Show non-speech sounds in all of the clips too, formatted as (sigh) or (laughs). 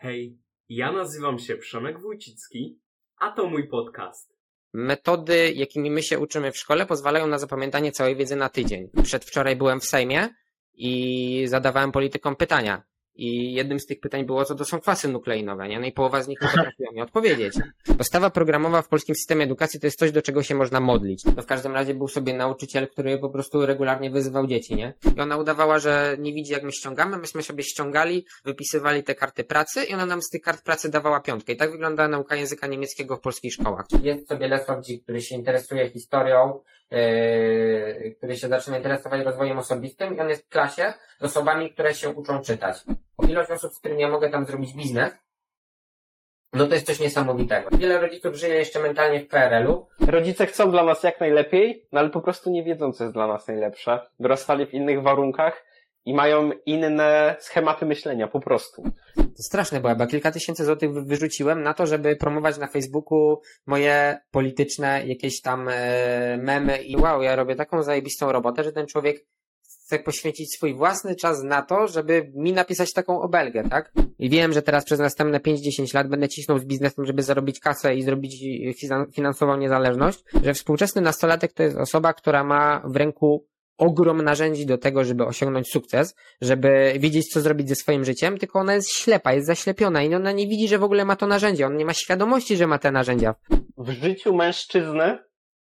Hej, ja nazywam się Przemek Wójcicki, a to mój podcast. Metody, jakimi my się uczymy w szkole, pozwalają na zapamiętanie całej wiedzy na tydzień. Przedwczoraj byłem w Sejmie i zadawałem politykom pytania. I jednym z tych pytań było, co to są kwasy nukleinowe, nie? No i połowa z nich nie potrafiła mi odpowiedzieć. Podstawa programowa w polskim systemie edukacji to jest coś, do czego się można modlić. To w każdym razie był sobie nauczyciel, który po prostu regularnie wyzywał dzieci, nie? I ona udawała, że nie widzi, jak my ściągamy, myśmy sobie ściągali, wypisywali te karty pracy i ona nam z tych kart pracy dawała piątkę. I tak wygląda nauka języka niemieckiego w polskich szkołach. Jest sobie Lesław Dzik, który się interesuje historią, yy, który się zaczyna interesować rozwojem osobistym i on jest w klasie z osobami, które się uczą czytać. O ilość osób, z którymi ja mogę tam zrobić biznes, no to jest coś niesamowitego. Wiele rodziców żyje jeszcze mentalnie w PRL-u. Rodzice chcą dla nas jak najlepiej, no ale po prostu nie wiedzą, co jest dla nas najlepsze. Dorastali w innych warunkach i mają inne schematy myślenia, po prostu. To straszne było, bo kilka tysięcy złotych wy- wyrzuciłem na to, żeby promować na Facebooku moje polityczne jakieś tam e, memy i wow, ja robię taką zajebistą robotę, że ten człowiek chce poświęcić swój własny czas na to, żeby mi napisać taką obelgę, tak? I wiem, że teraz przez następne 5-10 lat będę cisnął z biznesem, żeby zarobić kasę i zrobić e, finan- finansową niezależność, że współczesny nastolatek to jest osoba, która ma w ręku ogrom narzędzi do tego, żeby osiągnąć sukces, żeby wiedzieć, co zrobić ze swoim życiem, tylko ona jest ślepa, jest zaślepiona i ona nie widzi, że w ogóle ma to narzędzie. On nie ma świadomości, że ma te narzędzia. W życiu mężczyzny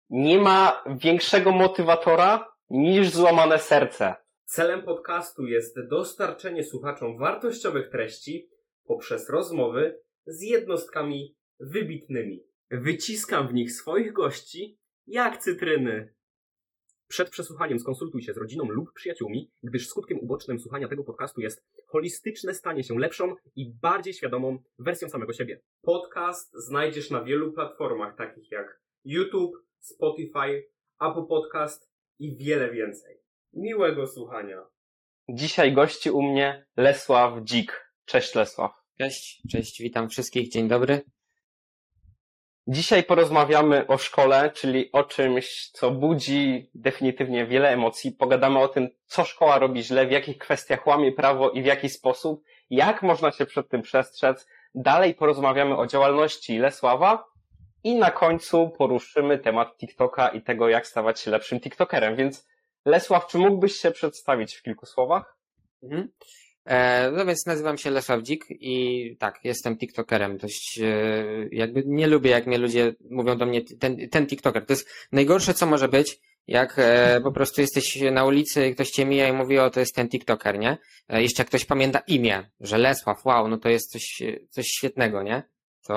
nie ma większego motywatora niż złamane serce. Celem podcastu jest dostarczenie słuchaczom wartościowych treści poprzez rozmowy z jednostkami wybitnymi. Wyciskam w nich swoich gości jak cytryny. Przed przesłuchaniem skonsultuj się z rodziną lub przyjaciółmi, gdyż skutkiem ubocznym słuchania tego podcastu jest holistyczne stanie się lepszą i bardziej świadomą wersją samego siebie. Podcast znajdziesz na wielu platformach takich jak YouTube, Spotify, Apple Podcast i wiele więcej. Miłego słuchania. Dzisiaj gości u mnie Lesław Dzik. Cześć Lesław. Cześć, cześć, witam wszystkich, dzień dobry. Dzisiaj porozmawiamy o szkole, czyli o czymś, co budzi definitywnie wiele emocji. Pogadamy o tym, co szkoła robi źle, w jakich kwestiach łamie prawo i w jaki sposób, jak można się przed tym przestrzec. Dalej porozmawiamy o działalności Lesława i na końcu poruszymy temat TikToka i tego, jak stawać się lepszym TikTokerem. Więc Lesław, czy mógłbyś się przedstawić w kilku słowach? Mhm. E, no więc nazywam się Lesław Dzik i tak, jestem TikTokerem. Dość e, jakby nie lubię, jak mnie ludzie mówią do mnie ten, ten TikToker. To jest najgorsze, co może być, jak e, po prostu jesteś na ulicy i ktoś cię mija i mówi, o to jest ten TikToker, nie? Jeszcze jak ktoś pamięta imię, że Lesław, wow, no to jest coś, coś świetnego, nie? To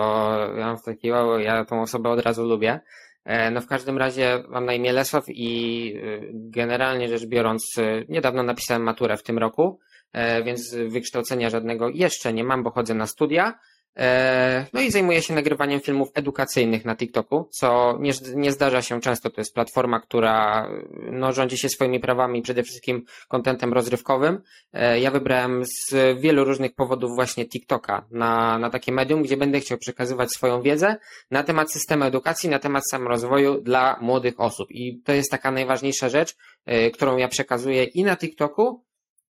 ja mam taki, wow, ja tą osobę od razu lubię. No w każdym razie mam na imię Lesław i generalnie rzecz biorąc, niedawno napisałem maturę w tym roku, więc wykształcenia żadnego jeszcze nie mam, bo chodzę na studia. E, No i zajmuję się nagrywaniem filmów edukacyjnych na TikToku, co nie, nie zdarza się często. To jest platforma, która no, rządzi się swoimi prawami, przede wszystkim kontentem rozrywkowym. E, Ja wybrałem z wielu różnych powodów właśnie TikToka na, na takie medium, gdzie będę chciał przekazywać swoją wiedzę na temat systemu edukacji, na temat samorozwoju dla młodych osób. I to jest taka najważniejsza rzecz, którą ja przekazuję i na TikToku,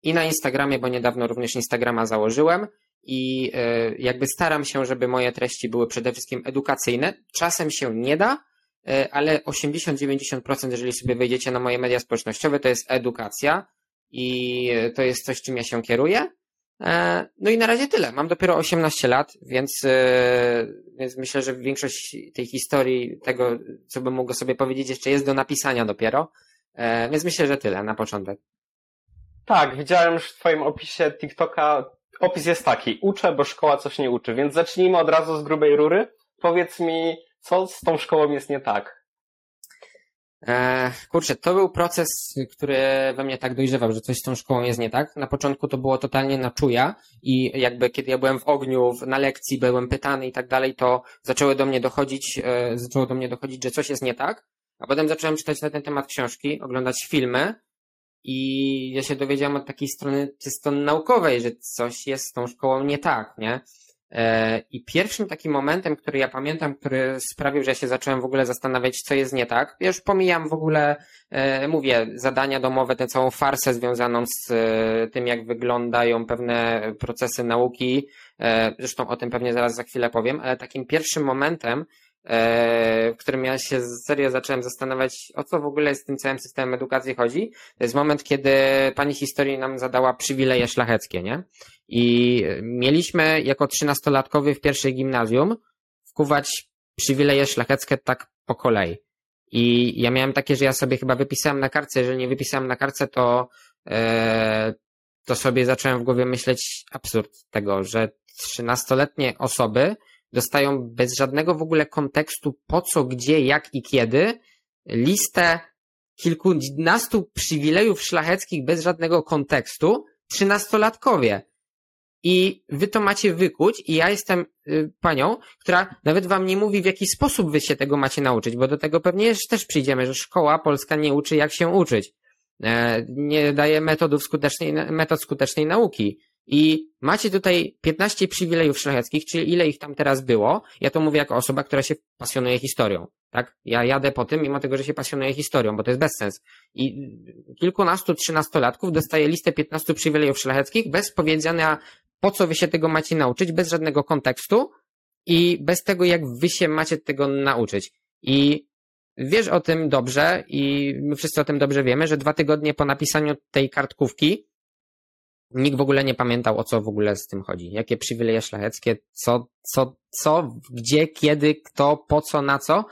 i na Instagramie, bo niedawno również Instagrama założyłem. I y, jakby staram się, żeby moje treści były przede wszystkim edukacyjne. Czasem się nie da, y, ale 80-90%, jeżeli sobie wejdziecie na moje media społecznościowe, to jest edukacja i y, to jest coś, czym ja się kieruję. E, No i na razie tyle. Mam dopiero 18 lat, więc, e, więc myślę, że większość tej historii, tego, co bym mógł sobie powiedzieć, jeszcze jest do napisania dopiero. E, Więc myślę, że tyle na początek. Tak, widziałem już w Twoim opisie TikToka. Opis jest taki: uczę, bo szkoła coś nie uczy. Więc zacznijmy od razu z grubej rury. Powiedz mi, co z tą szkołą jest nie tak? E, Kurczę, to był proces, który we mnie tak dojrzewał, że coś z tą szkołą jest nie tak. Na początku to było totalnie na czuja i jakby kiedy ja byłem w ogniu, na lekcji, byłem pytany i tak dalej, to zaczęły do mnie dochodzić, e, zaczęło do mnie dochodzić, że coś jest nie tak. A potem zacząłem czytać na ten temat książki, oglądać filmy i ja się dowiedziałem od takiej strony czysto naukowej, że coś jest z tą szkołą nie tak, nie? E, I pierwszym takim momentem, który ja pamiętam, który sprawił, że ja się zacząłem w ogóle zastanawiać, co jest nie tak. Ja już pomijam w ogóle, e, mówię, zadania domowe, tę całą farsę związaną z e, tym, jak wyglądają pewne procesy nauki. Zresztą o tym pewnie zaraz za chwilę powiem, ale takim pierwszym momentem, w którym ja się serio zacząłem zastanawiać, o co w ogóle z tym całym systemem edukacji chodzi, to jest moment, kiedy pani historii nam zadała przywileje szlacheckie, nie? I mieliśmy jako trzynastolatkowie w pierwszej gimnazjum wkuwać przywileje szlacheckie tak po kolei. I ja miałem takie, że ja sobie chyba wypisałem na kartce, jeżeli nie wypisałem na kartce, to, e, to sobie zacząłem w głowie myśleć absurd tego, że trzynastoletnie osoby dostają bez żadnego w ogóle kontekstu po co, gdzie, jak i kiedy listę kilkunastu przywilejów szlacheckich bez żadnego kontekstu trzynastolatkowie. I wy to macie wykuć i ja jestem y, panią, która nawet wam nie mówi w jaki sposób wy się tego macie nauczyć, bo do tego pewnie też przyjdziemy, że szkoła polska nie uczy jak się uczyć. E, nie daje metodów skutecznej, metod skutecznej nauki. I macie tutaj 15 przywilejów szlacheckich, czyli ile ich tam teraz było. Ja to mówię jako osoba, która się pasjonuje historią. Tak? Ja jadę po tym, mimo tego, że się pasjonuje historią, bo to jest bezsens. I kilkunastu, trzynastolatków dostaje listę 15 przywilejów szlacheckich bez powiedzenia, po co wy się tego macie nauczyć, bez żadnego kontekstu i bez tego, jak wy się macie tego nauczyć. I wiesz o tym dobrze i my wszyscy o tym dobrze wiemy, że dwa tygodnie po napisaniu tej kartkówki nikt w ogóle nie pamiętał, o co w ogóle z tym chodzi. Jakie przywileje szlacheckie, co, co, co, gdzie, kiedy, kto, po co, na co.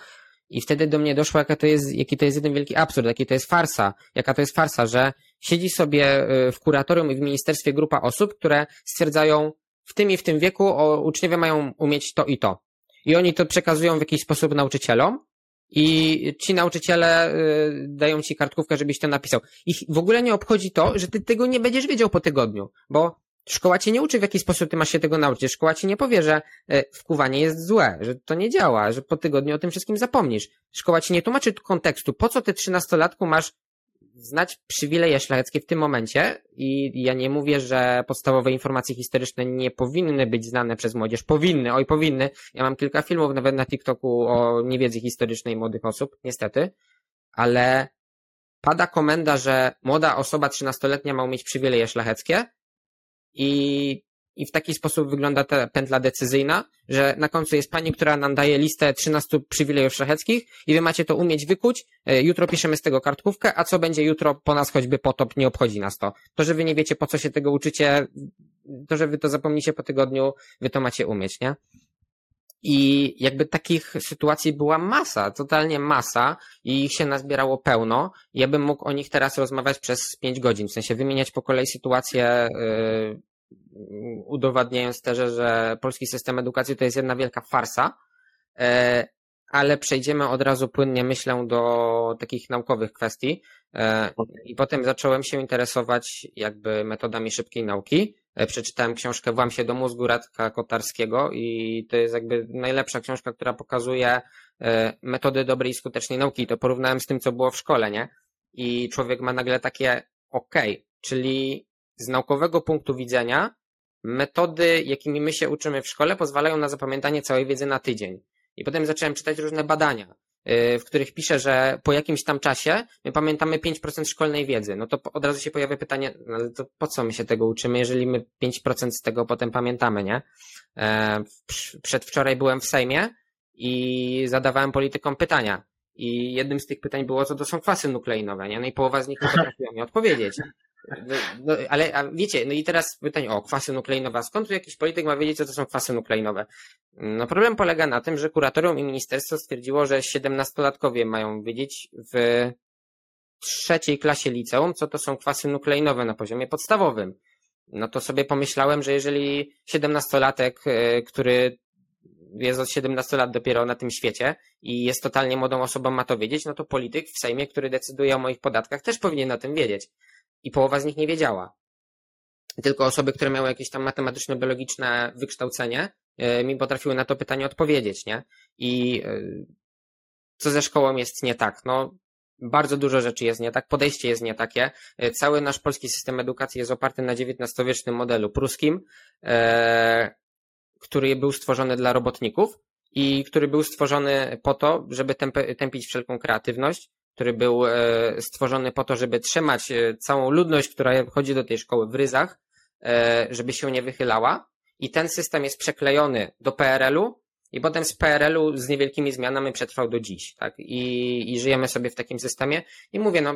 I wtedy do mnie doszło, jaka to jest, jaki to jest jeden wielki absurd, jaki to jest farsa, jaka to jest farsa, że siedzi sobie y, w kuratorium i w ministerstwie grupa osób, które stwierdzają, w tym i w tym wieku o, uczniowie mają umieć to i to. I oni to przekazują w jakiś sposób nauczycielom, i ci nauczyciele y, dają ci kartkówkę, żebyś to napisał. Ich w ogóle nie obchodzi to, że ty tego nie będziesz wiedział po tygodniu, bo szkoła cię nie uczy, w jaki sposób ty masz się tego nauczyć. Szkoła ci nie powie, że y, wkuwanie jest złe, że to nie działa, że po tygodniu o tym wszystkim zapomnisz. Szkoła ci nie tłumaczy kontekstu. Po co ty trzynastolatku masz znać przywileje szlacheckie w tym momencie i ja nie mówię, że podstawowe informacje historyczne nie powinny być znane przez młodzież. Powinny, oj powinny. Ja mam kilka filmów nawet na TikToku o niewiedzy historycznej młodych osób, niestety, ale pada komenda, że młoda osoba trzynastoletnia ma umieć przywileje szlacheckie i i w taki sposób wygląda ta pętla decyzyjna, że na końcu jest pani, która nam daje listę 13 przywilejów szlacheckich i wy macie to umieć wykuć, e, jutro piszemy z tego kartkówkę, a co będzie jutro po nas choćby potop, nie obchodzi nas to. To, że wy nie wiecie po co się tego uczycie, to, że wy to zapomnicie po tygodniu, wy to macie umieć, nie? I jakby takich sytuacji była masa, totalnie masa i ich się nazbierało pełno. Ja bym mógł o nich teraz rozmawiać przez pięć godzin, w sensie wymieniać po kolei sytuacje, yy, udowadniając też, że polski system edukacji to jest jedna wielka farsa, e, ale przejdziemy od razu płynnie, myślę, do takich naukowych kwestii. E, I potem zacząłem się interesować jakby metodami szybkiej nauki. E, przeczytałem książkę Włam się do mózgu Radka Kotarskiego i to jest jakby najlepsza książka, która pokazuje metody dobrej i skutecznej nauki. To porównałem z tym, co było w szkole, nie? I człowiek ma nagle takie, okej, okay, czyli z naukowego punktu widzenia metody, jakimi my się uczymy w szkole, pozwalają na zapamiętanie całej wiedzy na tydzień. I potem zacząłem czytać różne badania, y, w których pisze, że po jakimś tam czasie my pamiętamy 5% szkolnej wiedzy. No to od razu się pojawia pytanie, no to po co my się tego uczymy, jeżeli my 5% z tego potem pamiętamy, nie? E, przedwczoraj byłem w Sejmie i zadawałem politykom pytania. I jednym z tych pytań było, co to są kwasy nukleinowe, nie? No i połowa z nich nie potrafiła mi odpowiedzieć. No, no, ale a wiecie, no i teraz pytanie o kwasy nukleinowe. Skąd tu jakiś polityk ma wiedzieć, co to są kwasy nukleinowe? No problem polega na tym, że kuratorium i ministerstwo stwierdziło, że siedemnastolatkowie mają wiedzieć w trzeciej klasie liceum, co to są kwasy nukleinowe na poziomie podstawowym. No to sobie pomyślałem, że jeżeli siedemnastolatek, e, który jest od 17 lat dopiero na tym świecie i jest totalnie młodą osobą, ma to wiedzieć, no to polityk w Sejmie, który decyduje o moich podatkach, też powinien o tym wiedzieć i połowa z nich nie wiedziała. Tylko osoby, które miały jakieś tam matematyczno-biologiczne wykształcenie, e, mi potrafiły na to pytanie odpowiedzieć, nie? I e, co ze szkołą jest nie tak? No, bardzo dużo rzeczy jest nie tak, podejście jest nie takie. E, cały nasz polski system edukacji jest oparty na XIX-wiecznym modelu pruskim. który był stworzony dla robotników i który był stworzony po to, żeby tępić wszelką kreatywność, który był e, stworzony po to, żeby trzymać e, całą ludność, która chodzi do tej szkoły w ryzach, e, żeby się nie wychylała. I ten system jest przeklejony do PRL-u i potem z PRL-u z niewielkimi zmianami przetrwał do dziś, tak? I, I żyjemy sobie w takim systemie. I mówię, no,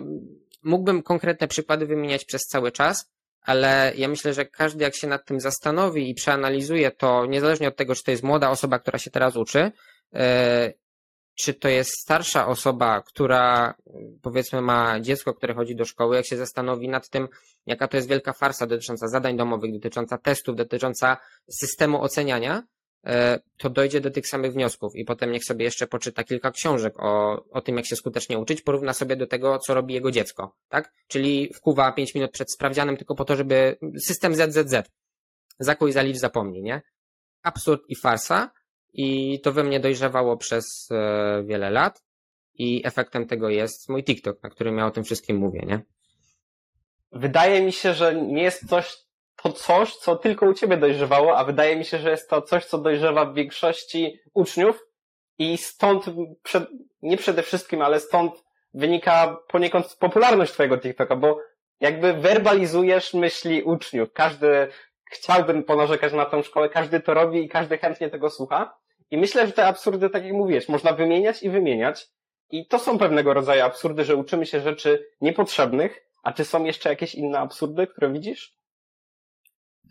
mógłbym konkretne przykłady wymieniać przez cały czas, ale ja myślę, że każdy jak się nad tym zastanowi i przeanalizuje to, niezależnie od tego, czy to jest młoda osoba, która się teraz uczy, czy to jest starsza osoba, która powiedzmy ma dziecko, które chodzi do szkoły, jak się zastanowi nad tym, jaka to jest wielka farsa dotycząca zadań domowych, dotycząca testów, dotycząca systemu oceniania, e, to dojdzie do tych samych wniosków i potem niech sobie jeszcze poczyta kilka książek o, o tym, jak się skutecznie uczyć, porówna sobie do tego, co robi jego dziecko, tak? Czyli wkuwa 5 minut przed sprawdzianem tylko po to, żeby system ZZZ, zakuj, zalicz, zapomnij, nie? Absurd i farsa, i to we mnie dojrzewało przez e, wiele lat. I efektem tego jest mój TikTok, na którym ja o tym wszystkim mówię, nie? Wydaje mi się, że nie jest coś, to coś, co tylko u ciebie dojrzewało, a wydaje mi się, że jest to coś, co dojrzewa w większości uczniów i stąd, nie przede wszystkim, ale stąd wynika poniekąd popularność twojego TikToka, bo jakby werbalizujesz myśli uczniów. Każdy chciałby ponarzekać na tą szkołę, każdy to robi i każdy chętnie tego słucha. I myślę, że te absurdy, tak jak mówisz, można wymieniać i wymieniać. I to są pewnego rodzaju absurdy, że uczymy się rzeczy niepotrzebnych. A czy są jeszcze jakieś inne absurdy, które widzisz?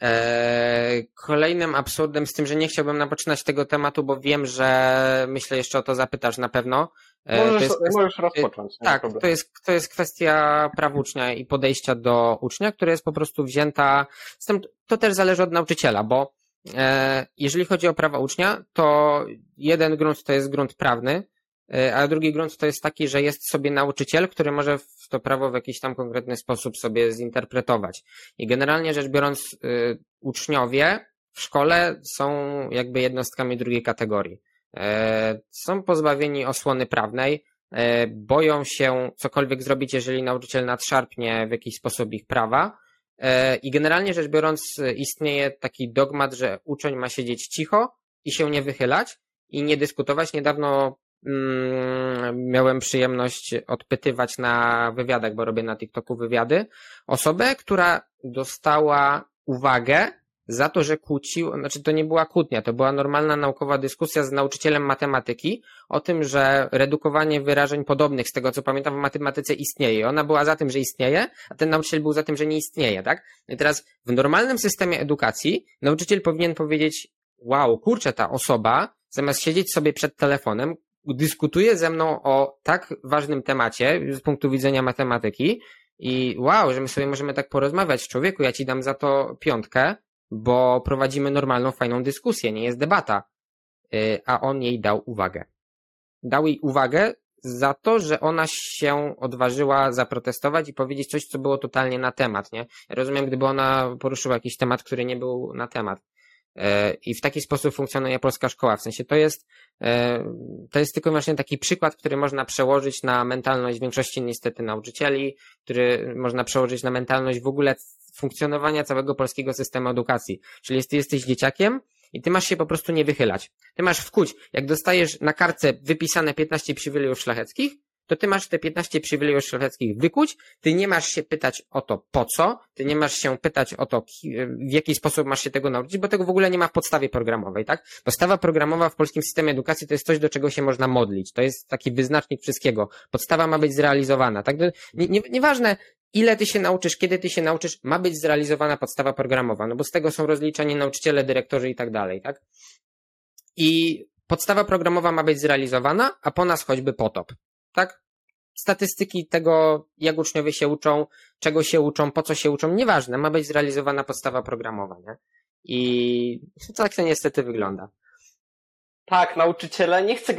Eee, kolejnym absurdem z tym, że nie chciałbym napoczynać tego tematu, bo wiem, że myślę jeszcze o to zapytasz na pewno. Eee, możesz, jest, możesz rozpocząć. Tak, to jest, to jest kwestia praw ucznia i podejścia do ucznia, która jest po prostu wzięta, z tym to też zależy od nauczyciela, bo jeżeli chodzi o prawa ucznia, to jeden grunt to jest grunt prawny, e, a drugi grunt to jest taki, że jest sobie nauczyciel, który może to prawo w jakiś tam konkretny sposób sobie zinterpretować. I generalnie rzecz biorąc, e, uczniowie w szkole są jakby jednostkami drugiej kategorii. Są pozbawieni osłony prawnej, boją się cokolwiek zrobić, jeżeli nauczyciel nadszarpnie w jakiś sposób ich prawa, E, I generalnie rzecz biorąc, istnieje taki dogmat, że uczeń ma siedzieć cicho i się nie wychylać i nie dyskutować. Niedawno mm, miałem przyjemność odpytywać na wywiadach, bo robię na TikToku wywiady, osobę, która dostała uwagę za to, że kłócił, znaczy to nie była kłótnia, to była normalna naukowa dyskusja z nauczycielem matematyki o tym, że redukowanie wyrażeń podobnych, z tego co pamiętam w matematyce istnieje. Ona była za tym, że istnieje, a ten nauczyciel był za tym, że nie istnieje, tak? I teraz w normalnym systemie edukacji nauczyciel powinien powiedzieć, wow, kurczę, ta osoba zamiast siedzieć sobie przed telefonem, dyskutuje ze mną o tak ważnym temacie z punktu widzenia matematyki, i wow, że my sobie możemy tak porozmawiać. Człowieku, ja ci dam za to piątkę, bo prowadzimy normalną, fajną dyskusję, nie jest debata. Y, a on jej dał uwagę. Dał jej uwagę za to, że ona się odważyła zaprotestować i powiedzieć coś, co było totalnie na temat, nie? Rozumiem, gdyby ona poruszyła jakiś temat, który nie był na temat. Y, I w taki sposób funkcjonuje polska szkoła. W sensie to jest, y, to jest tylko właśnie taki przykład, który można przełożyć na mentalność większości niestety nauczycieli, który można przełożyć na mentalność w ogóle funkcjonowania całego polskiego systemu edukacji. Czyli ty jesteś dzieciakiem i ty masz się po prostu nie wychylać. Ty masz wkuć. Jak dostajesz na kartce wypisane 15 przywilejów szlacheckich, to ty masz te 15 przywilejów szlacheckich wykuć, ty nie masz się pytać o to po co, ty nie masz się pytać o to w jaki sposób masz się tego nauczyć, bo tego w ogóle nie ma w podstawie programowej, tak? Podstawa programowa w polskim systemie edukacji to jest coś, do czego się można modlić. To jest taki wyznacznik wszystkiego. Podstawa ma być zrealizowana, tak? Nie, nie, nieważne, ile ty się nauczysz, kiedy ty się nauczysz, ma być zrealizowana podstawa programowa, no bo z tego są rozliczani nauczyciele, dyrektorzy i tak dalej, tak? I podstawa programowa ma być zrealizowana, a po nas choćby potop, tak? Statystyki tego, jak uczniowie się uczą, czego się uczą, po co się uczą, nieważne, ma być zrealizowana podstawa programowa, nie? I tak to niestety wygląda. Tak, nauczyciele, nie chcę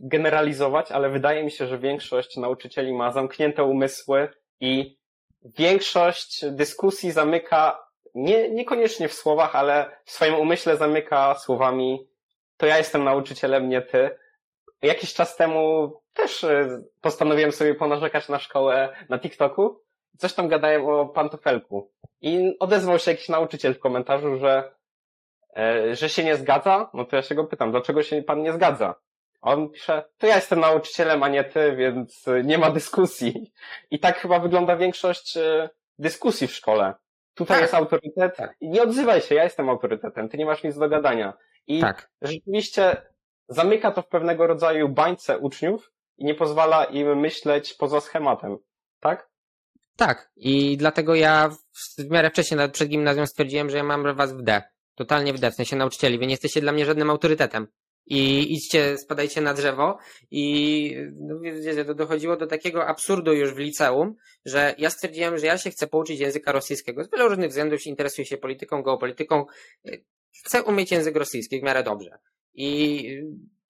generalizować, ale wydaje mi się, że większość nauczycieli ma zamknięte umysły i większość dyskusji zamyka nie, niekoniecznie w słowach, ale w swoim umyśle zamyka słowami to ja jestem nauczycielem, nie ty. Jakiś czas temu też e, postanowiłem sobie ponarzekać na szkołę na TikToku. Coś tam gadałem o pantofelku. I odezwał się jakiś nauczyciel w komentarzu, że e, że się nie zgadza, no to ja się go pytam, dlaczego się pan nie zgadza? A on pisze, to ja jestem nauczycielem, a nie ty, więc nie ma dyskusji. I tak chyba wygląda większość e, dyskusji w szkole. Tutaj Tak. jest autorytet Tak. nie odzywaj się, ja jestem autorytetem, ty nie masz nic do gadania. I Tak. rzeczywiście zamyka to w pewnego rodzaju bańce uczniów i nie pozwala im myśleć poza schematem. Tak? Tak. I dlatego ja w, miarę wcześniej, przed gimnazjum stwierdziłem, że ja mam was w D. Totalnie w D, w sensie nauczycieli. Wy nie jesteście dla mnie żadnym autorytetem. I idźcie, spadajcie na drzewo i no, wiecie, to dochodziło do takiego absurdu już w liceum, że ja stwierdziłem, że ja się chcę pouczyć języka rosyjskiego. Z wielu różnych względów się interesuję się polityką, geopolityką. Chcę umieć język rosyjski w miarę dobrze. I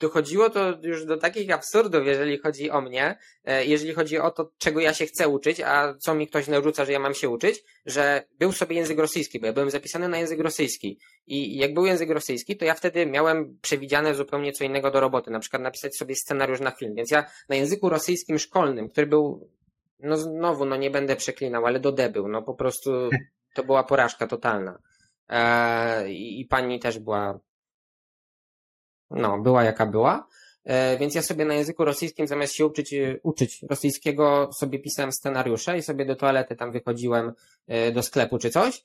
dochodziło to już do takich absurdów, jeżeli chodzi o mnie, e, jeżeli chodzi o to, czego ja się chcę uczyć, a co mi ktoś narzuca, że ja mam się uczyć, że był sobie język rosyjski, bo ja byłem zapisany na język rosyjski. I jak był język rosyjski, to ja wtedy miałem przewidziane zupełnie co innego do roboty, na przykład napisać sobie scenariusz na film. Więc ja na języku rosyjskim szkolnym, który był, no znowu, no nie będę przeklinał, ale do D był, no po prostu (laughs) to była porażka totalna. I, I pani też była, no, była jaka była. E, Więc ja sobie na języku rosyjskim zamiast się uczyć, e, uczyć rosyjskiego, sobie pisałem scenariusze i sobie do toalety tam wychodziłem e, do sklepu czy coś.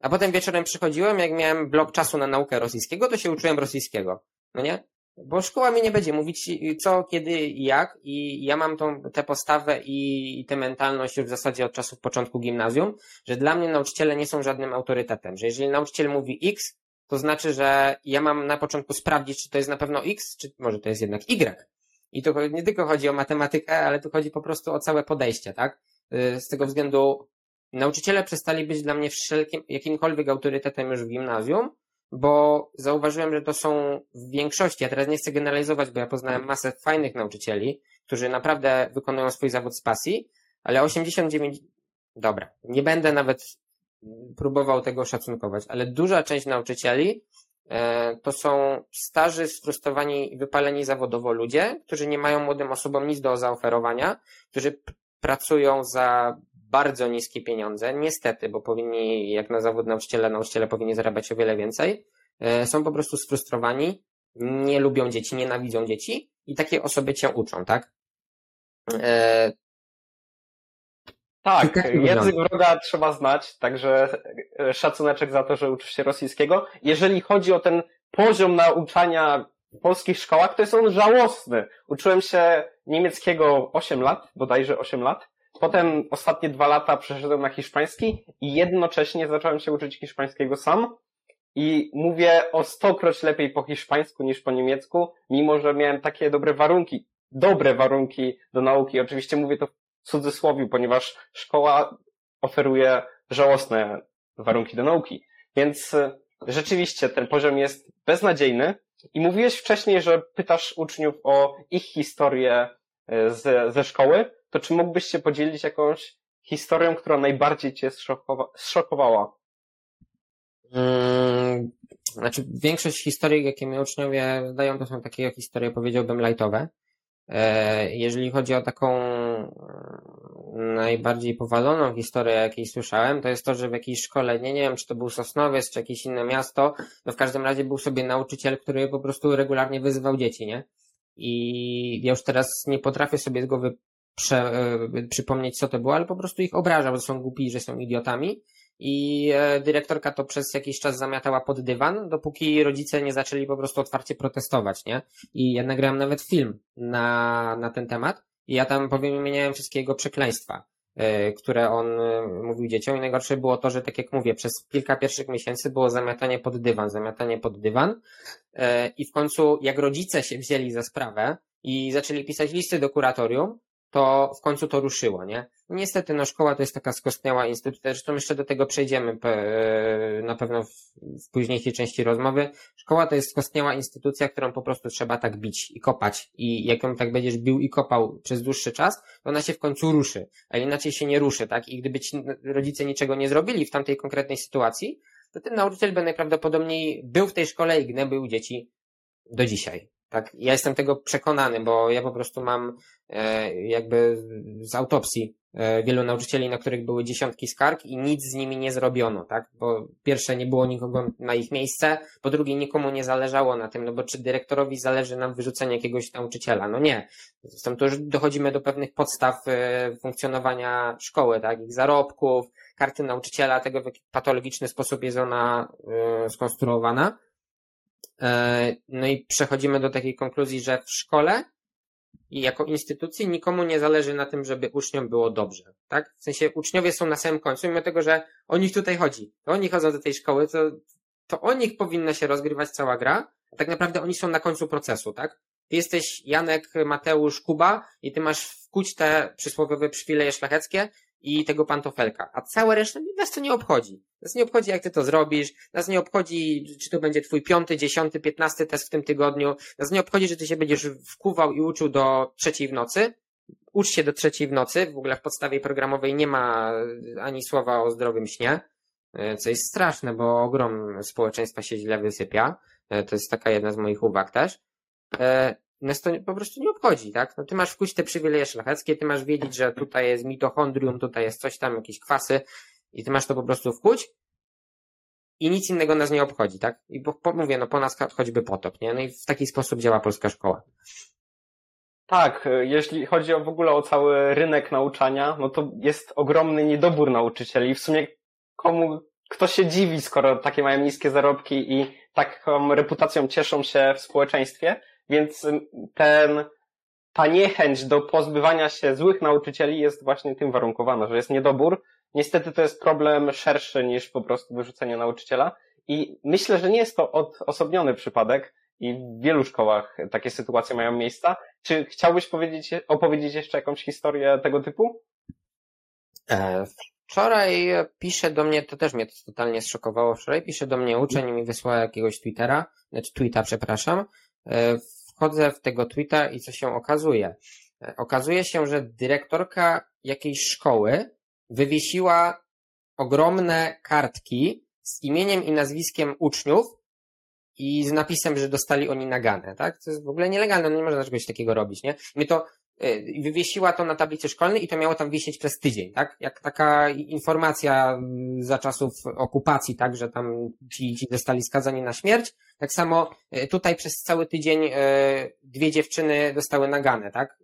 A potem wieczorem przychodziłem, jak miałem blok czasu na naukę rosyjskiego, to się uczyłem rosyjskiego. No nie? Bo szkoła mi nie będzie mówić co, kiedy i jak i ja mam tą, tę postawę i, i tę mentalność już w zasadzie od czasów początku gimnazjum, że dla mnie nauczyciele nie są żadnym autorytetem, że jeżeli nauczyciel mówi X, to znaczy, że ja mam na początku sprawdzić, czy to jest na pewno X, czy może to jest jednak Y. I to nie tylko chodzi o matematykę, ale tu chodzi po prostu o całe podejście, tak? Y, Z tego względu nauczyciele przestali być dla mnie wszelkim, jakimkolwiek autorytetem już w gimnazjum, bo zauważyłem, że to są w większości, ja teraz nie chcę generalizować, bo ja poznałem masę fajnych nauczycieli, którzy naprawdę wykonują swój zawód z pasji, ale 89, dobra, nie będę nawet próbował tego szacunkować, ale duża część nauczycieli e, to są starzy, sfrustrowani i wypaleni zawodowo ludzie, którzy nie mają młodym osobom nic do zaoferowania, którzy pracują za bardzo niskie pieniądze, niestety, bo powinni, jak na zawód nauczyciela, nauczyciele powinni zarabiać o wiele więcej, e, są po prostu sfrustrowani, nie lubią dzieci, nienawidzą dzieci i takie osoby cię uczą, tak? Tak, tak język wroga trzeba znać, także e, szacuneczek za to, że uczysz się rosyjskiego. Jeżeli chodzi o ten poziom nauczania w polskich szkołach, to jest on żałosny. Uczyłem się niemieckiego 8 lat, bodajże 8 lat. Potem ostatnie dwa lata przeszedłem na hiszpański i jednocześnie zacząłem się uczyć hiszpańskiego sam. I mówię o stokroć lepiej po hiszpańsku niż po niemiecku, mimo że miałem takie dobre warunki, dobre warunki do nauki. Oczywiście mówię to w cudzysłowie, ponieważ szkoła oferuje żałosne warunki do nauki. Więc e, rzeczywiście ten poziom jest beznadziejny. I mówiłeś wcześniej, że pytasz uczniów o ich historię e, ze, ze szkoły. To czy mógłbyś się podzielić jakąś historią, która najbardziej cię zszokowa- zszokowała? Mm, znaczy, większość historii, jakie mi uczniowie zdają, to są takie historie, powiedziałbym, lightowe. E, Jeżeli chodzi o taką mm, najbardziej powaloną historię, jakiej słyszałem, to jest to, że w jakiejś szkole, nie, nie wiem, czy to był Sosnowiec, czy jakieś inne miasto, no w każdym razie był sobie nauczyciel, który po prostu regularnie wyzywał dzieci, nie? I ja już teraz nie potrafię sobie z głowy prze, e, przypomnieć, co to było, ale po prostu ich obrażał, że są głupi, że są idiotami. I e, dyrektorka to przez jakiś czas zamiatała pod dywan, dopóki rodzice nie zaczęli po prostu otwarcie protestować, nie? I ja nagrałem nawet film na, na ten temat i ja tam powymieniałem wszystkie jego przekleństwa, e, które on e, mówił dzieciom i najgorsze było to, że tak jak mówię, przez kilka pierwszych miesięcy było zamiatanie pod dywan, zamiatanie pod dywan i w końcu jak rodzice się wzięli za sprawę i zaczęli pisać listy do kuratorium, to w końcu to ruszyło, nie? Niestety, no szkoła to jest taka skostniała instytucja, zresztą jeszcze do tego przejdziemy pe- na pewno w, w późniejszej części rozmowy. Szkoła to jest skostniała instytucja, którą po prostu trzeba tak bić i kopać i jak ją tak będziesz bił i kopał przez dłuższy czas, to ona się w końcu ruszy, a inaczej się nie ruszy, tak? I gdyby ci rodzice niczego nie zrobili w tamtej konkretnej sytuacji, to ten nauczyciel by najprawdopodobniej był w tej szkole i gnębił dzieci do dzisiaj. Tak, ja jestem tego przekonany, bo ja po prostu mam e, jakby z autopsji e, wielu nauczycieli, na których były dziesiątki skarg i nic z nimi nie zrobiono, tak? Bo pierwsze nie było nikogo na ich miejsce, po drugie nikomu nie zależało na tym, no bo czy dyrektorowi zależy na wyrzuceniu jakiegoś nauczyciela? No nie. Zresztą to już dochodzimy do pewnych podstaw e, funkcjonowania szkoły, tak? Ich zarobków, karty nauczyciela, tego w jaki patologiczny sposób jest ona e, skonstruowana. E, no i przechodzimy do takiej konkluzji, że w szkole i jako instytucji nikomu nie zależy na tym, żeby uczniom było dobrze, tak? W sensie uczniowie są na samym końcu, mimo tego, że o nich tutaj chodzi. To oni chodzą do tej szkoły, to, to o nich powinna się rozgrywać cała gra, tak naprawdę oni są na końcu procesu, tak? Ty jesteś Janek, Mateusz, Kuba i ty masz wkuć te przysłowiowe przywileje szlacheckie i tego pantofelka. A całe resztę nas to nie obchodzi. Nas nie obchodzi, jak ty to zrobisz. Nas nie obchodzi, czy to będzie twój piąty, dziesiąty, piętnasty test w tym tygodniu. Nas nie obchodzi, że ty się będziesz wkuwał i uczył do trzeciej w nocy. Ucz się do trzeciej w nocy. W ogóle w podstawie programowej nie ma ani słowa o zdrowym śnie. E, co jest straszne, bo ogrom społeczeństwa się źle wysypia. E, to jest taka jedna z moich uwag też. E, nas to po prostu nie obchodzi, tak? No ty masz wkuć te przywileje szlacheckie, ty masz wiedzieć, że tutaj jest mitochondrium, tutaj jest coś tam, jakieś kwasy i ty masz to po prostu wkuć i nic innego nas nie obchodzi, tak? I po, po, mówię, no po nas choćby potop, nie? No i w taki sposób działa polska szkoła. Tak, jeśli chodzi o w ogóle o cały rynek nauczania, no to jest ogromny niedobór nauczycieli. W sumie komu, kto się dziwi, skoro takie mają niskie zarobki i taką reputacją cieszą się w społeczeństwie, więc ten, ta niechęć do pozbywania się złych nauczycieli jest właśnie tym warunkowana, że jest niedobór. Niestety to jest problem szerszy niż po prostu wyrzucenie nauczyciela i myślę, że nie jest to odosobniony przypadek i w wielu szkołach takie sytuacje mają miejsca. Czy chciałbyś powiedzieć, opowiedzieć jeszcze jakąś historię tego typu? E, wczoraj pisze do mnie, to też mnie to totalnie zszokowało, wczoraj pisze do mnie uczeń i mi wysłał jakiegoś Twittera, znaczy tweeta, przepraszam, e, wchodzę w tego tweeta i co się okazuje? E, okazuje się, że dyrektorka jakiejś szkoły wywiesiła ogromne kartki z imieniem i nazwiskiem uczniów i z napisem, że dostali oni naganę, tak? To jest w ogóle nielegalne, no nie można czegoś takiego robić, nie? Mnie to wywiesiła to na tablicy szkolnej i to miało tam wisieć przez tydzień, tak? Jak taka informacja mm, za czasów okupacji, tak, że tam ci, ci zostali skazani na śmierć. Tak samo y, tutaj przez cały tydzień y, dwie dziewczyny dostały nagane, tak?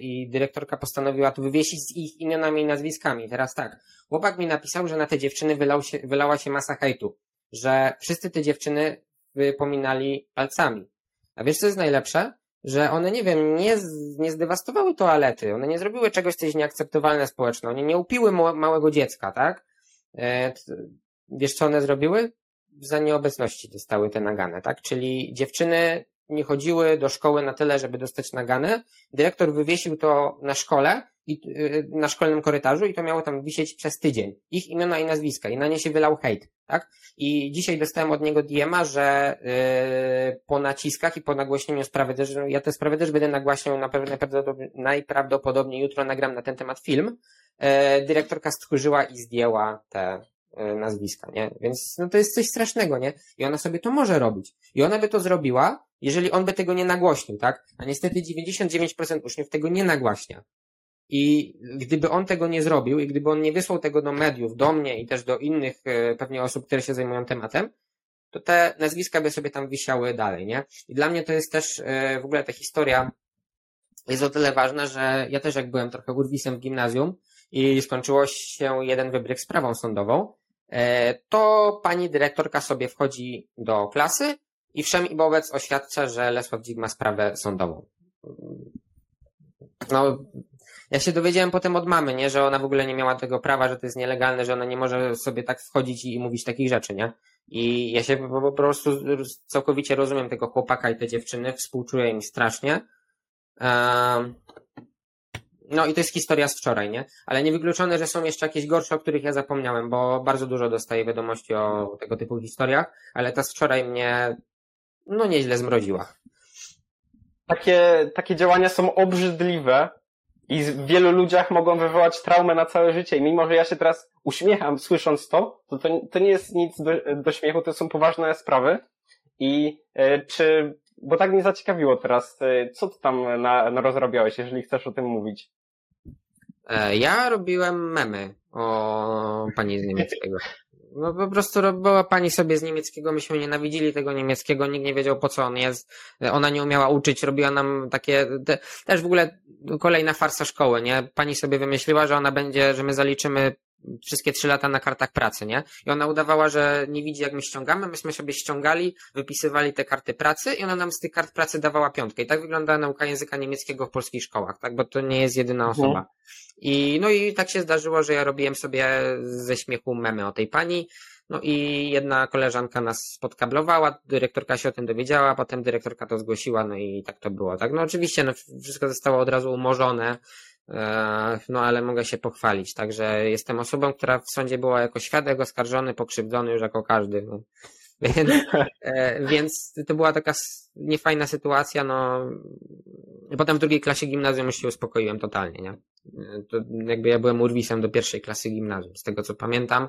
I dyrektorka postanowiła to wywiesić z ich imionami i nazwiskami. Teraz tak, chłopak mi napisał, że na te dziewczyny wylał się, wylała się masa hejtu, że wszyscy te dziewczyny wypominali palcami. A wiesz co jest najlepsze? Że one, nie wiem, nie, nie zdewastowały toalety, one nie zrobiły czegoś, co jest nieakceptowalne społecznie, one nie upiły małego dziecka, tak? E, wiesz, co one zrobiły? Za nieobecności dostały te nagane, tak? Czyli dziewczyny nie chodziły do szkoły na tyle, żeby dostać nagane. Dyrektor wywiesił to na szkole, i, y, na szkolnym korytarzu i to miało tam wisieć przez tydzień. Ich imiona i nazwiska i na nie się wylał hejt, tak? I dzisiaj dostałem od niego DM-a, że yy, po naciskach i po nagłośnieniu sprawy też, ja te sprawy też będę nagłaśniał na pewno najprawdopodobniej jutro nagram na ten temat film. Yy, dyrektorka stchórzyła i zdjęła te yy, nazwiska, nie? Więc no to jest coś strasznego, nie? I ona sobie to może robić. I ona by to zrobiła, jeżeli on by tego nie nagłośnił, tak? A niestety 99% uczniów tego nie nagłaśnia. I gdyby on tego nie zrobił i gdyby on nie wysłał tego do mediów, do mnie i też do innych e, pewnie osób, które się zajmują tematem, to te nazwiska by sobie tam wisiały dalej, nie? I dla mnie to jest też e, w ogóle ta historia jest o tyle ważna, że ja też jak byłem trochę urwisem w gimnazjum i skończyło się jeden wybryk sprawą sądową, e, to pani dyrektorka sobie wchodzi do klasy i wszem i wobec oświadcza, że Lesław Dzik ma sprawę sądową. No, ja się dowiedziałem potem od mamy, nie, że ona w ogóle nie miała tego prawa, że to jest nielegalne, że ona nie może sobie tak wchodzić i mówić takich rzeczy, nie? I ja się po prostu całkowicie rozumiem tego chłopaka i te dziewczyny, współczuję im strasznie. No i to jest historia z wczoraj, nie? Ale niewykluczone, że są jeszcze jakieś gorsze, o których ja zapomniałem, bo bardzo dużo dostaję wiadomości o tego typu historiach, ale ta z wczoraj mnie, no nieźle zmroziła. Takie, takie działania są obrzydliwe, i w wielu ludziach mogą wywołać traumę na całe życie. I mimo, że ja się teraz uśmiecham słysząc to, to, to, to nie jest nic do, do śmiechu, to są poważne sprawy. I e, czy bo tak mnie zaciekawiło teraz, y, co ty tam na, na rozrabiałeś, jeżeli chcesz o tym mówić? E, ja robiłem memy o pani z niemieckiego. No po prostu robiła pani sobie z niemieckiego, myśmy nienawidzili tego niemieckiego, nikt nie wiedział po co on jest. Ona nie umiała uczyć, robiła nam takie, te, też w ogóle kolejna farsa szkoły, nie? Pani sobie wymyśliła, że ona będzie, że my zaliczymy wszystkie trzy lata na kartach pracy, nie? I ona udawała, że nie widzi jak my ściągamy, myśmy sobie ściągali, wypisywali te karty pracy i ona nam z tych kart pracy dawała piątkę. I tak wygląda nauka języka niemieckiego w polskich szkołach, tak? Bo to nie jest jedyna Mhm. osoba. I no i tak się zdarzyło, że ja robiłem sobie ze śmiechu memy o tej pani. No i jedna koleżanka nas podkablowała, dyrektorka się o tym dowiedziała, potem dyrektorka to zgłosiła, no i tak to było, tak? No oczywiście, no wszystko zostało od razu umorzone, no ale mogę się pochwalić, także jestem osobą, która w sądzie była jako świadek oskarżony, pokrzywdzony już jako każdy, no. (laughs) Więc, e, więc to była taka niefajna sytuacja, no. Potem w drugiej klasie gimnazjum się uspokoiłem totalnie, nie? E, To jakby ja byłem urwisem do pierwszej klasy gimnazjum, z tego co pamiętam.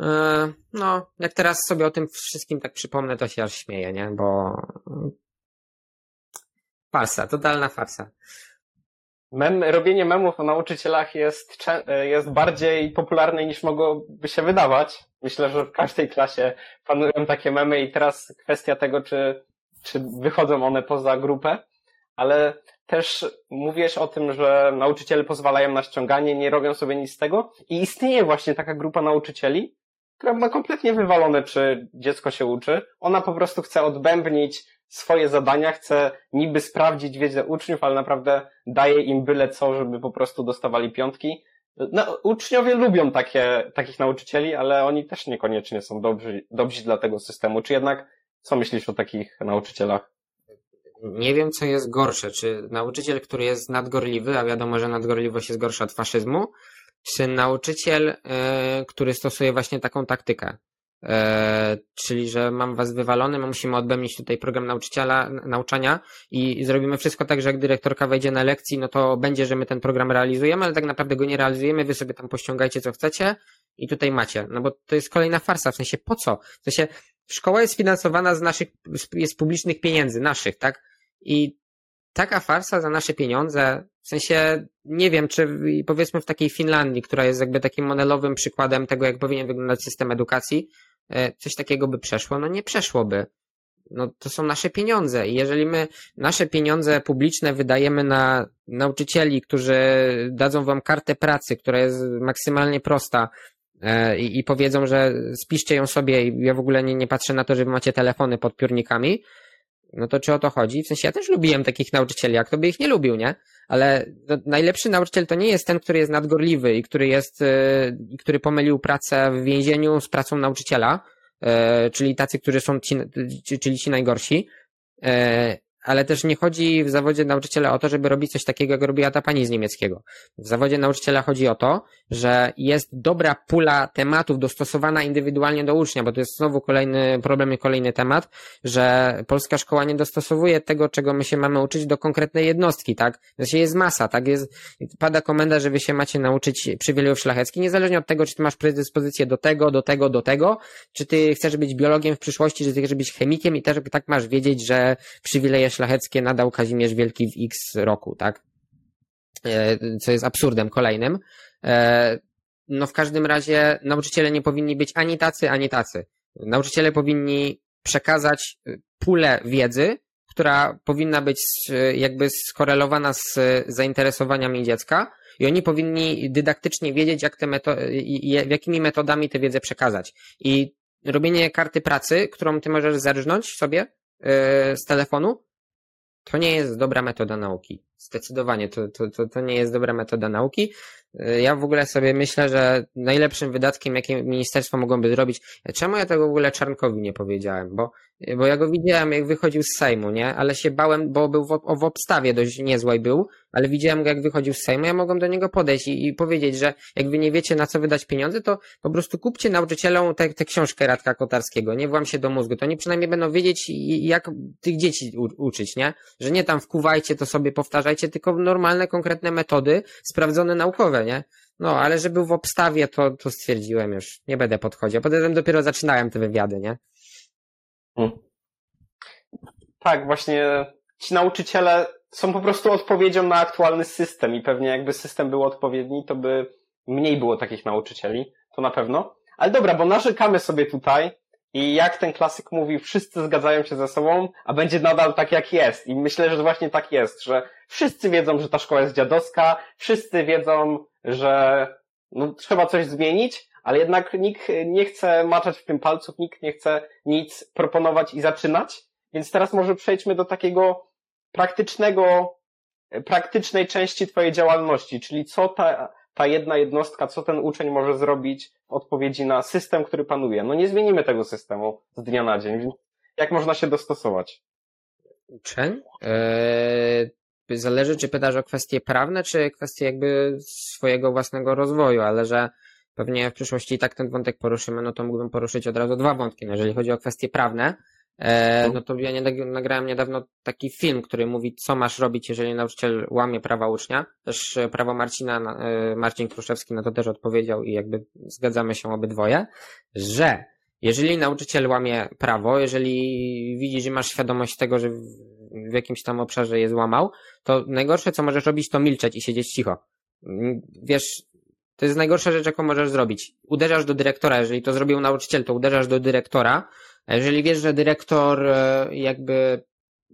E, No, jak teraz sobie o tym wszystkim tak przypomnę, to się aż śmieję, nie? Bo farsa, totalna farsa. Mem, robienie memów o nauczycielach jest, cze- jest bardziej popularne niż mogłoby się wydawać. Myślę, że w każdej klasie panują takie memy i teraz kwestia tego, czy, czy wychodzą one poza grupę, ale też mówisz o tym, że nauczyciele pozwalają na ściąganie, nie robią sobie nic z tego i istnieje właśnie taka grupa nauczycieli, która ma kompletnie wywalone, czy dziecko się uczy. Ona po prostu chce odbębnić swoje zadania, chce niby sprawdzić wiedzę uczniów, ale naprawdę daje im byle co, żeby po prostu dostawali piątki. No, uczniowie lubią takie, takich nauczycieli, ale oni też niekoniecznie są dobrzy, dobrzy dla tego systemu. Czy jednak, co myślisz o takich nauczycielach? Nie wiem, co jest gorsze, czy nauczyciel, który jest nadgorliwy, a wiadomo, że nadgorliwość jest gorsza od faszyzmu, czy nauczyciel, e, który stosuje właśnie taką taktykę. E, czyli, że mam was wywalony, my musimy odbębnić tutaj program nauczyciela, nauczania i zrobimy wszystko tak, że jak dyrektorka wejdzie na lekcji, no to będzie, że my ten program realizujemy, ale tak naprawdę go nie realizujemy, wy sobie tam pościągajcie co chcecie i tutaj macie. No bo to jest kolejna farsa, w sensie po co? W sensie szkoła jest finansowana z naszych, z publicznych pieniędzy, naszych, tak? I taka farsa za nasze pieniądze, w sensie nie wiem, czy powiedzmy w takiej Finlandii, która jest jakby takim modelowym przykładem tego, jak powinien wyglądać system edukacji, coś takiego by przeszło? No nie przeszłoby. No to są nasze pieniądze i jeżeli my nasze pieniądze publiczne wydajemy na nauczycieli, którzy dadzą wam kartę pracy, która jest maksymalnie prosta e, i, i powiedzą, że spiszcie ją sobie i ja w ogóle nie, nie patrzę na to, że wy macie telefony pod piórnikami, no to czy o to chodzi? W sensie ja też lubiłem takich nauczycieli, jak to by ich nie lubił, nie? Ale no, najlepszy nauczyciel to nie jest ten, który jest nadgorliwy i który jest, i który pomylił pracę w więzieniu z pracą nauczyciela, e, czyli tacy, którzy są ci, czyli ci najgorsi. E, ale też nie chodzi w zawodzie nauczyciela o to, żeby robić coś takiego, jak robiła ta pani z niemieckiego. W zawodzie nauczyciela chodzi o to, że jest dobra pula tematów dostosowana indywidualnie do ucznia, bo to jest znowu kolejny problem i kolejny temat, że polska szkoła nie dostosowuje tego, czego my się mamy uczyć do konkretnej jednostki, tak? Sensie jest masa, tak? Jest, pada komenda, że wy się macie nauczyć przywilejów szlacheckich, niezależnie od tego, czy ty masz predyspozycję do tego, do tego, do tego, czy ty chcesz być biologiem w przyszłości, czy ty chcesz być chemikiem i też tak masz wiedzieć, że przywileje szlacheckie nadał Kazimierz Wielki w X roku, tak? E, Co jest absurdem kolejnym. E, No w każdym razie nauczyciele nie powinni być ani tacy, ani tacy. Nauczyciele powinni przekazać y, pulę wiedzy, która powinna być jakby skorelowana z zainteresowaniami dziecka i oni powinni dydaktycznie wiedzieć, jak te meto- jakimi metodami tę wiedzę przekazać. I robienie karty pracy, którą ty możesz zerżnąć sobie z telefonu, to nie jest dobra metoda nauki. Zdecydowanie, to, to, to, to nie jest dobra metoda nauki. Yy, Ja w ogóle sobie myślę, że najlepszym wydatkiem, jakie ministerstwo mogłoby zrobić, czemu ja tego w ogóle Czarnkowi nie powiedziałem, bo, bo ja go widziałem, jak wychodził z Sejmu, nie? Ale się bałem, bo był w, w obstawie dość niezłej był, ale widziałem go, jak wychodził z Sejmu, ja mogłem do niego podejść i, i powiedzieć, że jak wy nie wiecie, na co wydać pieniądze, to po prostu kupcie nauczycielom tę tę książkę Radka Kotarskiego, nie włam się do mózgu, to oni przynajmniej będą wiedzieć, jak tych dzieci u, uczyć, nie? Że nie tam wkuwajcie to sobie, powtarzajcie, tylko normalne, konkretne metody, sprawdzone naukowe, nie? No, ale że był w obstawie, to, to stwierdziłem już, nie będę podchodził. Potem dopiero zaczynałem te wywiady, nie? Hmm. tak, właśnie ci nauczyciele są po prostu odpowiedzią na aktualny system i pewnie jakby system był odpowiedni, to by mniej było takich nauczycieli, to na pewno. Ale dobra, bo narzekamy sobie tutaj i jak ten klasyk mówi, wszyscy zgadzają się ze sobą, a będzie nadal tak jak jest. I myślę, że właśnie tak jest, że wszyscy wiedzą, że ta szkoła jest dziadowska, wszyscy wiedzą, że no, trzeba coś zmienić, ale jednak nikt nie chce maczać w tym palców, nikt nie chce nic proponować i zaczynać. Więc teraz może przejdźmy do takiego praktycznego, praktycznej części Twojej działalności, czyli co ta, ta jedna jednostka, co ten uczeń może zrobić w odpowiedzi na system, który panuje. No nie zmienimy tego systemu z dnia na dzień, więc jak można się dostosować? Uczeń? Eee, zależy, czy pytasz o kwestie prawne, czy kwestie jakby swojego własnego rozwoju, ale że pewnie w przyszłości i tak ten wątek poruszymy, no to mógłbym poruszyć od razu dwa wątki. No, jeżeli chodzi o kwestie prawne, e, no to ja nie, nagrałem niedawno taki film, który mówi, co masz robić, jeżeli nauczyciel łamie prawa ucznia. Też e, prawo Marcina, e, Marcin Kruszewski na to też odpowiedział i jakby zgadzamy się obydwoje, że jeżeli nauczyciel łamie prawo, jeżeli widzi, że masz świadomość tego, że w jakimś tam obszarze je złamał, to najgorsze, co możesz robić, to milczeć i siedzieć cicho. Wiesz, to jest najgorsza rzecz, jaką możesz zrobić. Uderzasz do dyrektora, jeżeli to zrobił nauczyciel, to uderzasz do dyrektora, jeżeli wiesz, że dyrektor e, jakby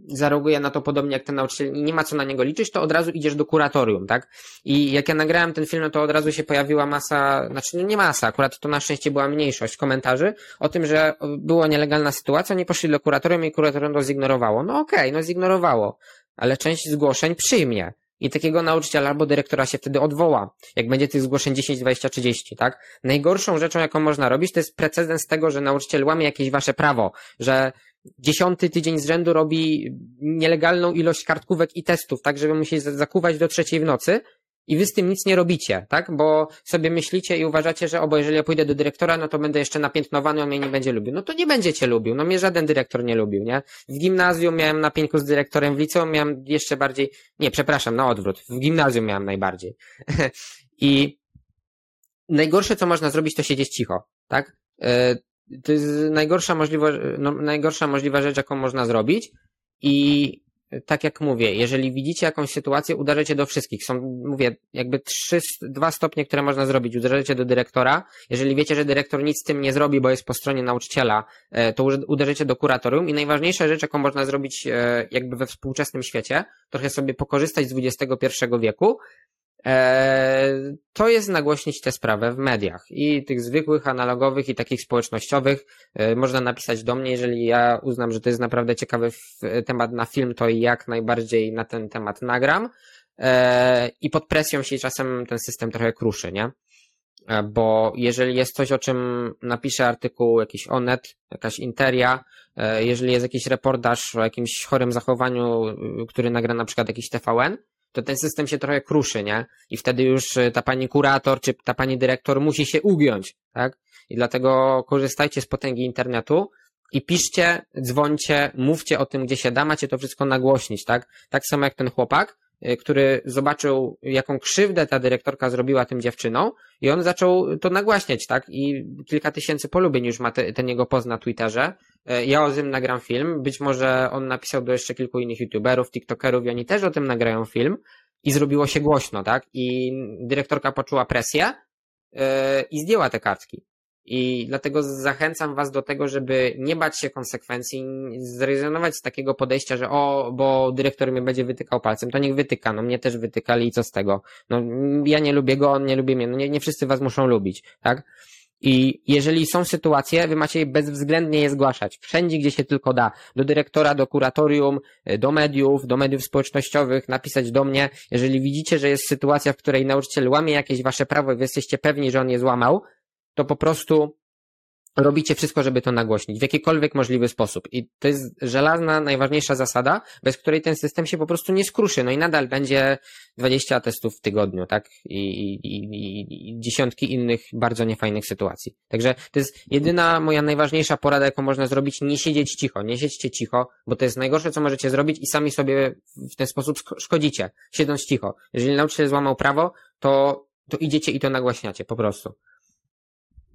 zareaguje na to podobnie jak ten nauczyciel i nie ma co na niego liczyć, to od razu idziesz do kuratorium, tak? I jak ja nagrałem ten film, no to od razu się pojawiła masa, znaczy no nie masa, akurat to na szczęście była mniejszość komentarzy o tym, że była nielegalna sytuacja, nie poszli do kuratorium i kuratorium to zignorowało. No okej, okay, no zignorowało, ale część zgłoszeń przyjmie. I takiego nauczyciela albo dyrektora się wtedy odwoła, jak będzie tych zgłoszeń 10, 20, 30, tak? Najgorszą rzeczą, jaką można robić, to jest precedens tego, że nauczyciel łamie jakieś wasze prawo, że dziesiąty tydzień z rzędu robi nielegalną ilość kartkówek i testów, tak, żeby mu się zakuwać do trzeciej w nocy i wy z tym nic nie robicie, tak, bo sobie myślicie i uważacie, że obo, jeżeli ja pójdę do dyrektora, no to będę jeszcze napiętnowany, on mnie nie będzie lubił. No to nie będziecie lubił, no mnie żaden dyrektor nie lubił, nie? W gimnazjum miałem na pieńku z dyrektorem, w liceum miałem jeszcze bardziej, nie, przepraszam, na odwrót, w gimnazjum miałem najbardziej. (laughs) I najgorsze, co można zrobić, to siedzieć cicho, tak? E, to jest najgorsza możliwa, no, najgorsza możliwa rzecz, jaką można zrobić i tak jak mówię, jeżeli widzicie jakąś sytuację, uderzycie do wszystkich. Są, mówię, jakby trzy, dwa stopnie, które można zrobić. Uderzycie do dyrektora. Jeżeli wiecie, że dyrektor nic z tym nie zrobi, bo jest po stronie nauczyciela, e, to uderzycie do kuratorium. I najważniejsza rzecz, jaką można zrobić e, jakby we współczesnym świecie, trochę sobie pokorzystać z XXI wieku, to jest nagłośnić tę sprawę w mediach i tych zwykłych, analogowych i takich społecznościowych. E, można napisać do mnie, jeżeli ja uznam, że to jest naprawdę ciekawy temat na film, to jak najbardziej na ten temat nagram. E, I pod presją się czasem ten system trochę kruszy, nie? Bo jeżeli jest coś, o czym napiszę artykuł, jakiś Onet, jakaś Interia, jeżeli jest jakiś reportaż o jakimś chorym zachowaniu, który nagra na przykład jakiś TVN, to ten system się trochę kruszy, nie? I wtedy już e, ta pani kurator czy ta pani dyrektor musi się ugiąć, tak? I dlatego korzystajcie z potęgi internetu i piszcie, dzwońcie, mówcie o tym, gdzie się da, macie to wszystko nagłośnić, tak? Tak samo jak ten chłopak, e, który zobaczył, jaką krzywdę ta dyrektorka zrobiła tym dziewczynom i on zaczął to nagłaśniać, tak? I kilka tysięcy polubień już ma te, ten jego post na Twitterze. E, ja o tym nagram film. Być może on napisał do jeszcze kilku innych youtuberów, tiktokerów i oni też o tym nagrają film. I zrobiło się głośno, tak? I dyrektorka poczuła presję yy, i zdjęła te kartki. I dlatego zachęcam Was do tego, żeby nie bać się konsekwencji, zrezygnować z takiego podejścia, że o, bo dyrektor mnie będzie wytykał palcem, to niech wytyka, no mnie też wytykali i co z tego? No ja nie lubię go, on nie lubi mnie, no nie, nie wszyscy Was muszą lubić, tak? I jeżeli są sytuacje, wy macie bezwzględnie je zgłaszać. Wszędzie, gdzie się tylko da. Do dyrektora, do kuratorium, do mediów, do mediów społecznościowych, napisać do mnie. Jeżeli widzicie, że jest sytuacja, w której nauczyciel łamie jakieś wasze prawo i wy jesteście pewni, że on je złamał, to po prostu robicie wszystko, żeby to nagłośnić w jakikolwiek możliwy sposób. I to jest żelazna, najważniejsza zasada, bez której ten system się po prostu nie skruszy. No i nadal będzie 20 testów w tygodniu, tak? I, i, i, i dziesiątki innych bardzo niefajnych sytuacji. Także to jest jedyna moja najważniejsza porada, jaką można zrobić. Nie siedzieć cicho, nie siedźcie cicho, bo to jest najgorsze, co możecie zrobić i sami sobie w ten sposób szkodzicie, siedząc cicho. Jeżeli nauczyciel złamał prawo, to, to idziecie i to nagłaśniacie po prostu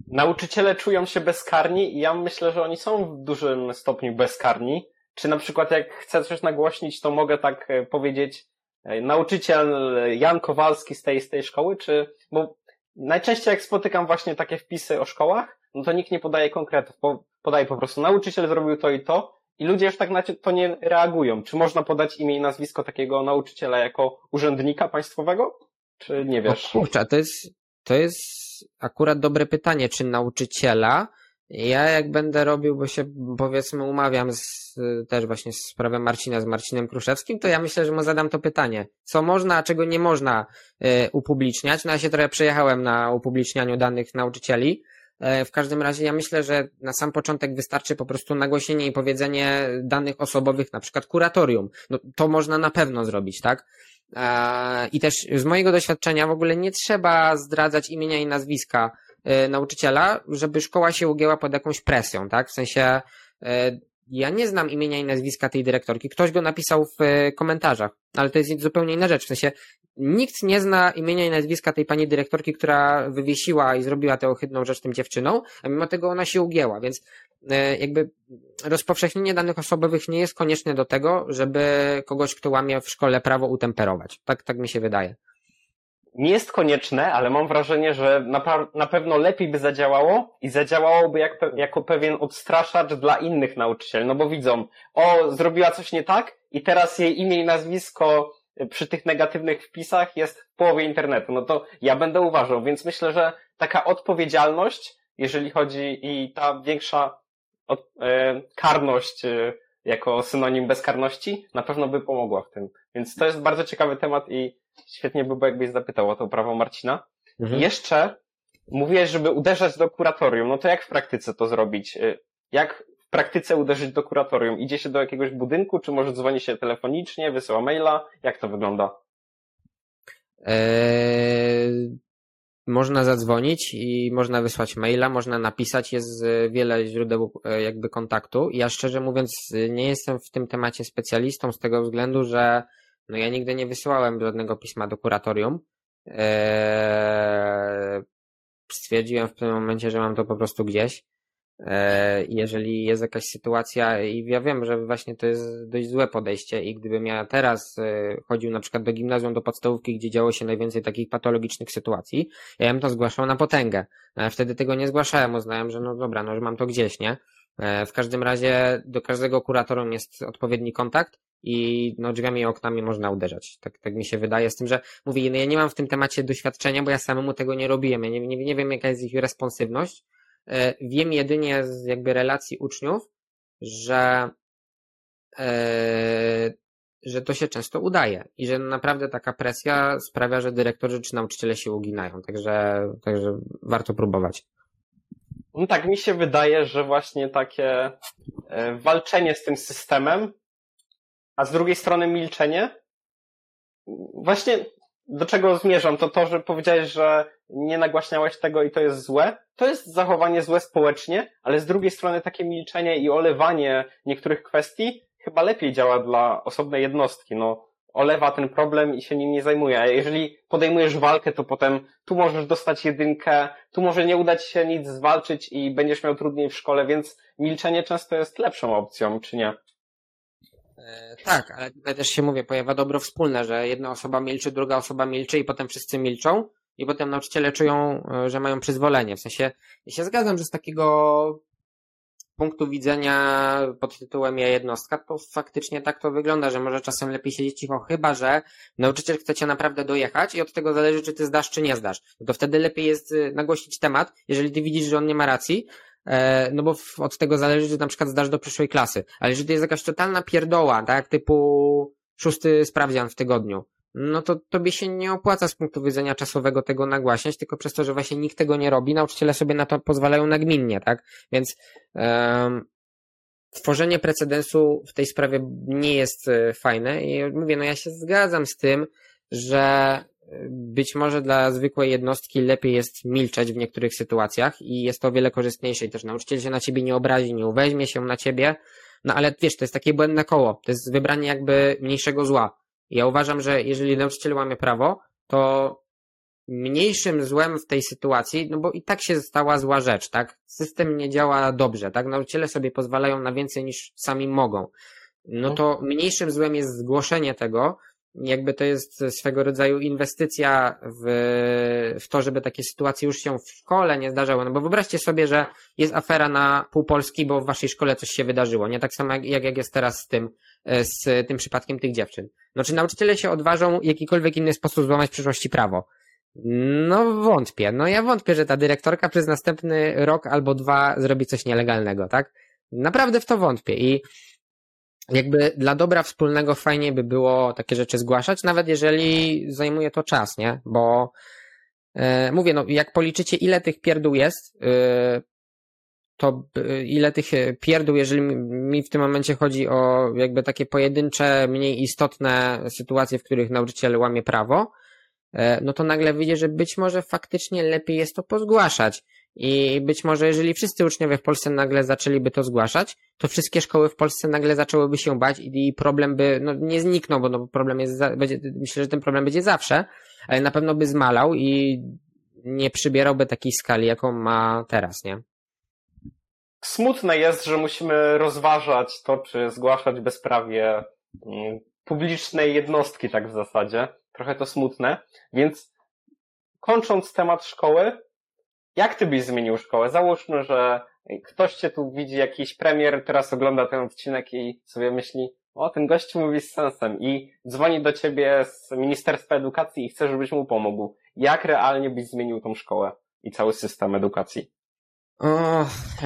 nauczyciele czują się bezkarni i ja myślę, że oni są w dużym stopniu bezkarni, czy na przykład jak chcę coś nagłośnić, to mogę tak e, powiedzieć e, nauczyciel Jan Kowalski z tej, z tej szkoły, czy, bo najczęściej jak spotykam właśnie takie wpisy o szkołach, no to nikt nie podaje konkretów, podaje po prostu nauczyciel zrobił to i to i ludzie już tak na to nie reagują. Czy można podać imię i nazwisko takiego nauczyciela jako urzędnika państwowego? Czy nie wiesz? O kurczę, to jest, to jest akurat dobre pytanie, czy nauczyciela, ja jak będę robił, bo się powiedzmy umawiam z, też właśnie z prawem Marcina, z Marcinem Kruszewskim, to ja myślę, że mu zadam to pytanie. Co można, a czego nie można y, upubliczniać? No ja się trochę przejechałem na upublicznianiu danych nauczycieli. Y, w każdym razie ja myślę, że na sam początek wystarczy po prostu nagłośnienie i powiedzenie danych osobowych, na przykład kuratorium. No, to można na pewno zrobić, tak? E, I też z mojego doświadczenia w ogóle nie trzeba zdradzać imienia i nazwiska E, nauczyciela, żeby szkoła się ugięła pod jakąś presją, tak? W sensie, e, ja nie znam imienia i nazwiska tej dyrektorki. Ktoś go napisał w komentarzach, ale to jest zupełnie inna rzecz. W sensie, nikt nie zna imienia i nazwiska tej pani dyrektorki, która wywiesiła i zrobiła tę ohydną rzecz tym dziewczyną, a mimo tego ona się ugięła, więc jakby rozpowszechnienie danych osobowych nie jest konieczne do tego, żeby kogoś, kto łamie w szkole prawo utemperować. Tak, tak mi się wydaje nie jest konieczne, ale mam wrażenie, że na, na pewno lepiej by zadziałało i zadziałałoby jak, jako pewien odstraszacz dla innych nauczycieli, no bo widzą, o, zrobiła coś nie tak i teraz jej imię i nazwisko przy tych negatywnych wpisach jest w połowie internetu. No to ja będę uważał, więc myślę, że taka odpowiedzialność, jeżeli chodzi i ta większa e, karność e, jako synonim bezkarności, na pewno by pomogła w tym. Więc to jest bardzo ciekawy temat i świetnie by było, jakbyś zapytał o to prawo Marcina. Mhm. Jeszcze mówiłeś, żeby uderzać do kuratorium. No to jak w praktyce to zrobić? Y, jak w praktyce uderzyć do kuratorium? Idzie się do jakiegoś budynku, czy może dzwoni się telefonicznie, wysyła maila? Jak to wygląda? Eee, można zadzwonić i można wysłać maila, można napisać, jest wiele źródeł e, jakby kontaktu. Ja szczerze mówiąc nie jestem w tym temacie specjalistą z tego względu, że no ja nigdy nie wysyłałem żadnego pisma do kuratorium. Eee, stwierdziłem w tym momencie, że mam to po prostu gdzieś. Eee, jeżeli jest jakaś sytuacja i ja wiem, że właśnie to jest dość złe podejście i gdybym ja teraz e, chodził na przykład do gimnazjum, do podstawówki, gdzie działo się najwięcej takich patologicznych sytuacji, ja bym to zgłaszał na potęgę. Ale wtedy tego nie zgłaszałem, uznałem, że no dobra, no że mam to gdzieś, nie? E, w każdym razie do każdego kuratorium jest odpowiedni kontakt i no, drzwiami i oknami można uderzać. Tak, tak mi się wydaje. Z tym, że mówię, no, ja nie mam w tym temacie doświadczenia, bo ja samemu tego nie robiłem. Ja nie, nie, nie wiem, jaka jest ich responsywność. E, wiem jedynie z jakby relacji uczniów, że, e, że to się często udaje i że naprawdę taka presja sprawia, że dyrektorzy czy nauczyciele się uginają. Także, także warto próbować. No tak, mi się wydaje, że właśnie takie e, walczenie z tym systemem a z drugiej strony milczenie. Właśnie do czego zmierzam, to to, że powiedziałeś, że nie nagłaśniałeś tego i to jest złe. To jest zachowanie złe społecznie, ale z drugiej strony takie milczenie i olewanie niektórych kwestii chyba lepiej działa dla osobnej jednostki. No, olewa ten problem i się nim nie zajmuje. A jeżeli podejmujesz walkę, to potem tu możesz dostać jedynkę, tu może nie udać się nic zwalczyć i będziesz miał trudniej w szkole, więc milczenie często jest lepszą opcją, czy nie? E, tak, ale tutaj też się mówię, pojawia dobro wspólne, że jedna osoba milczy, druga osoba milczy i potem wszyscy milczą i potem nauczyciele czują, e, że mają przyzwolenie. W sensie, ja się zgadzam, że z takiego punktu widzenia pod tytułem ja jednostka, to faktycznie tak to wygląda, że może czasem lepiej siedzieć cicho, chyba że nauczyciel chce cię naprawdę dojechać i od tego zależy, czy ty zdasz, czy nie zdasz. No to wtedy lepiej jest e, nagłościć temat, jeżeli ty widzisz, że on nie ma racji, no bo od tego zależy, czy na przykład zdasz do przyszłej klasy. Ale jeżeli to jest jakaś totalna pierdoła, tak, typu szósty sprawdzian w tygodniu, no to tobie się nie opłaca z punktu widzenia czasowego tego nagłaśniać, tylko przez to, że właśnie nikt tego nie robi, nauczyciele sobie na to pozwalają nagminnie, tak? Więc um, tworzenie precedensu w tej sprawie nie jest e, fajne i mówię, no ja się zgadzam z tym, że być może dla zwykłej jednostki lepiej jest milczeć w niektórych sytuacjach i jest to o wiele korzystniejsze i też nauczyciel się na ciebie nie obrazi, nie uweźmie się na ciebie, no ale wiesz, to jest takie błędne koło, to jest wybranie jakby mniejszego zła. Ja uważam, że jeżeli nauczyciel łamie prawo, to mniejszym złem w tej sytuacji, no bo i tak się stała zła rzecz, tak? System nie działa dobrze, tak? Nauczyciele sobie pozwalają na więcej niż sami mogą. no to mniejszym złem jest zgłoszenie tego, jakby to jest swego rodzaju inwestycja w, w to, żeby takie sytuacje już się w szkole nie zdarzały. No bo wyobraźcie sobie, że jest afera na pół Polski, bo w waszej szkole coś się wydarzyło. Nie tak samo jak, jak jest teraz z tym, z tym przypadkiem tych dziewczyn. No czy nauczyciele się odważą w jakikolwiek inny sposób złamać w przyszłości prawo? No wątpię. No ja wątpię, że ta dyrektorka przez następny rok albo dwa zrobi coś nielegalnego, tak? Naprawdę w to wątpię i jakby dla dobra wspólnego fajnie by było takie rzeczy zgłaszać, nawet jeżeli zajmuje to czas, nie? Bo e, mówię, no jak policzycie ile tych pierdół jest, e, to e, ile tych pierdół, jeżeli mi w tym momencie chodzi o jakby takie pojedyncze, mniej istotne sytuacje, w których nauczyciel łamie prawo, no to nagle wyjdzie, że być może faktycznie lepiej jest to pozgłaszać. I być może, jeżeli wszyscy uczniowie w Polsce nagle zaczęliby to zgłaszać, to wszystkie szkoły w Polsce nagle zaczęłyby się bać i problem by, no nie zniknął, bo no, problem jest, będzie, myślę, że ten problem będzie zawsze, ale na pewno by zmalał i nie przybierałby takiej skali, jaką ma teraz, nie? Smutne jest, że musimy rozważać to, czy zgłaszać bezprawie mm, publicznej jednostki, tak w zasadzie. Trochę to smutne, więc kończąc temat szkoły, jak ty byś zmienił szkołę? Załóżmy, że ktoś cię tu widzi, jakiś premier, teraz ogląda ten odcinek i sobie myśli, o, ten gość mówi z sensem i dzwoni do ciebie z Ministerstwa Edukacji i chce, żebyś mu pomógł. Jak realnie byś zmienił tą szkołę i cały system edukacji? O,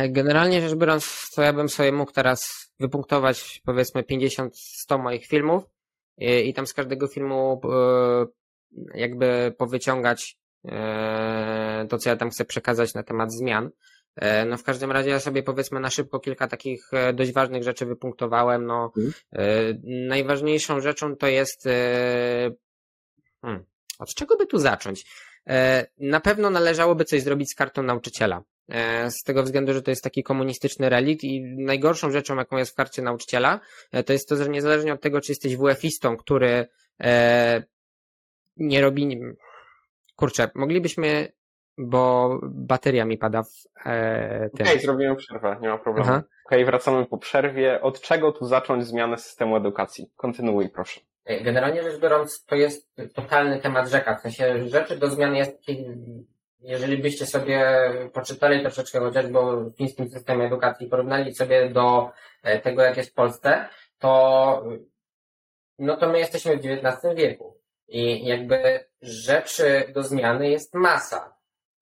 generalnie rzecz biorąc, to ja bym sobie mógł teraz wypunktować powiedzmy 50-100 moich filmów i, i tam z każdego filmu e, jakby powyciągać to, co ja tam chcę przekazać na temat zmian. E, no w każdym razie ja sobie powiedzmy na szybko kilka takich e, dość ważnych rzeczy wypunktowałem. No, hmm. najważniejszą rzeczą to jest hmm, od czego by tu zacząć? Na pewno należałoby coś zrobić z kartą nauczyciela. Z tego względu, że to jest taki komunistyczny relikt i najgorszą rzeczą, jaką jest w karcie nauczyciela, to jest to, że niezależnie od tego, czy jesteś WF-istą, który nie robi, Kurczę, moglibyśmy, bo bateria mi pada w e, tym. Okej, okay, zrobimy przerwę, nie ma problemu. Okej, okay, wracamy po przerwie. Od czego tu zacząć zmianę systemu edukacji? Kontynuuj, proszę. Generalnie rzecz biorąc, to jest totalny temat rzeka. W sensie rzeczy do zmiany jest taki, jeżeli byście sobie poczytali troszeczkę chociażby o fińskim systemie edukacji, porównali sobie do e, tego, jak jest w Polsce, to no to my jesteśmy w XIX wieku. I jakby rzeczy do zmiany jest masa.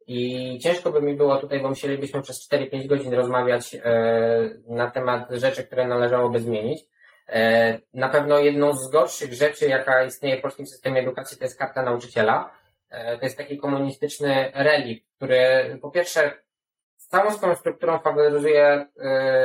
I ciężko by mi było tutaj, bo musielibyśmy przez 4-5 godzin rozmawiać e, na temat rzeczy, które należałoby zmienić. E, na pewno jedną z gorszych rzeczy, jaka istnieje w polskim systemie edukacji, to jest karta nauczyciela. E, to jest taki komunistyczny relikt, który po pierwsze całą swoją strukturą faworyzuje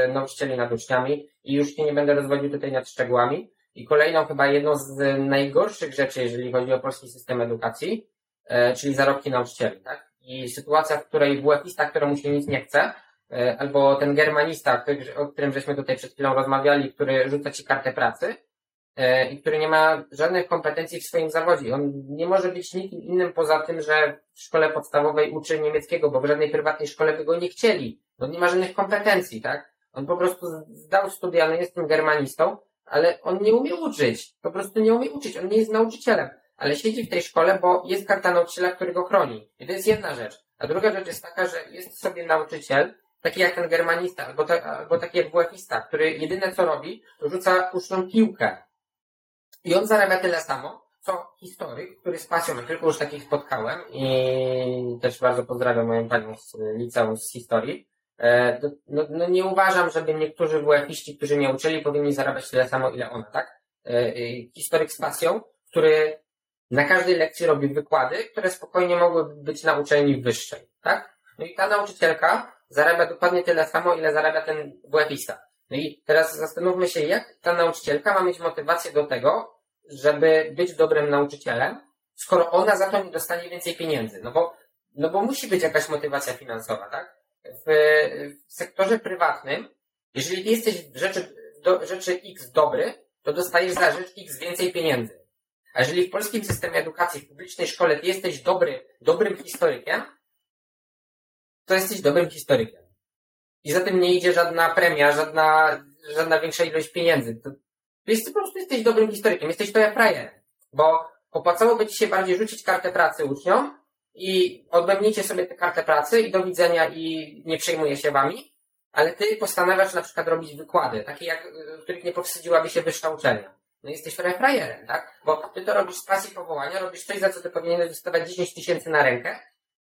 nauczycieli nad uczniami i już się nie będę rozwodził tutaj nad szczegółami. I kolejną chyba jedną z najgorszych rzeczy, jeżeli chodzi o polski system edukacji, e, czyli zarobki nauczycieli, tak? I sytuacja, w której WF-ista, któremu się nic nie chce, e, albo ten germanista, o którym żeśmy tutaj przed chwilą rozmawiali, który rzuca ci kartę pracy e, i który nie ma żadnych kompetencji w swoim zawodzie. On nie może być nikim innym poza tym, że w szkole podstawowej uczy niemieckiego, bo w żadnej prywatnej szkole by go nie chcieli. On nie ma żadnych kompetencji, tak? On po prostu zdał studia, no jest tym germanistą, ale on nie umie uczyć. Po prostu nie umie uczyć. On nie jest nauczycielem. Ale siedzi w tej szkole, bo jest karta nauczyciela, który go chroni. I to jest jedna rzecz. A druga rzecz jest taka, że jest sobie nauczyciel, taki jak ten germanista, albo, ta, albo taki jak WF-ista, który jedyne co robi, to rzuca uczniom piłkę. I on zarabia tyle samo, co historyk, który z pasją, tylko już takich spotkałem i też bardzo pozdrawiam moją panią z liceum z historii, no, no nie uważam, żeby niektórzy WF-iści, którzy nie uczyli, powinni zarabiać tyle samo, ile ona, tak? E, e, historyk z pasją, który na każdej lekcji robi wykłady, które spokojnie mogłyby być na uczelni wyższej, tak? No i ta nauczycielka zarabia dokładnie tyle samo, ile zarabia ten WF-ista. No i teraz zastanówmy się, jak ta nauczycielka ma mieć motywację do tego, żeby być dobrym nauczycielem, skoro ona za to nie dostanie więcej pieniędzy. No bo, no bo musi być jakaś motywacja finansowa, tak? W, w sektorze prywatnym, jeżeli ty jesteś w rzeczy, do, rzeczy X dobry, to dostajesz za rzecz X więcej pieniędzy. A jeżeli w polskim systemie edukacji, w publicznej szkole ty jesteś dobry, dobrym historykiem, to jesteś dobrym historykiem. I za tym nie idzie żadna premia, żadna, żadna większa ilość pieniędzy. To po prostu jesteś dobrym historykiem, jesteś to jak frajerem. Bo opłacałoby ci się bardziej rzucić kartę pracy uczniom i odbędnijcie sobie tę kartę pracy i do widzenia i nie przejmuję się wami, ale ty postanawiasz na przykład robić wykłady, takie jak, w których nie powstydziłaby się wyższa uczelnia. No jesteś frajerem, tak? Bo ty to robisz z pasji powołania, robisz coś, za co ty powinieneś dostawać 10 tysięcy na rękę,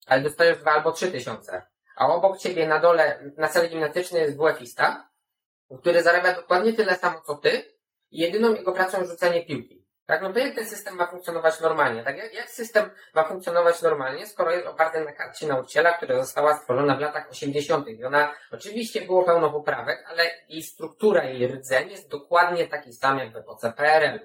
ale dostajesz 2 albo 3 tysiące. A obok ciebie na dole, na celi gimnastycznej jest WF-ista, który zarabia dokładnie tyle samo co ty i jedyną jego pracą jest rzucanie piłki. Tak, no to jak ten system ma funkcjonować normalnie? Tak, jak, jak system ma funkcjonować normalnie, skoro jest oparty na karcie nauczyciela, która została stworzona w latach 80. I ona oczywiście było pełno poprawek, ale jej struktura, jej rdzeń jest dokładnie taki sam jak w epoce PRL.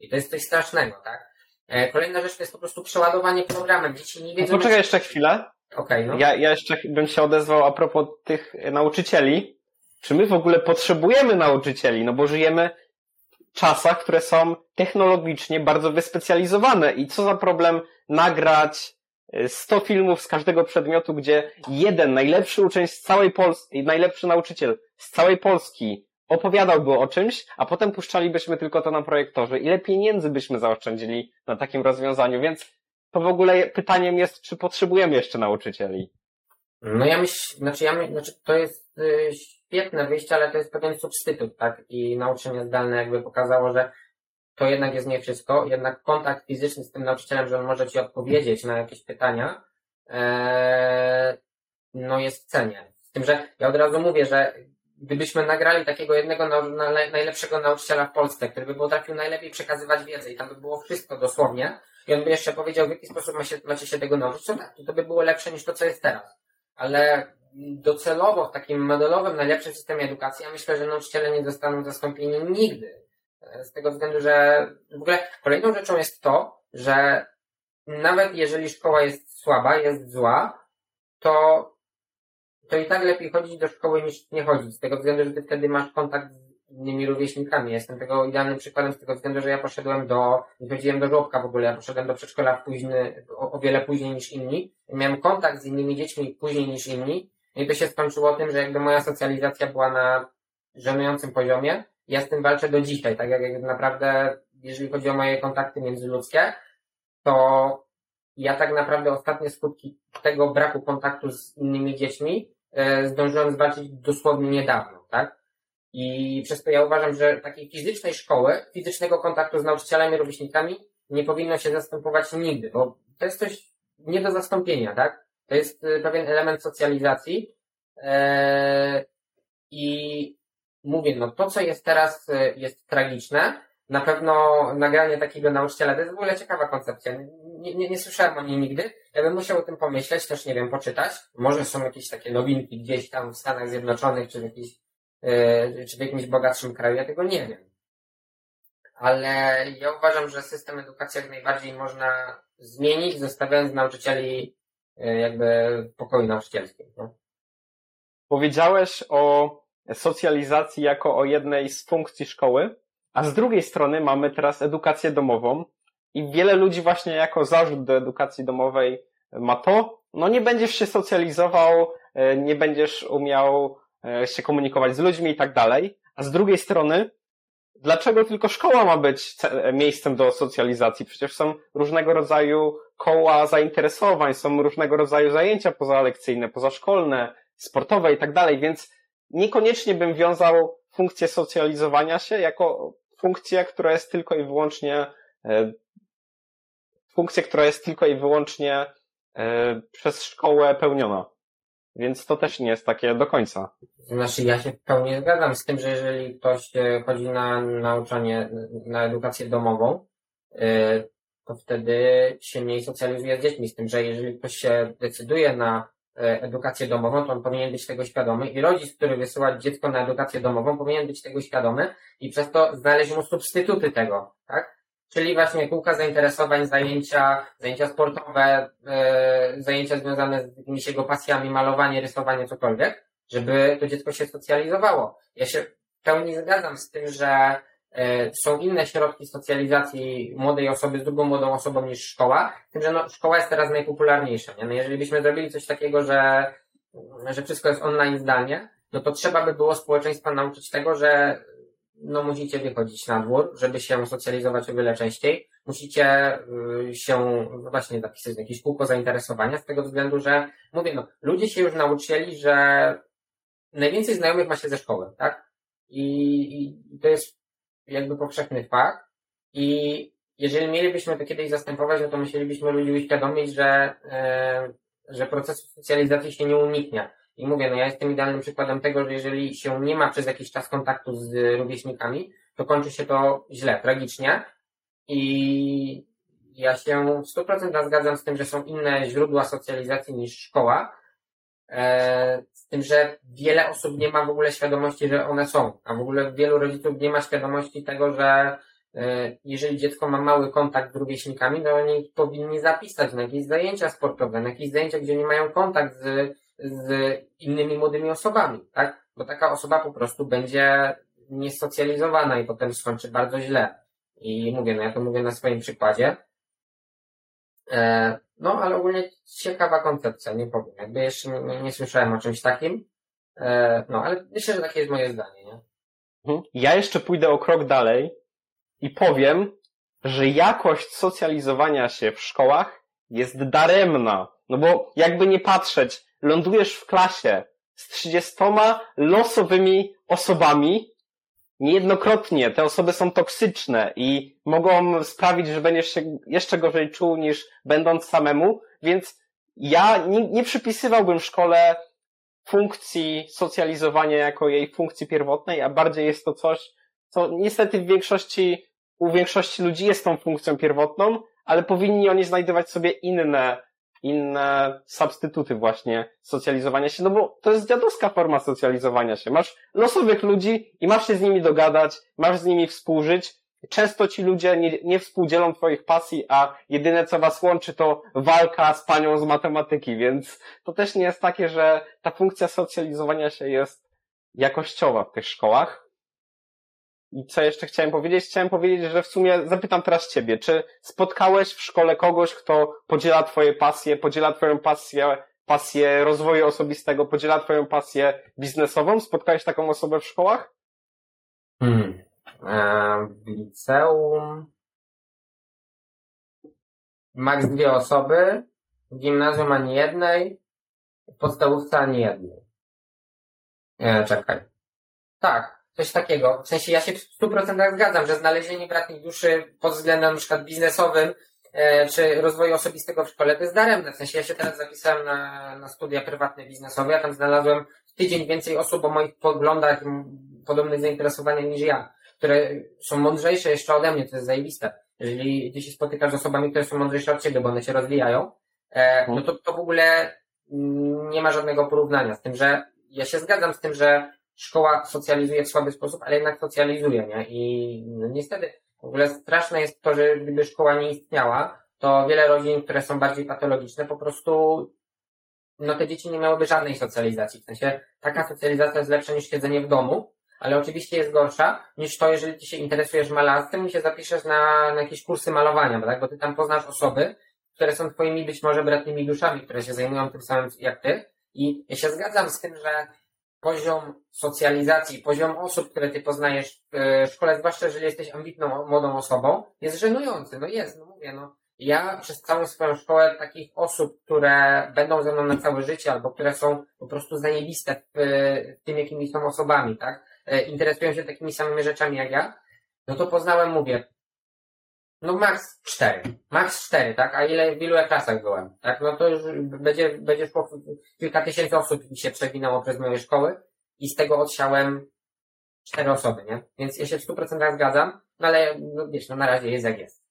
I to jest coś strasznego, tak? E, kolejna rzecz to jest po prostu przeładowanie programem. Dzieci nie wiedzą... No poczekaj jeszcze chwilę. Okej, no. Ja, ja jeszcze bym się odezwał a propos tych nauczycieli. Czy my w ogóle potrzebujemy nauczycieli? No bo żyjemy czasach, które są technologicznie bardzo wyspecjalizowane. I co za problem nagrać y, 100 filmów z każdego przedmiotu, gdzie jeden najlepszy uczeń z całej Polski, najlepszy nauczyciel z całej Polski opowiadałby o czymś, a potem puszczalibyśmy tylko to na projektorze. Ile pieniędzy byśmy zaoszczędzili na takim rozwiązaniu? Więc to w ogóle pytaniem jest, czy potrzebujemy jeszcze nauczycieli? No ja myślę, znaczy ja my, znaczy to jest y, świetne wyjście, ale to jest pewien substytut, tak? I nauczenie zdalne jakby pokazało, że to jednak jest nie wszystko, jednak kontakt fizyczny z tym nauczycielem, że on może ci odpowiedzieć na jakieś pytania, e, no jest w cenie. Z tym, że ja od razu mówię, że gdybyśmy nagrali takiego jednego nau, na, najlepszego nauczyciela w Polsce, który by potrafił najlepiej przekazywać wiedzę i tam by było wszystko dosłownie, i on by jeszcze powiedział, w jaki sposób ma się, macie się tego nauczyć, to tak, to by było lepsze niż to, co jest teraz. Ale docelowo w takim modelowym, najlepszym systemie edukacji, ja myślę, że nauczyciele nie zostaną zastąpieni nigdy. Z tego względu, że w ogóle kolejną rzeczą jest to, że nawet jeżeli szkoła jest słaba, jest zła, to, to i tak lepiej chodzić do szkoły niż nie chodzić. Z tego względu, że ty wtedy masz kontakt z innymi rówieśnikami. Jestem tego idealnym przykładem z tego względu, że ja poszedłem do, nie chodziłem do żłobka w ogóle, ja poszedłem do przedszkola w późny, o, o wiele później niż inni. Miałem kontakt z innymi dziećmi później niż inni. I to się skończyło tym, że jakby moja socjalizacja była na żenującym poziomie. Ja z tym walczę do dzisiaj, tak jak, naprawdę, jeżeli chodzi o moje kontakty międzyludzkie, to ja tak naprawdę ostatnie skutki tego braku kontaktu z innymi dziećmi e, zdążyłem zwalczyć dosłownie niedawno, tak? I przez to ja uważam, że takiej fizycznej szkoły, fizycznego kontaktu z nauczycielami, rówieśnikami nie powinno się zastępować nigdy, bo to jest coś nie do zastąpienia, tak? To jest y, pewien element socjalizacji eee, i mówię, no to co jest teraz y, jest tragiczne, na pewno nagranie takiego nauczyciela to jest w ogóle ciekawa koncepcja. Nie, nie, nie słyszałem o niej nigdy. Ja bym musiał o tym pomyśleć, też nie wiem, poczytać. Może są jakieś takie nowinki gdzieś tam w Stanach Zjednoczonych, czy w, jakiejś, yy, czy w jakimś bogatszym kraju, ja tego nie wiem. Ale ja uważam, że system edukacji jak najbardziej można zmienić, zostawiając nauczycieli yy, jakby w pokoju nauczycielskim. No. Powiedziałeś o socjalizacji jako o jednej z funkcji szkoły, a z drugiej strony mamy teraz edukację domową i wiele ludzi właśnie jako zarzut do edukacji domowej ma to, no nie będziesz się socjalizował, nie będziesz umiał się komunikować z ludźmi i tak dalej, a z drugiej strony dlaczego tylko szkoła ma być miejscem do socjalizacji? Przecież są różnego rodzaju koła zainteresowań, są różnego rodzaju zajęcia pozalekcyjne, pozaszkolne, sportowe i tak dalej, więc niekoniecznie bym wiązał funkcję socjalizowania się jako funkcję, która jest tylko i wyłącznie funkcję, która jest tylko i wyłącznie przez szkołę pełniona. Więc to też nie jest takie do końca. Znaczy, ja się w pełni zgadzam z tym, że jeżeli ktoś chodzi na nauczanie, na edukację domową, to wtedy się mniej socjalizuje z dziećmi. Z tym, że jeżeli ktoś się decyduje na edukację domową, to on powinien być tego świadomy i rodzic, który wysyła dziecko na edukację domową, powinien być tego świadomy i przez to znaleźć mu substytuty tego, tak? Czyli właśnie kółka zainteresowań, zajęcia, zajęcia sportowe, yy, zajęcia związane z jakimiś jego pasjami, malowanie, rysowanie, cokolwiek, żeby to dziecko się socjalizowało. Ja się w pełni zgadzam z tym, że yy, są inne środki socjalizacji młodej osoby z drugą młodą osobą niż szkoła, tym, że no, szkoła jest teraz najpopularniejsza. Nie? No jeżeli byśmy zrobili coś takiego, że, że wszystko jest online zdalnie, no to trzeba by było społeczeństwa nauczyć tego, że no musicie wychodzić na dwór, żeby się socjalizować o wiele częściej. Musicie y, się właśnie zapisać w jakieś kółko zainteresowania z tego względu, że mówię, no ludzie się już nauczyli, że najwięcej znajomych ma się ze szkoły, tak? I, i to jest jakby powszechny fakt. I jeżeli mielibyśmy to kiedyś zastępować, no to musielibyśmy ludzi uświadomić, że, e, że procesu socjalizacji się nie uniknie. I mówię, no ja jestem idealnym przykładem tego, że jeżeli się nie ma przez jakiś czas kontaktu z rówieśnikami, to kończy się to źle, tragicznie. I ja się w 100% zgadzam z tym, że są inne źródła socjalizacji niż szkoła. E, z tym, że wiele osób nie ma w ogóle świadomości, że one są, a w ogóle wielu rodziców nie ma świadomości tego, że e, jeżeli dziecko ma mały kontakt z rówieśnikami, to oni powinni zapisać na jakieś zajęcia sportowe, na jakieś zajęcia, gdzie nie mają kontakt z, z innymi młodymi osobami, tak? Bo taka osoba po prostu będzie niesocjalizowana i potem skończy bardzo źle. I mówię, no ja to mówię na swoim przykładzie. E, no, ale ogólnie ciekawa koncepcja, nie powiem. Jakby jeszcze nie, nie słyszałem o czymś takim. E, no, ale myślę, że takie jest moje zdanie, nie? Mhm. Ja jeszcze pójdę o krok dalej i powiem, że jakość socjalizowania się w szkołach jest daremna. No bo jakby nie patrzeć, lądujesz w klasie z trzydziestoma losowymi osobami, niejednokrotnie te osoby są toksyczne i mogą sprawić, że będziesz się jeszcze gorzej czuł niż będąc samemu, więc ja nie, nie przypisywałbym szkole funkcji socjalizowania jako jej funkcji pierwotnej, a bardziej jest to coś, co niestety w większości, u większości ludzi jest tą funkcją pierwotną, ale powinni oni znajdować sobie inne inne substytuty właśnie socjalizowania się, no bo to jest dziadowska forma socjalizowania się. Masz losowych ludzi i masz się z nimi dogadać, masz z nimi współżyć. Często ci ludzie nie, nie współdzielą twoich pasji, a jedyne co was łączy to walka z panią z matematyki, więc to też nie jest takie, że ta funkcja socjalizowania się jest jakościowa w tych szkołach. I co jeszcze chciałem powiedzieć? Chciałem powiedzieć, że w sumie zapytam teraz ciebie, czy spotkałeś w szkole kogoś, kto podziela twoje pasje, podziela twoją pasję, pasję rozwoju osobistego, podziela twoją pasję biznesową? Spotkałeś taką osobę w szkołach? Hmm. E, w liceum max dwie osoby, w gimnazjum ani jednej, w podstawówce ani jednej. E, czekaj. Tak, coś takiego. W sensie ja się w 100% zgadzam, że znalezienie bratniej duszy pod względem na przykład biznesowym e, czy rozwoju osobistego w szkole to jest daremne. W sensie ja się teraz zapisałem na, na studia prywatne biznesowe, ja tam znalazłem tydzień więcej osób o moich poglądach i podobnych zainteresowaniach niż ja, które są mądrzejsze jeszcze ode mnie, to jest zajebiste. Jeżeli ty się spotykasz z osobami, które są mądrzejsze od ciebie, bo one się rozwijają, e, no to, to w ogóle nie ma żadnego porównania z tym, że ja się zgadzam z tym, że szkoła socjalizuje w słaby sposób, ale jednak socjalizuje, nie? I no, niestety w ogóle straszne jest to, że gdyby szkoła nie istniała, to wiele rodzin, które są bardziej patologiczne, po prostu no te dzieci nie miałyby żadnej socjalizacji. W sensie taka socjalizacja jest lepsza niż siedzenie w domu, ale oczywiście jest gorsza niż to, jeżeli ty się interesujesz malarstwem i się zapiszesz na, na jakieś kursy malowania, tak? Bo ty tam poznasz osoby, które są twoimi być może bratnimi duszami, które się zajmują tym samym jak ty. I ja się zgadzam z tym, że poziom socjalizacji, poziom osób, które ty poznajesz w szkole, zwłaszcza jeżeli jesteś ambitną młodą osobą, jest żenujący. No jest, no mówię, no. Ja przez całą swoją szkołę takich osób, które będą ze mną na całe życie, albo które są po prostu zajebiste w, w tym, jakimi są osobami, tak? E, interesują się takimi samymi rzeczami jak ja, no to poznałem, mówię, no max cztery. Max cztery, tak? A ile, w ilu klasach byłem? Tak? No to już będzie, będzie szło kilka tysięcy osób się przewinęło przez moje szkoły i z tego odsiałem cztery osoby, nie? Więc ja się w 100% zgadzam, no ale no wiesz, no na razie jest jak jest.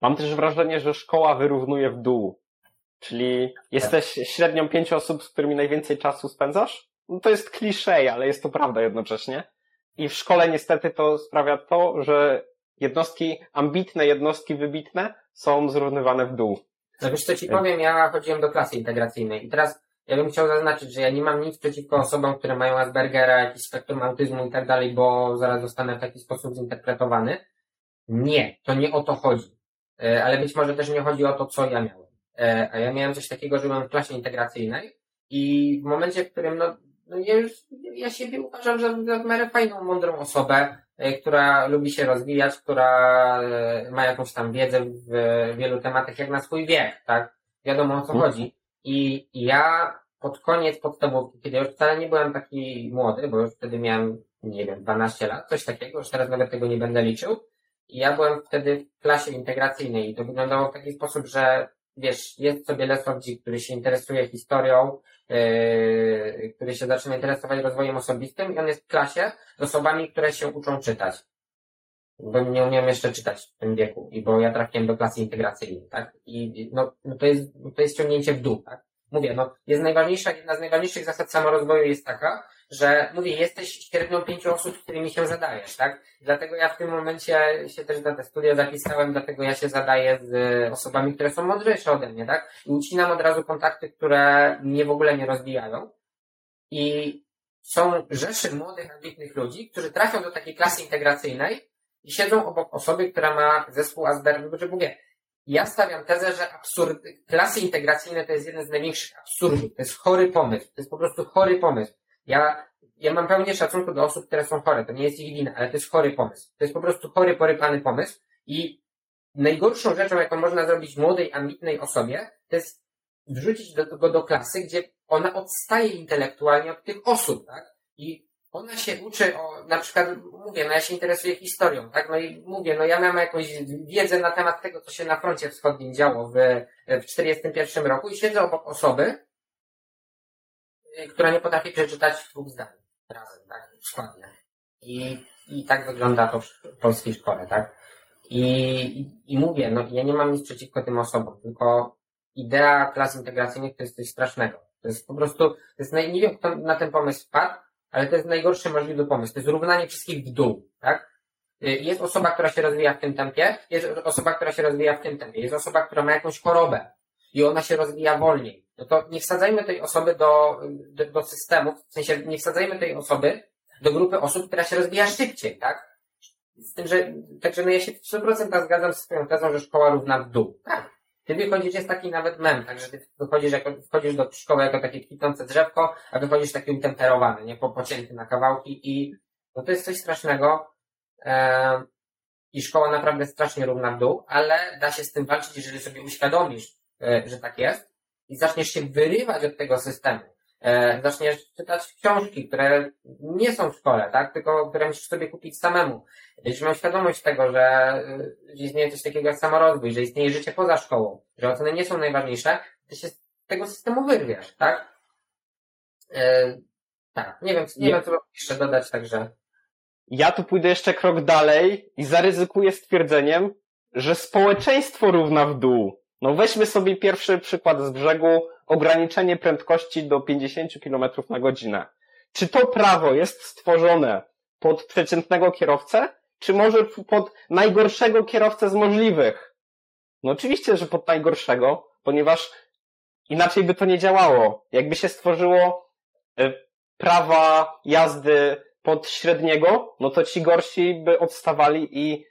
Mam też wrażenie, że szkoła wyrównuje w dół. Czyli jesteś średnią pięciu osób, z którymi najwięcej czasu spędzasz? No to jest kliszej, ale jest to prawda jednocześnie. I w szkole niestety to sprawia to, że jednostki, ambitne jednostki wybitne są zrównywane w dół. No wiesz co ci powiem, ja chodziłem do klasy integracyjnej i teraz ja bym chciał zaznaczyć, że ja nie mam nic przeciwko osobom, które mają Aspergera, jakiś spektrum autyzmu i tak dalej, bo zaraz zostanę w taki sposób zinterpretowany. Nie, to nie o to chodzi. E, ale być może też nie chodzi o to, co ja miałem. E, a ja miałem coś takiego, że byłem w klasie integracyjnej i w momencie, w którym no, no ja, już, ja siebie uważam za, za miarę fajną, mądrą osobę, e, która lubi się rozwijać, która e, ma jakąś tam wiedzę w wielu tematach, jak na swój wiek, tak? Wiadomo o co Mhm. chodzi. I ja pod koniec podstawówki, kiedy już wcale nie byłem taki młody, bo już wtedy miałem, nie wiem, 12 lat, coś takiego, już teraz nawet tego nie będę liczył. I ja byłem wtedy w klasie integracyjnej i to wyglądało w taki sposób, że wiesz, jest sobie lesowdzik, który się interesuje historią, yy, który się zaczyna interesować rozwojem osobistym i on jest w klasie z osobami, które się uczą czytać. Bo nie umiem jeszcze czytać w tym wieku i bo ja trafiłem do klasy integracyjnej, tak? I i no, no to jest, to jest ciągnięcie w dół, tak? Mówię, no, jest najważniejsza, jedna z najważniejszych zasad samorozwoju jest taka, że mówię, jesteś średnią pięciu osób, z którymi się zadajesz, tak? Dlatego ja w tym momencie się też na te studia zapisałem, dlatego ja się zadaję z osobami, które są mądrzejsze ode mnie, tak? I ucinam od razu kontakty, które mnie w ogóle nie rozwijają. I są rzesze młodych, ambitnych ludzi, którzy trafią do takiej klasy integracyjnej i siedzą obok osoby, która ma zespół Asperger, że mówię, ja stawiam tezę, że klasy integracyjne to jest jeden z największych absurdów. To jest chory pomysł. To jest po prostu chory pomysł. Ja, ja mam pełnię szacunku do osób, które są chore. To nie jest ich wina, ale to jest chory pomysł. To jest po prostu chory, porypany pomysł i najgorszą rzeczą, jaką można zrobić młodej, ambitnej osobie, to jest wrzucić do tego do klasy, gdzie ona odstaje intelektualnie od tych osób, tak? I ona się uczy o, na przykład, mówię, no ja się interesuję historią, tak? No i mówię, no ja miałem jakąś wiedzę na temat tego, co się na froncie wschodnim działo w, w 41 roku i siedzę obok osoby, która nie potrafi przeczytać dwóch zdań razem, tak? Składnie. I, I tak wygląda to w polskiej szkole, tak? I, i, I mówię, no ja nie mam nic przeciwko tym osobom, tylko idea klas integracyjnych to jest coś strasznego. To jest po prostu, to jest naj, nie wiem kto na ten pomysł wpadł, ale to jest najgorszy możliwy pomysł. To jest równanie wszystkich w dół, tak? Y, Jest osoba, która się rozwija w tym tempie, jest osoba, która się rozwija w tym tempie, jest osoba, która ma jakąś chorobę i ona się rozwija wolniej. No to nie wsadzajmy tej osoby do, do, do systemu, w sensie nie wsadzajmy tej osoby do grupy osób, która się rozwija szybciej, tak? Z tym, że, także no ja się w 100% zgadzam z swoją tezą, że szkoła równa w dół. Tak. Ty wychodzisz, jest taki nawet mem, także ty wychodzisz, jako, wchodzisz do szkoły jako takie kwitnące drzewko, a wychodzisz taki utemperowany, nie, po, pocięty na kawałki i no to jest coś strasznego. E, I szkoła naprawdę strasznie równa w dół, ale da się z tym walczyć, jeżeli sobie uświadomisz, e, że tak jest i zaczniesz się wyrywać od tego systemu. E, zaczniesz czytać książki, które nie są w szkole, tak, tylko które musisz sobie kupić samemu. Jeśli mam świadomość tego, że y, że istnieje coś takiego jak samorozwój, że istnieje życie poza szkołą, że oceny nie są najważniejsze, to się z tego systemu wyrwiesz, tak? E, tak, nie wiem, nie, Nie. wiem, co jeszcze dodać, także. Ja tu pójdę jeszcze krok dalej i zaryzykuję stwierdzeniem, że społeczeństwo równa w dół. No weźmy sobie pierwszy przykład z brzegu, ograniczenie prędkości do 50 km na godzinę. Czy to prawo jest stworzone pod przeciętnego kierowcę, czy może pod najgorszego kierowcę z możliwych? No oczywiście, że pod najgorszego, ponieważ inaczej by to nie działało. Jakby się stworzyło e, prawa jazdy pod średniego, no to ci gorsi by odstawali i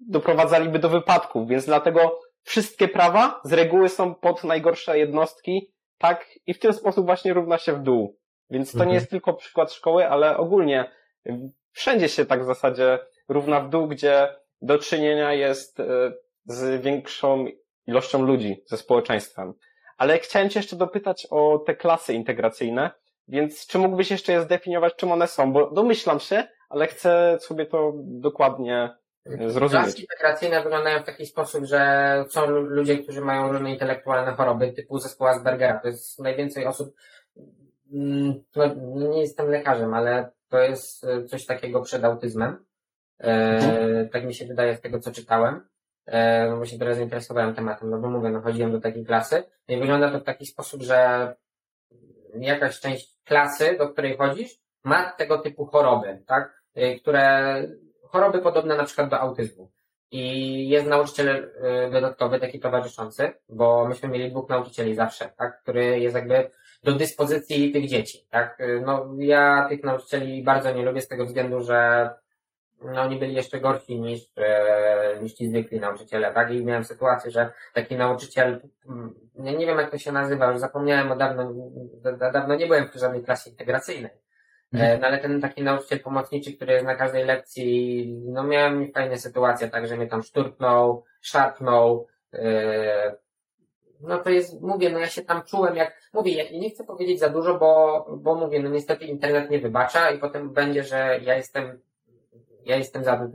doprowadzaliby do wypadków, więc dlatego wszystkie prawa z reguły są pod najgorsze jednostki, tak i w ten sposób właśnie równa się w dół. Więc to Mhm. nie jest tylko przykład szkoły, ale ogólnie wszędzie się tak w zasadzie równa w dół, gdzie do czynienia jest y, z większą ilością ludzi, ze społeczeństwem. Ale chciałem Cię jeszcze dopytać o te klasy integracyjne, więc czy mógłbyś jeszcze je zdefiniować, czym one są? Bo domyślam się, ale chcę sobie to dokładnie zrozumieć. Klasy integracyjne wyglądają w taki sposób, że są lu- ludzie, którzy mają różne intelektualne choroby, typu zespół Aspergera. To jest najwięcej osób, mm, no, nie jestem lekarzem, ale to jest e, coś takiego przed autyzmem. E, tak mi się wydaje z tego, co czytałem. E, no bo się teraz zainteresowałem tematem, no bo mówię, no chodziłem do takiej klasy i wygląda to w taki sposób, że jakaś część klasy, do której chodzisz, ma tego typu choroby, tak? E, które, choroby podobne na przykład do autyzmu. I jest nauczyciel y, dodatkowy, taki towarzyszący, bo myśmy mieli dwóch nauczycieli zawsze, tak, który jest jakby do dyspozycji tych dzieci, tak. Y, No, ja tych nauczycieli bardzo nie lubię z tego względu, że no, oni byli jeszcze gorsi niż, e, niż ci zwykli nauczyciele, tak? I miałem sytuację, że taki nauczyciel mm, nie, nie wiem jak to się nazywa, już zapomniałem, bo dawno, da, dawno nie byłem w żadnej klasie integracyjnej. E, no ale ten taki nauczyciel pomocniczy, który jest na każdej lekcji, no miałem fajne sytuacje, tak, że mnie tam szturknął, szarpnął, e, no to jest, mówię, no ja się tam czułem jak, mówię, ja nie chcę powiedzieć za dużo, bo, bo mówię, no niestety internet nie wybacza i potem będzie, że ja jestem, ja jestem za,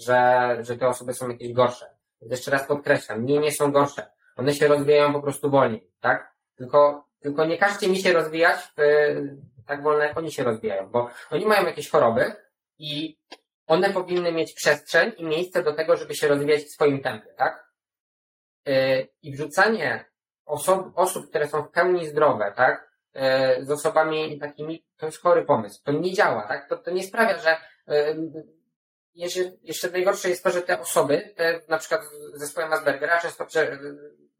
że, że te osoby są jakieś gorsze. Jeszcze raz podkreślam, nie, nie są gorsze. One się rozwijają po prostu wolniej, tak? Tylko, tylko nie każcie mi się rozwijać w, tak wolno, jak oni się rozwijają, bo oni mają jakieś choroby i one powinny mieć przestrzeń i miejsce do tego, żeby się rozwijać w swoim tempie, tak? Yy, I wrzucanie osob, osób, które są w pełni zdrowe, tak? Yy, z osobami takimi, to jest chory pomysł. To nie działa, tak? To, to nie sprawia, że yy, jeszcze, jeszcze najgorsze jest to, że te osoby, te na przykład z zespołem Aspergera, często prze,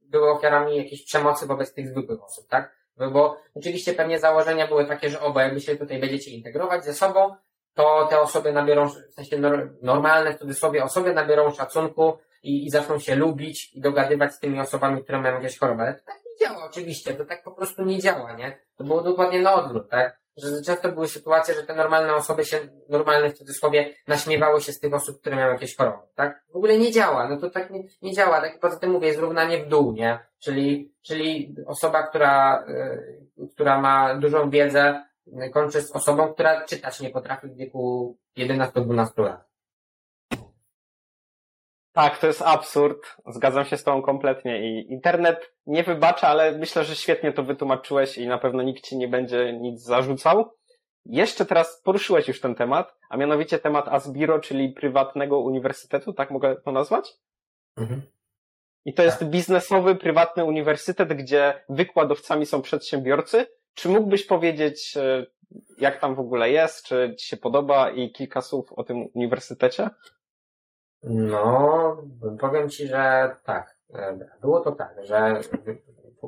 były ofiarami jakiejś przemocy wobec tych zwykłych osób, tak? Bo, bo oczywiście pewnie założenia były takie, że obo, jakby się tutaj będziecie integrować ze sobą, to te osoby nabiorą, w sensie normalne w cudzysłowie osoby nabiorą szacunku i, i zaczną się lubić i dogadywać z tymi osobami, które mają jakieś choroby. Ale to tak nie działa oczywiście, to tak po prostu nie działa, nie? To było dokładnie na odwrót, tak? Że często były sytuacje, że te normalne osoby się, normalne w cudzysłowie, naśmiewały się z tych osób, które miały jakieś choroby, tak? W ogóle nie działa, no to tak nie, nie działa, tak poza tym mówię, jest równanie w dół, nie? Czyli, czyli osoba, która, yy, która ma dużą wiedzę, kończy z osobą, która czytać nie potrafi w wieku 11-12 lat. Tak, to jest absurd. Zgadzam się z Tobą kompletnie i internet nie wybacza, ale myślę, że świetnie to wytłumaczyłeś i na pewno nikt Ci nie będzie nic zarzucał. Jeszcze teraz poruszyłeś już ten temat, a mianowicie temat Asbiro, czyli prywatnego uniwersytetu, tak mogę to nazwać? Mhm. I to jest tak. biznesowy, prywatny uniwersytet, gdzie wykładowcami są przedsiębiorcy. Czy mógłbyś powiedzieć, e, jak tam w ogóle jest, czy Ci się podoba i kilka słów o tym uniwersytecie? No, powiem Ci, że tak. E, było to tak, że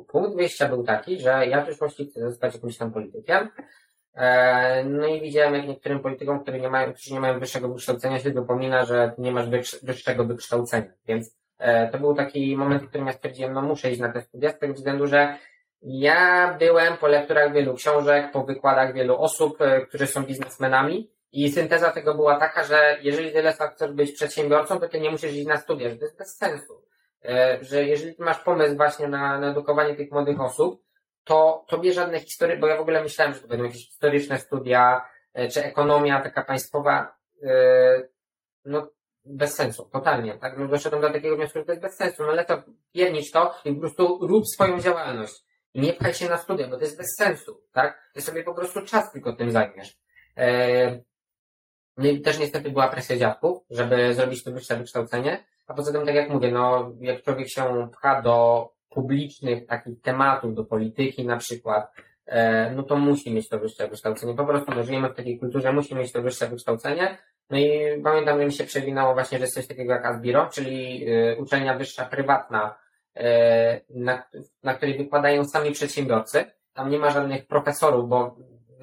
punkt wyjścia był taki, że ja w przyszłości chcę zostać jakimś tam politykiem. E, no i widziałem, jak niektórym politykom, którzy nie mają, którzy nie mają wyższego wykształcenia, się dopomina, że nie masz wyższego wykształcenia. Więc e, to był taki moment, w którym ja stwierdziłem, no muszę iść na te studia, z tego względu, że ja byłem po lekturach wielu książek, po wykładach wielu osób, którzy są biznesmenami i synteza tego była taka, że jeżeli tyle chcesz być przedsiębiorcą, to ty nie musisz iść na studia, że to jest bez sensu. E, że jeżeli ty masz pomysł właśnie na, na edukowanie tych młodych osób, to tobie żadne historie, bo ja w ogóle myślałem, że to będą jakieś historyczne studia, e, czy ekonomia taka państwowa, e, no bez sensu, totalnie, tak? No doszedłem do takiego wniosku, że to jest bez sensu, no ale to piernicz to i po prostu rób swoją działalność. I nie pchaj się na studia, bo to jest bez sensu, tak? Ty sobie po prostu czas tylko tym zajmiesz. Też niestety była presja dziadków, żeby zrobić to wyższe wykształcenie. A poza tym, tak jak mówię, no, jak człowiek się pcha do publicznych takich tematów, do polityki na przykład, e, no to musi mieć to wyższe wykształcenie. Po prostu no, żyjemy w takiej kulturze, musi mieć to wyższe wykształcenie. No i pamiętam, że mi się przewinało właśnie, że jest coś takiego jak Asbiro, czyli y, uczelnia wyższa prywatna, y, na, na której wykładają sami przedsiębiorcy. Tam nie ma żadnych profesorów, bo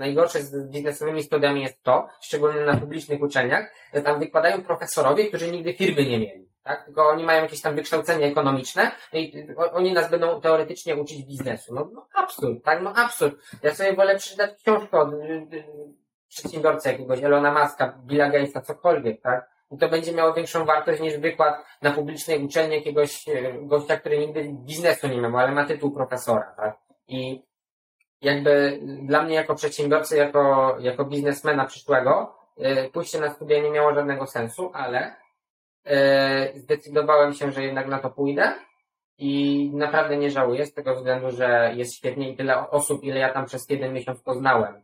najgorsze z biznesowymi studiami jest to, szczególnie na publicznych uczelniach, że tam wykładają profesorowie, którzy nigdy firmy nie mieli. Tak? Tylko oni mają jakieś tam wykształcenie ekonomiczne i oni nas będą teoretycznie uczyć biznesu. No, no absurd, tak? No absurd. Ja sobie wolę przeczytać książkę od y, y, przedsiębiorcy jakiegoś Elona Muska, Billa Gatesa, cokolwiek, tak? I to będzie miało większą wartość niż wykład na publicznej uczelni jakiegoś y, gościa, który nigdy biznesu nie miał, ale ma tytuł profesora, tak? I jakby dla mnie jako przedsiębiorcy, jako, jako biznesmena przyszłego, yy, pójście na studia nie miało żadnego sensu, ale yy, zdecydowałem się, że jednak na to pójdę i naprawdę nie żałuję z tego względu, że jest świetnie i tyle osób, ile ja tam przez jeden miesiąc poznałem.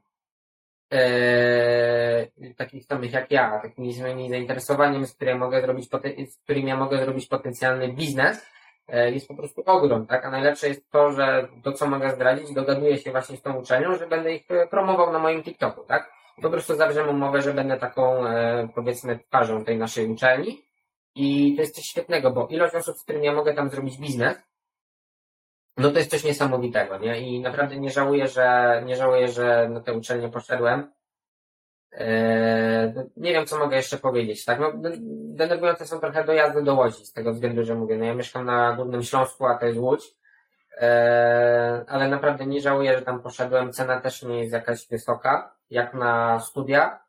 Yy, takich samych jak ja, takimi samymi zainteresowaniem, z którym mogę zrobić, z którym ja mogę zrobić potencjalny biznes, jest po prostu ogrom, tak? A najlepsze jest to, że to, co mogę zdradzić, dogaduję się właśnie z tą uczelnią, że będę ich e, promował na moim TikToku, tak? Po prostu zawrzemy umowę, że będę taką, e, powiedzmy, twarzą tej naszej uczelni. I to jest coś świetnego, bo ilość osób, z którymi ja mogę tam zrobić biznes, no to jest coś niesamowitego, nie? I naprawdę nie żałuję, że, nie żałuję, że na tę uczelnię poszedłem. Eee, nie wiem, co mogę jeszcze powiedzieć, tak? No, denerwujące są trochę dojazdy do Łodzi, z tego względu, że mówię, no ja mieszkam na Górnym Śląsku, a to jest Łódź. e, ale naprawdę nie żałuję, że tam poszedłem. Cena też nie jest jakaś wysoka, jak na studia.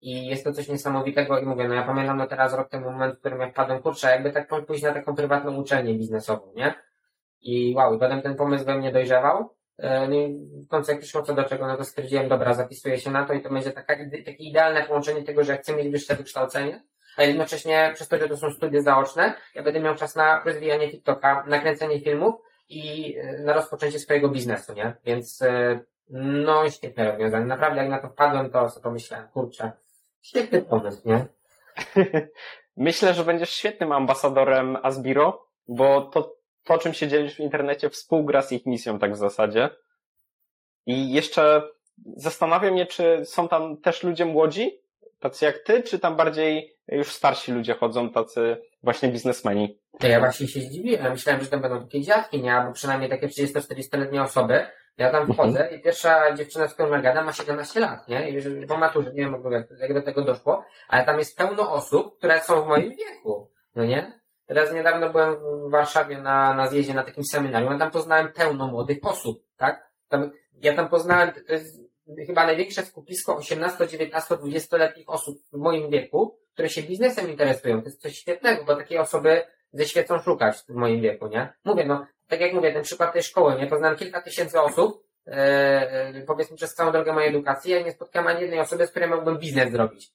I jest to coś niesamowitego i mówię, no ja pamiętam do teraz rok temu moment, w którym ja wpadłem, kurczę, jakby tak pójść na taką prywatną uczelnię biznesową, nie? I wow, i potem ten pomysł we mnie dojrzewał. E, no końcu jak przyszło co do czego, no to stwierdziłem, dobra, zapisuję się na to i to będzie taka, takie idealne połączenie tego, że chcę mieć wyższe wykształcenie, a jednocześnie przez to, że to są studia zaoczne, ja będę miał czas na rozwijanie TikToka, nakręcenie filmów i e, na rozpoczęcie swojego biznesu, nie? Więc e, no świetne rozwiązanie. Naprawdę jak na to wpadłem, to sobie pomyślałem, kurczę, świetny pomysł, nie? (laughs) Myślę, że będziesz świetnym ambasadorem Asbiro, bo to, to czym się dzielisz w internecie, współgra z ich misją tak w zasadzie. I jeszcze zastanawiam mnie, czy są tam też ludzie młodzi, tacy jak ty, czy tam bardziej już starsi ludzie chodzą, tacy właśnie biznesmeni? To ja właśnie się zdziwiłem. Myślałem, że tam będą takie dziadki, nie? Albo przynajmniej takie 30-40-letnie osoby. Ja tam wchodzę i pierwsza dziewczyna, z którą ja gadam, ma 17 lat, nie? I po maturze, nie wiem w ogóle jak do tego doszło, ale tam jest pełno osób, które są w moim wieku, no nie? Teraz niedawno byłem w Warszawie na, na zjeździe, na takim seminarium, ja tam poznałem pełno młodych osób, tak? Tam, ja tam poznałem, to jest chyba największe skupisko 18, 19, 20-letnich osób w moim wieku, które się biznesem interesują. To jest coś świetnego, bo takie osoby ze świecą szukać w moim wieku, nie? Mówię, no, tak jak mówię, ten przykład tej szkoły, nie? Poznałem kilka tysięcy osób, e, e, powiedzmy przez całą drogę mojej edukacji, ja nie spotkałem ani jednej osoby, z której mógłbym biznes zrobić.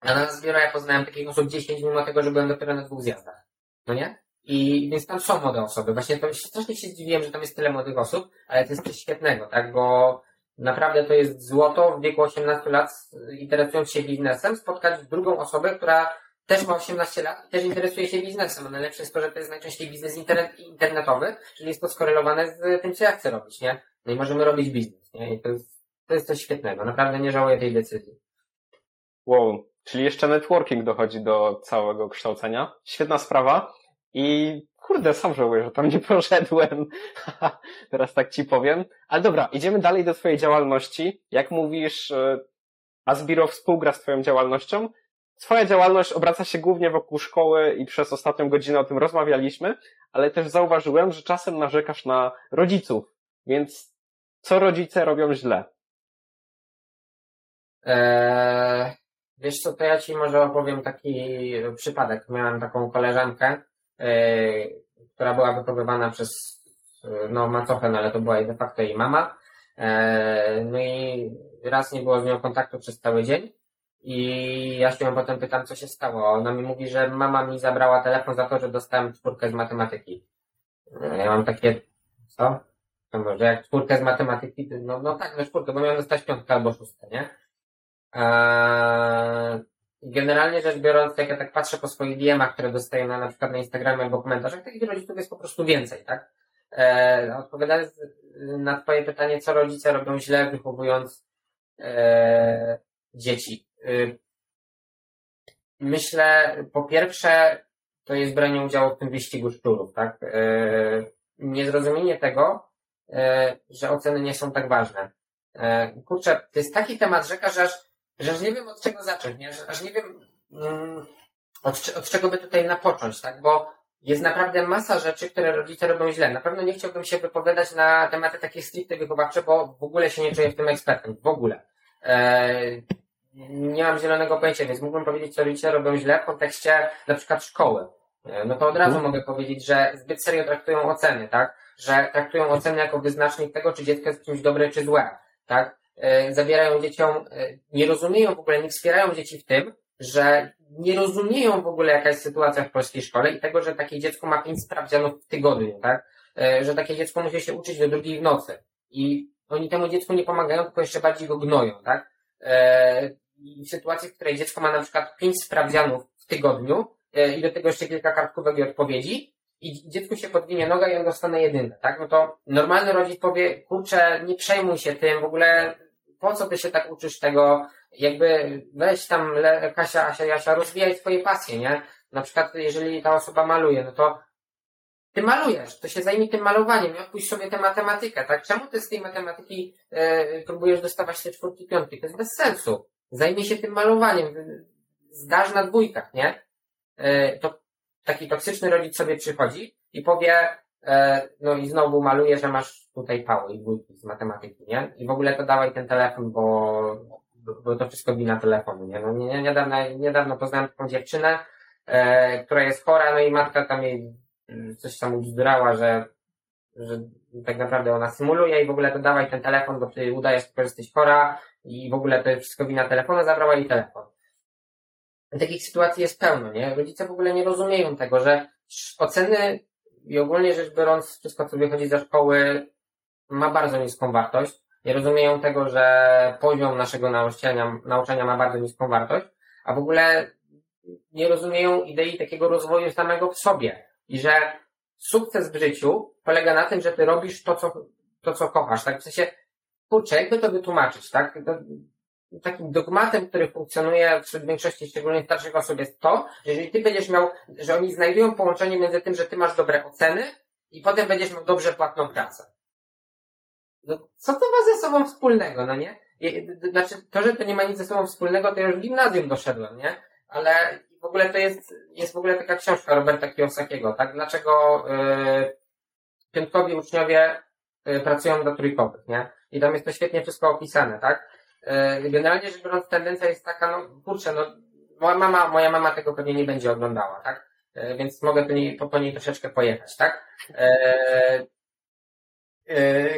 A na zbiora ja poznałem takich osób 10, mimo tego, że byłem dopiero na dwóch zjazdach. No nie? I więc tam są młode osoby. Właśnie to strasznie się zdziwiłem, że tam jest tyle młodych osób, ale to jest coś świetnego, tak? Bo naprawdę to jest złoto w wieku 18 lat, interesując się biznesem, spotkać drugą osobę, która też ma 18 lat i też interesuje się biznesem. A najlepsze jest to, że to jest najczęściej biznes internet, internetowy, czyli jest to skorelowane z tym, co ja chcę robić, nie? No i możemy robić biznes, nie? I to jest, to jest coś świetnego. Naprawdę nie żałuję tej decyzji. Wow. Czyli jeszcze networking dochodzi do całego kształcenia. Świetna sprawa. I kurde, sam żałuję, że tam nie (laughs) poszedłem. (laughs) Teraz tak ci powiem. Ale dobra, idziemy dalej do twojej działalności. Jak mówisz, e, Asbiro współgra z twoją działalnością. Twoja działalność obraca się głównie wokół szkoły i przez ostatnią godzinę o tym rozmawialiśmy, ale też zauważyłem, że czasem narzekasz na rodziców. Więc co rodzice robią źle? Eee, wiesz co, to ja ci może opowiem taki przypadek. Miałem taką koleżankę, yy, która była wychowywana przez no macochę, no ale to była de facto jej mama. Eee, no i raz nie było z nią kontaktu przez cały dzień. I ja się ją potem pytam, co się stało. Ona mi mówi, że mama mi zabrała telefon za to, że dostałem czwórkę z matematyki. Ja mam takie, co? To może jak czwórkę z matematyki, no, no tak, no czwórkę, bo miałem dostać piątkę albo szóstkę, nie? Eee, generalnie rzecz biorąc, jak ja tak patrzę po swoich DM-ach, które dostaję na, na przykład na Instagramie albo komentarzach, takich rodziców jest po prostu więcej, tak? Eee, odpowiadając na Twoje pytanie, co rodzice robią źle, wychowując e, dzieci. Y, myślę, po pierwsze, to jest branie udziału w tym wyścigu szczurów, tak? Y, niezrozumienie tego, że oceny nie są tak ważne. Kurczę, to jest taki temat rzeka, że aż, że aż nie wiem od czego zacząć, nie? Że aż nie wiem mm, od, od czego by tutaj napocząć, tak? Bo jest naprawdę masa rzeczy, które rodzice robią źle. Na pewno nie chciałbym się wypowiadać na tematy takie stricte wychowawcze, bo w ogóle się nie czuję w tym ekspertem. W ogóle nie mam zielonego pojęcia, więc mógłbym powiedzieć, co rodzice robią źle w kontekście na przykład szkoły. No to od razu mhm. mogę powiedzieć, że zbyt serio traktują oceny, tak? Że traktują oceny jako wyznacznik tego, czy dziecko jest czymś dobre, czy złe, tak? E, zabierają dzieciom, e, nie rozumieją w ogóle, nie wspierają dzieci w tym, że nie rozumieją w ogóle, jaka jest sytuacja w polskiej szkole i tego, że takie dziecko ma pięć sprawdzianów w tygodniu, tak? E, że takie dziecko musi się uczyć do drugiej w nocy. I oni temu dziecku nie pomagają, tylko jeszcze bardziej go gnoją, tak? w sytuacji, w której dziecko ma na przykład pięć sprawdzianów w tygodniu i do tego jeszcze kilka kartkówek i odpowiedzi i dziecku się podwinie noga i on dostanie jedynkę, tak? No to normalny rodzic powie, kurczę, nie przejmuj się tym, w ogóle po co ty się tak uczysz tego, jakby weź tam Kasia, Asia, Jasia, rozwijaj swoje pasje, nie? Na przykład, jeżeli ta osoba maluje, no to ty malujesz, to się zajmij tym malowaniem i odpuść sobie tę matematykę, tak? Czemu ty z tej matematyki e, próbujesz dostawać te czwórki, piątki? To jest bez sensu. Zajmij się tym malowaniem. Zdaż na dwójkach, nie? E, to taki toksyczny rodzic sobie przychodzi i powie, e, no i znowu maluje, że masz tutaj pały i dwójki z matematyki, nie? I w ogóle to dawaj ten telefon, bo, bo to wszystko wina telefonu, nie? No nie, niedawno, niedawno poznałem taką dziewczynę, e, która jest chora, no i matka tam jej mm, coś tam uzdrała, że, że tak naprawdę ona symuluje i w ogóle to dawaj ten telefon, bo ty udajesz, że jesteś chora i w ogóle to wszystko wina telefonu, zabrała jej telefon. Takich sytuacji jest pełno, nie? Rodzice w ogóle nie rozumieją tego, że oceny i ogólnie rzecz biorąc, wszystko, co wychodzi ze szkoły, ma bardzo niską wartość. Nie rozumieją tego, że poziom naszego nauczania, nauczania ma bardzo niską wartość, a w ogóle nie rozumieją idei takiego rozwoju samego w sobie. I że sukces w życiu polega na tym, że ty robisz to, co, to, co kochasz, tak? W sensie, kurczę, jakby to wytłumaczyć, tak? Takim dogmatem, który funkcjonuje wśród większości, szczególnie starszych osób, jest to, że jeżeli ty będziesz miał, że oni znajdują połączenie między tym, że ty masz dobre oceny i potem będziesz miał dobrze płatną pracę. No, co to ma ze sobą wspólnego, no nie? Znaczy, to, że to nie ma nic ze sobą wspólnego, to już w gimnazjum doszedłem, nie? Ale w ogóle to jest, jest w ogóle taka książka Roberta Kiyosakiego, tak? Dlaczego yy, piątkowi uczniowie yy, pracują do trójkowych, nie? I tam jest to świetnie wszystko opisane, tak? Yy, generalnie rzecz biorąc, tendencja jest taka, no kurczę, no moja mama, moja mama tego pewnie nie będzie oglądała, tak? Yy, więc mogę po niej, po, po niej troszeczkę pojechać, tak? Yy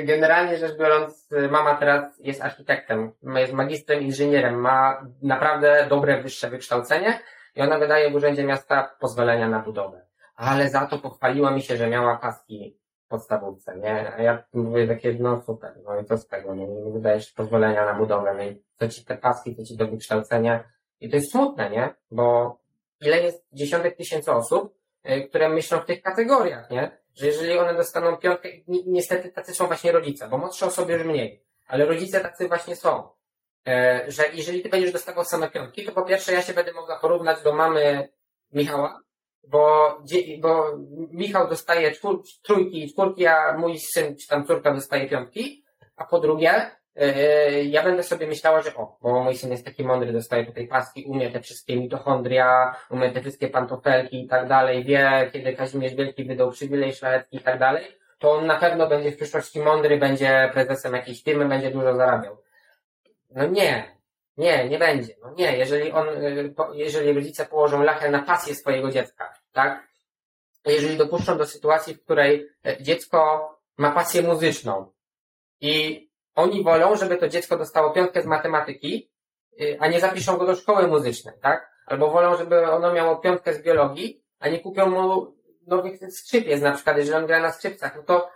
generalnie rzecz biorąc, mama teraz jest architektem, jest magistrem, inżynierem, ma naprawdę dobre wyższe wykształcenie i ona wydaje w Urzędzie Miasta pozwolenia na budowę. Ale za to pochwaliła mi się, że miała paski podstawówce, nie? A ja mówię takie, no super, no i co z tego, no nie wydajesz pozwolenia na budowę, no i co ci te paski, co ci do wykształcenia. I to jest smutne, nie? Bo ile jest dziesiątek tysięcy osób, y, które myślą w tych kategoriach, nie? Że jeżeli one dostaną piątkę, ni niestety tacy są właśnie rodzice, bo młodsze osoby już mniej, ale rodzice tacy właśnie są. E, że jeżeli ty będziesz dostawał same piątki, to po pierwsze ja się będę mogła porównać do mamy Michała, bo, bo Michał dostaje trójki i czwórki, a mój syn czy tam córka dostaje piątki, a po drugie, ja będę sobie myślała, że o, bo mój syn jest taki mądry, dostaje tutaj paski, umie te wszystkie mitochondria, umie te wszystkie pantofelki i tak dalej, wie, kiedy Kazimierz Wielki wydał przywilej szlachecki i tak dalej, to on na pewno będzie w przyszłości mądry, będzie prezesem jakiejś firmy, będzie dużo zarabiał. No nie, nie, nie będzie. No nie, jeżeli on, y, jeżeli rodzice położą lachę na pasję swojego dziecka, tak? Jeżeli dopuszczą do sytuacji, w której e, dziecko ma pasję muzyczną i oni wolą, żeby to dziecko dostało piątkę z matematyki, y, a nie zapiszą go do szkoły muzycznej, tak? Albo wolą, żeby ono miało piątkę z biologii, a nie kupią mu nowych skrzypiec, na przykład, jeżeli on gra na skrzypcach, no to,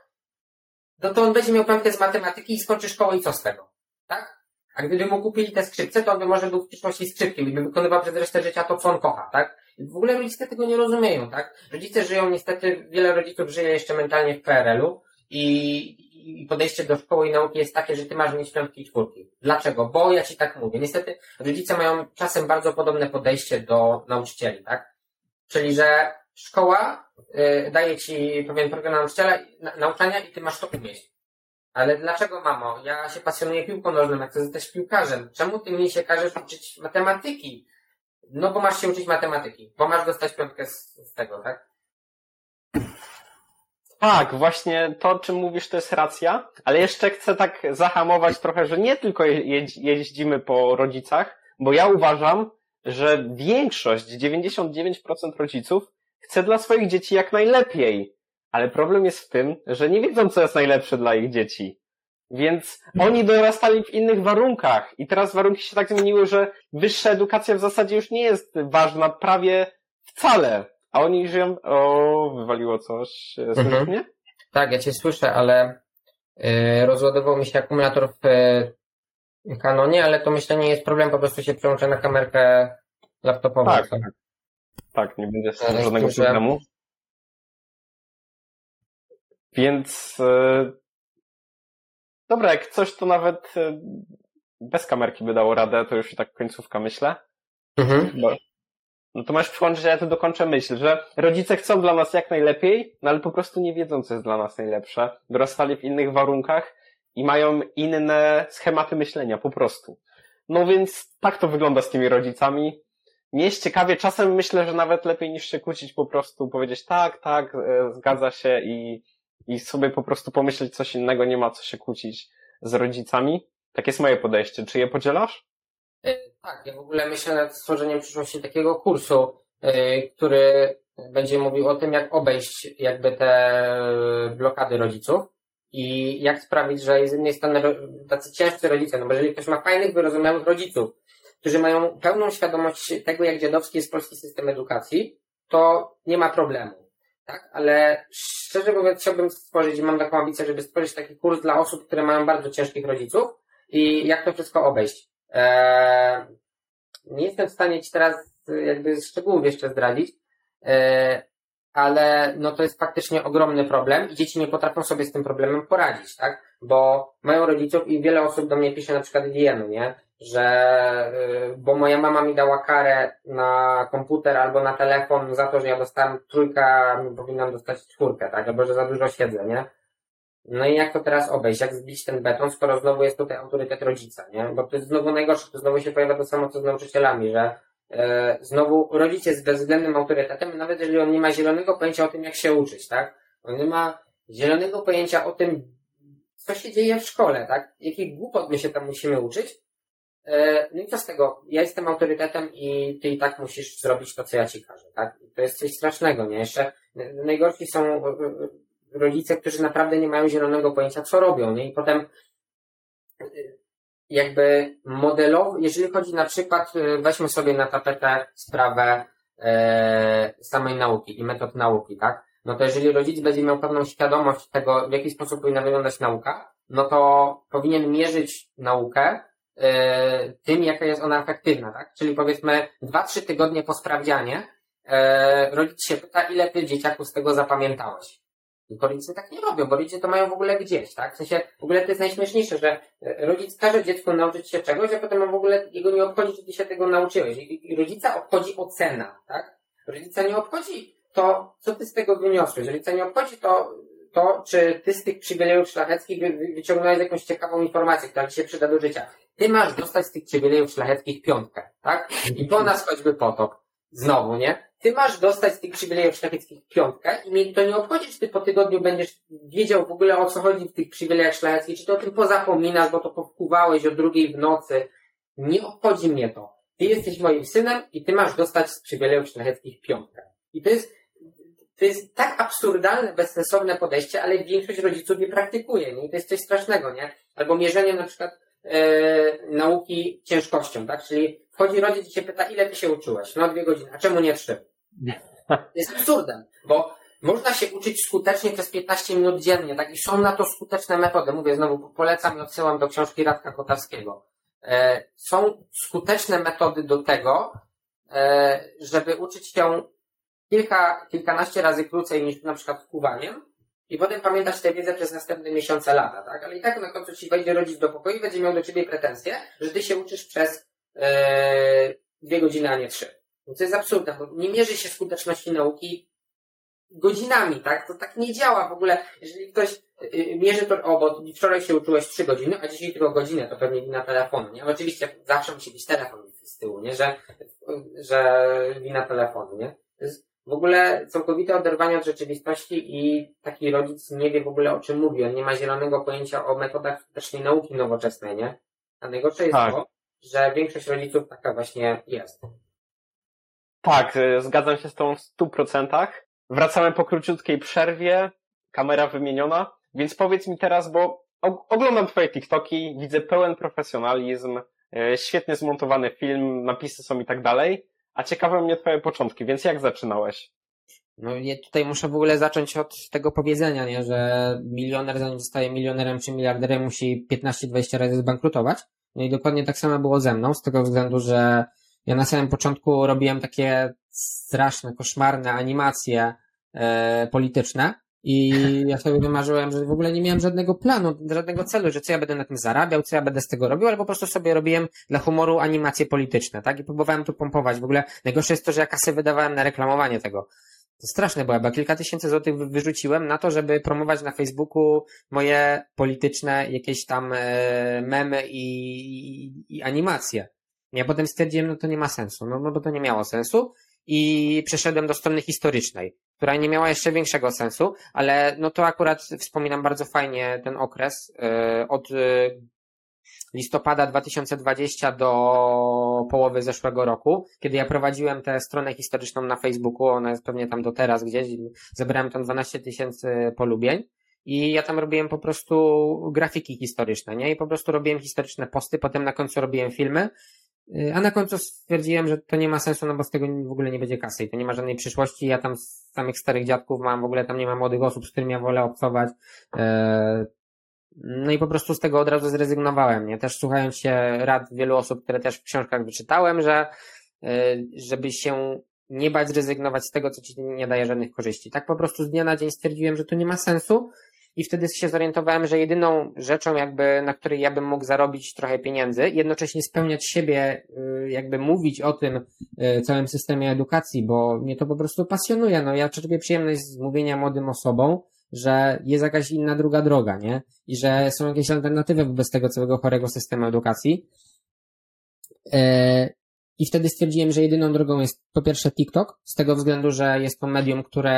no to on będzie miał piątkę z matematyki i skończy szkołę i co z tego? Tak? A gdyby mu kupili te skrzypce, to on by może był w przyszłości skrzypkiem i by wykonywał przez resztę życia to, co on kocha, tak? I w ogóle rodzice tego nie rozumieją, tak? Rodzice żyją niestety, wiele rodziców żyje jeszcze mentalnie w PRL-u i, i podejście do szkoły i nauki jest takie, że ty masz mieć piątki i czwórki. Dlaczego? Bo ja ci tak mówię. Niestety rodzice mają czasem bardzo podobne podejście do nauczycieli, tak? Czyli, że szkoła y, daje ci pewien program nauczyciela, na, nauczania i ty masz to umieć. Ale dlaczego, mamo? Ja się pasjonuję piłką nożną, jak chcę zostać piłkarzem. Czemu ty mi się każesz uczyć matematyki? No bo masz się uczyć matematyki, bo masz dostać piątkę z, z tego, tak? Tak, właśnie to, o czym mówisz, to jest racja, ale jeszcze chcę tak zahamować trochę, że nie tylko jeździmy po rodzicach, bo ja uważam, że większość, 99% rodziców chce dla swoich dzieci jak najlepiej. Ale problem jest w tym, że nie wiedzą, co jest najlepsze dla ich dzieci. Więc oni dorastali w innych warunkach i teraz warunki się tak zmieniły, że wyższa edukacja w zasadzie już nie jest ważna prawie wcale. A oni żyją... O, wywaliło coś. Słyszysz mhm. mnie? Tak, ja cię słyszę, ale yy, rozładował mi się akumulator w yy, Canonie, ale to myślę nie jest problem, po prostu się przełączę na kamerkę laptopową. Tak, tak. tak, nie będzie żadnego problemu. Więc e, dobra, jak coś to nawet bez kamerki by dało radę, to już i tak końcówka myślę. Mhm. Bo, no to masz przyłączyć, ja to dokończę myśl, że rodzice chcą dla nas jak najlepiej, no ale po prostu nie wiedzą, co jest dla nas najlepsze. Dorastali w innych warunkach i mają inne schematy myślenia, po prostu. No więc tak to wygląda z tymi rodzicami. nie jest ciekawie. Czasem myślę, że nawet lepiej niż się kłócić, po prostu powiedzieć tak, tak, e, zgadza się i, i sobie po prostu pomyśleć coś innego, nie ma co się kłócić z rodzicami. Tak jest moje podejście. Czy je podzielasz? Tak, ja w ogóle myślę nad stworzeniem przyszłości takiego kursu, e, który będzie mówił o tym, jak obejść jakby te blokady rodziców i jak sprawić, że z jednej strony ro- tacy ciężcy rodzice, no bo jeżeli ktoś ma fajnych, wyrozumiałych rodziców, którzy mają pełną świadomość tego, jak dziadowski jest polski system edukacji, to nie ma problemu. Tak, ale szczerze mówiąc, chciałbym stworzyć, mam taką ambicję, żeby stworzyć taki kurs dla osób, które mają bardzo ciężkich rodziców i jak to wszystko obejść. Eee, nie jestem w stanie Ci teraz y, jakby szczegółów jeszcze zdradzić, eee, ale no to jest faktycznie ogromny problem i dzieci nie potrafią sobie z tym problemem poradzić, tak? Bo mają rodziców i wiele osób do mnie pisze na przykład DM, nie? Że, y, bo moja mama mi dała karę na komputer albo na telefon za to, że ja dostałem trójkę, powinnam dostać czwórkę, tak? Albo że za dużo siedzę, nie? No i jak to teraz obejść? Jak zbić ten beton, skoro znowu jest tutaj autorytet rodzica, nie? Bo to jest znowu najgorsze, to znowu się pojawia to samo, co z nauczycielami, że e, znowu rodzic jest bezwzględnym autorytetem, nawet jeżeli on nie ma zielonego pojęcia o tym, jak się uczyć, tak? On nie ma zielonego pojęcia o tym, co się dzieje w szkole, tak? Jakich głupot my się tam musimy uczyć. E, no i co z tego? Ja jestem autorytetem i ty i tak musisz zrobić to, co ja ci każę, tak? I to jest coś strasznego, nie? Jeszcze najgorsi są e, e, rodzice, którzy naprawdę nie mają zielonego pojęcia, co robią, nie? I potem e, jakby modelowo, jeżeli chodzi na przykład, e, weźmy sobie na tapetę sprawę e, samej nauki i metod nauki, tak? No to jeżeli rodzic będzie miał pewną świadomość tego, w jaki sposób powinna wyglądać nauka, no to powinien mierzyć naukę e, tym, jaka jest ona efektywna, tak? Czyli powiedzmy dwa, trzy tygodnie po sprawdzianie e, rodzic się pyta, ile ty dzieciaku z tego zapamiętałeś. Tylko rodzice tak nie robią, bo rodzice to mają w ogóle gdzieś, tak? W sensie, w ogóle to jest najśmieszniejsze, że e, rodzic każe dziecku nauczyć się czegoś, a potem w ogóle jego nie obchodzi, czy ty się tego nauczyłeś. I i rodzica obchodzi ocena, tak? Rodzica nie obchodzi to, co ty z tego wyniosłeś. Rodzica nie obchodzi to, to, czy ty z tych przywilejów szlacheckich wy, wyciągnąłeś jakąś ciekawą informację, która ci się przyda do życia. Ty masz dostać z tych przywilejów szlacheckich piątkę, tak? I po nas choćby potop. Znowu, nie? Ty masz dostać z tych przywilejów szlacheckich piątkę i mnie to nie obchodzi, czy ty po tygodniu będziesz wiedział w ogóle o co chodzi w tych przywilejach szlacheckich, czy ty o tym pozapominasz, bo to powkuwałeś o drugiej w nocy. Nie obchodzi mnie to. Ty jesteś moim synem i ty masz dostać z przywilejów szlacheckich piątkę. I to jest, to jest tak absurdalne, bezsensowne podejście, ale większość rodziców nie praktykuje, nie? I to jest coś strasznego, nie? Albo mierzenie na przykład e, nauki ciężkością, tak? Czyli wchodzi rodzic i się pyta, ile ty się uczyłeś? No dwie godziny. A czemu nie trzy? Jest absurdem, bo można się uczyć skutecznie przez 15 minut dziennie, tak? I są na to skuteczne metody. Mówię znowu, polecam i odsyłam do książki Radka Kotarskiego. E, są skuteczne metody do tego, e, żeby uczyć się kilka, kilkanaście razy krócej niż na przykład wpływaniem i potem pamiętać tę wiedzę przez następne miesiące, lata, tak? Ale i tak na końcu ci wejdzie rodzic do pokoju i będzie miał do ciebie pretensje, że ty się uczysz przez e, dwie godziny, a nie trzy. No to jest absurdne, bo nie mierzy się skuteczności nauki godzinami, tak? To tak nie działa w ogóle. Jeżeli ktoś y, mierzy to, o, bo wczoraj się uczyłeś trzy godziny, a dzisiaj tylko godzinę, to pewnie wina telefonu, nie? Oczywiście zawsze musi być telefon z tyłu, nie? Że, że wina telefonu, nie? To jest w ogóle całkowite oderwanie od rzeczywistości i taki rodzic nie wie w ogóle o czym mówi. On nie ma zielonego pojęcia o metodach skutecznej nauki nowoczesnej, nie? A najgorsze jest Tak. to, że większość rodziców taka właśnie jest. Tak, y, zgadzam się z tą w stu procentach. Wracamy po króciutkiej przerwie, kamera wymieniona, więc powiedz mi teraz, bo og- oglądam twoje TikToki, widzę pełen profesjonalizm, y, świetnie zmontowany film, napisy są i tak dalej, a ciekawe mnie twoje początki, więc jak zaczynałeś? No ja tutaj muszę w ogóle zacząć od tego powiedzenia, nie, że milioner zanim zostaje milionerem czy miliarderem musi 15-20 razy zbankrutować. No i dokładnie tak samo było ze mną, z tego względu, że ja na samym początku robiłem takie straszne, koszmarne animacje e, polityczne i (laughs) ja sobie wymarzyłem, że w ogóle nie miałem żadnego planu, żadnego celu, że co ja będę na tym zarabiał, co ja będę z tego robił, ale po prostu sobie robiłem dla humoru animacje polityczne, tak? I próbowałem tu pompować. W ogóle najgorsze jest to, że ja kasy wydawałem na reklamowanie tego. To straszne było, bo kilka tysięcy złotych wy- wyrzuciłem na to, żeby promować na Facebooku moje polityczne jakieś tam e, memy i, i, i animacje. Ja potem stwierdziłem, no to nie ma sensu, no, no bo to nie miało sensu i przeszedłem do strony historycznej, która nie miała jeszcze większego sensu, ale no to akurat wspominam bardzo fajnie ten okres yy, od yy, listopada 2020 do połowy zeszłego roku, kiedy ja prowadziłem tę stronę historyczną na Facebooku, ona jest pewnie tam do teraz gdzieś, zebrałem tam 12 tysięcy polubień i ja tam robiłem po prostu grafiki historyczne, nie? I po prostu robiłem historyczne posty, potem na końcu robiłem filmy, a na końcu stwierdziłem, że to nie ma sensu, no bo z tego w ogóle nie będzie kasy i to nie ma żadnej przyszłości. Ja tam z samych starych dziadków mam, w ogóle tam nie ma młodych osób, z którymi ja wolę obcować. E, no i po prostu z tego od razu zrezygnowałem, nie? Też słuchając się rad wielu osób, które też w książkach wyczytałem, że e, żeby się nie bać zrezygnować z tego, co ci nie daje żadnych korzyści. Tak po prostu z dnia na dzień stwierdziłem, że to nie ma sensu i wtedy się zorientowałem, że jedyną rzeczą jakby, na której ja bym mógł zarobić trochę pieniędzy, jednocześnie spełniać siebie, y, jakby mówić o tym y, całym systemie edukacji, bo mnie to po prostu pasjonuje. No ja czerpię przyjemność z mówienia młodym osobom, że jest jakaś inna druga droga, nie? I że są jakieś alternatywy wobec tego całego chorego systemu edukacji. E, I wtedy stwierdziłem, że jedyną drogą jest po pierwsze TikTok, z tego względu, że jest to medium, które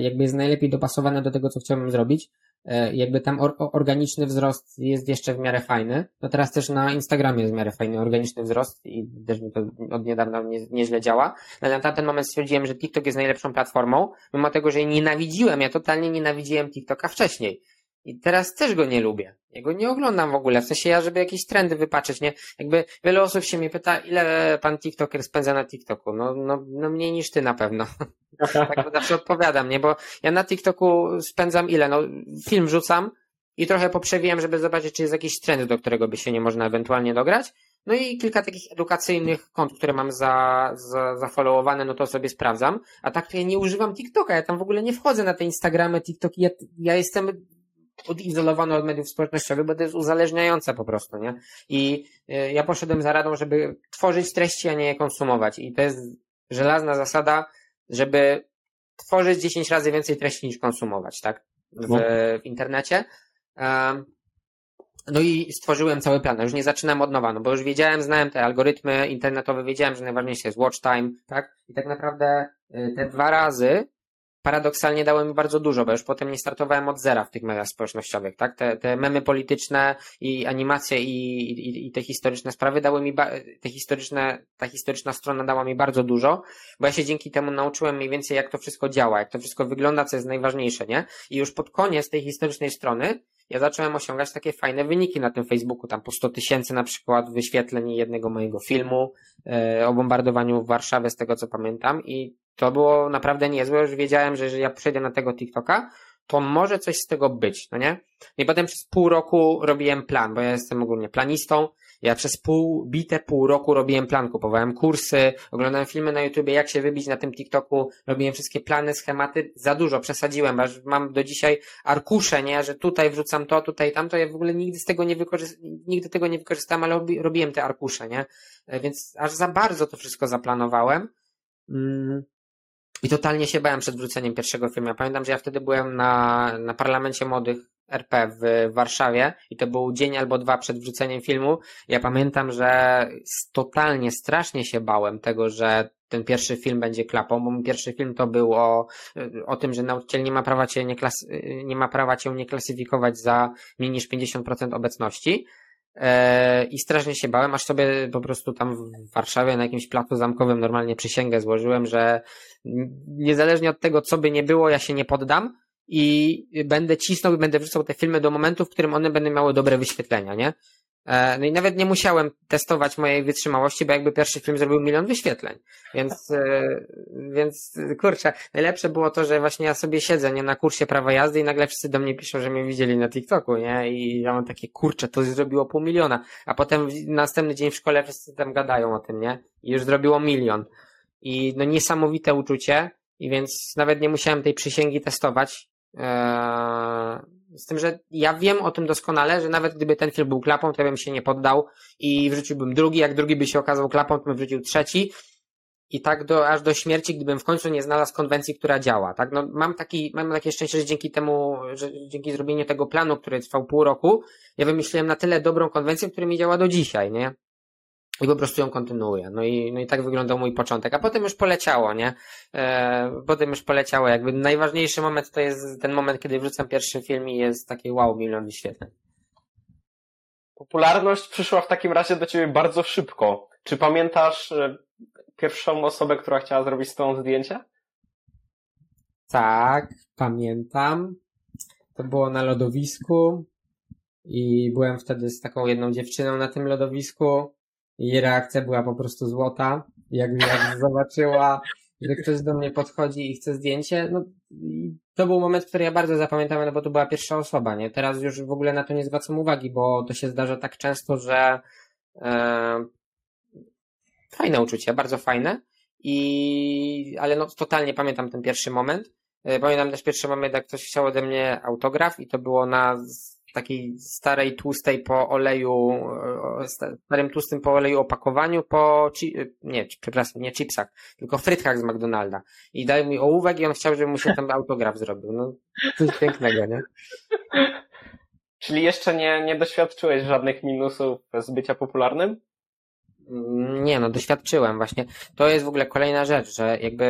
jakby jest najlepiej dopasowane do tego, co chciałbym zrobić. E, jakby tam or organiczny wzrost jest jeszcze w miarę fajny. No teraz też na Instagramie jest w miarę fajny organiczny wzrost i też mi to od niedawna nie, nieźle działa. No, ale na ten moment stwierdziłem, że TikTok jest najlepszą platformą, mimo tego, że jej nienawidziłem, ja totalnie nienawidziłem TikToka wcześniej. I teraz też go nie lubię. Ja go nie oglądam w ogóle. W sensie ja, żeby jakieś trendy wypaczyć, nie? Jakby wiele osób się mnie pyta, ile pan TikToker spędza na TikToku? No, no, no mniej niż ty na pewno. (laughs) tak zawsze odpowiadam, nie? Bo ja na TikToku spędzam ile? No, film rzucam i trochę poprzewijam, żeby zobaczyć, czy jest jakiś trend, do którego by się nie można ewentualnie dograć. No i kilka takich edukacyjnych kont, które mam za, za, zafollowowane, no to sobie sprawdzam. A tak to ja nie używam TikToka, ja tam w ogóle nie wchodzę na te Instagramy, TikToki, ja, ja jestem odizolowany od mediów społecznościowych, bo to jest uzależniające po prostu, nie? I y, ja poszedłem za radą, żeby tworzyć treści, a nie je konsumować. I to jest żelazna zasada, żeby tworzyć 10 razy więcej treści niż konsumować, tak? W, no. w internecie. No i stworzyłem cały plan. Już nie zaczynam od nowa, no bo już wiedziałem, znałem te algorytmy internetowe, wiedziałem, że najważniejsze jest watch time, tak? I tak naprawdę y, te dwa razy paradoksalnie dało mi bardzo dużo, bo już potem nie startowałem od zera w tych mediach społecznościowych, tak? Te, te memy polityczne i animacje i, i, i te historyczne sprawy dały mi, te historyczne, ta historyczna strona dała mi bardzo dużo, bo ja się dzięki temu nauczyłem mniej więcej jak to wszystko działa, jak to wszystko wygląda, co jest najważniejsze, nie? I już pod koniec tej historycznej strony ja zacząłem osiągać takie fajne wyniki na tym Facebooku, tam po 100 tysięcy na przykład wyświetleń jednego mojego filmu e, o bombardowaniu w Warszawie, z tego co pamiętam i to było naprawdę niezłe, już wiedziałem, że jeżeli ja przejdę na tego TikToka, to może coś z tego być, no nie? I potem przez pół roku robiłem plan, bo ja jestem ogólnie planistą. Ja przez pół, bite pół roku robiłem plan, kupowałem kursy, oglądałem filmy na YouTubie, jak się wybić na tym TikToku, robiłem wszystkie plany, schematy, za dużo przesadziłem, aż mam do dzisiaj arkusze, nie, że tutaj wrzucam to, tutaj tamto, ja w ogóle nigdy z tego nie wykorzystałem, nigdy tego nie wykorzystałem, ale robiłem te arkusze, nie? E, więc aż za bardzo to wszystko zaplanowałem. Mm. I totalnie się bałem przed wrzuceniem pierwszego filmu. Ja pamiętam, że ja wtedy byłem na, na parlamencie młodych RP w Warszawie i to był dzień albo dwa przed wrzuceniem filmu. Ja pamiętam, że totalnie strasznie się bałem tego, że ten pierwszy film będzie klapą, bo mój pierwszy film to był o, o tym, że nauczyciel nie ma prawa cię nie, klas, nie ma prawa cię nie klasyfikować za mniej niż 50% obecności. E, I strasznie się bałem, aż sobie po prostu tam w Warszawie na jakimś placu zamkowym normalnie przysięgę złożyłem, że niezależnie od tego, co by nie było, ja się nie poddam i będę cisnął i będę wrzucał te filmy do momentu, w którym one będą miały dobre wyświetlenia, nie? E, no i nawet nie musiałem testować mojej wytrzymałości, bo jakby pierwszy film zrobił milion wyświetleń. Więc, e, więc kurczę, najlepsze było to, że właśnie ja sobie siedzę, nie, na kursie prawa jazdy i nagle wszyscy do mnie piszą, że mnie widzieli na TikToku, nie? I ja mam takie, kurczę, to zrobiło pół miliona. A potem następny dzień w szkole wszyscy tam gadają o tym, nie? I już zrobiło milion. I no niesamowite uczucie. I więc nawet nie musiałem tej przysięgi testować. Eee, z tym, że ja wiem o tym doskonale, że nawet gdyby ten film był klapą, to ja bym się nie poddał i wrzuciłbym drugi, jak drugi by się okazał klapą, to bym wrzucił trzeci i tak do, aż do śmierci, gdybym w końcu nie znalazł konwencji, która działa, tak? No, mam taki, mam takie szczęście, że dzięki temu, że dzięki zrobieniu tego planu, który trwał pół roku, ja wymyśliłem na tyle dobrą konwencję, która mi działa do dzisiaj, nie? I po prostu ją kontynuuję. No i, no i tak wyglądał mój początek. A potem już poleciało, nie? E, potem już poleciało. Jakby najważniejszy moment to jest ten moment, kiedy wrzucam pierwszy film i jest taki wow, milion wyświetleń. Popularność przyszła w takim razie do ciebie bardzo szybko. Czy pamiętasz e, pierwszą osobę, która chciała zrobić z tą zdjęcie? Tak, pamiętam. To było na lodowisku i byłem wtedy z taką jedną dziewczyną na tym lodowisku i reakcja była po prostu złota. Jak, jak (laughs) zobaczyła, że ktoś do mnie podchodzi i chce zdjęcie, no to był moment, który ja bardzo zapamiętam, no bo to była pierwsza osoba, nie? Teraz już w ogóle na to nie zwracam uwagi, bo to się zdarza tak często, że e, fajne uczucie, bardzo fajne. I, ale no, totalnie pamiętam ten pierwszy moment. E, pamiętam też pierwszy moment, jak ktoś chciał ode mnie autograf i to było na takiej starej, tłustej po oleju, starym tłustym po oleju opakowaniu po, nie, przepraszam, nie chipsach, tylko frytkach z McDonalda. I dał mi ołówek i on chciał, żebym mu się tam autograf zrobił. No, coś pięknego, nie? (laughs) Czyli jeszcze nie, nie doświadczyłeś żadnych minusów z bycia popularnym? Nie, no doświadczyłem właśnie. To jest w ogóle kolejna rzecz, że jakby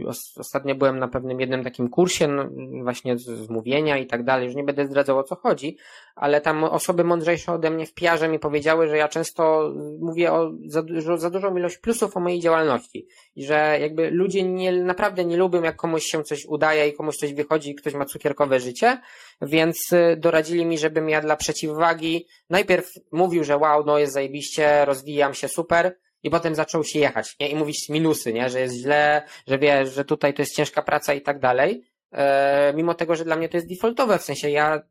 yy, ostatnio byłem na pewnym jednym takim kursie no, właśnie z, z mówienia i tak dalej, już nie będę zdradzał o co chodzi, ale tam osoby mądrzejsze ode mnie w PR mi powiedziały, że ja często mówię o za, za dużą ilość plusów o mojej działalności i że jakby ludzie nie, naprawdę nie lubią jak komuś się coś udaje i komuś coś wychodzi i ktoś ma cukierkowe życie, więc y, doradzili mi, żebym ja dla przeciwwagi najpierw mówił, że wow, no jest zajebiście, rozwijam się super, i potem zaczął się jechać, nie? I mówić minusy, nie? Że jest źle, że wiesz, że tutaj to jest ciężka praca i tak dalej. E, mimo tego, że dla mnie to jest defaultowe, w sensie ja,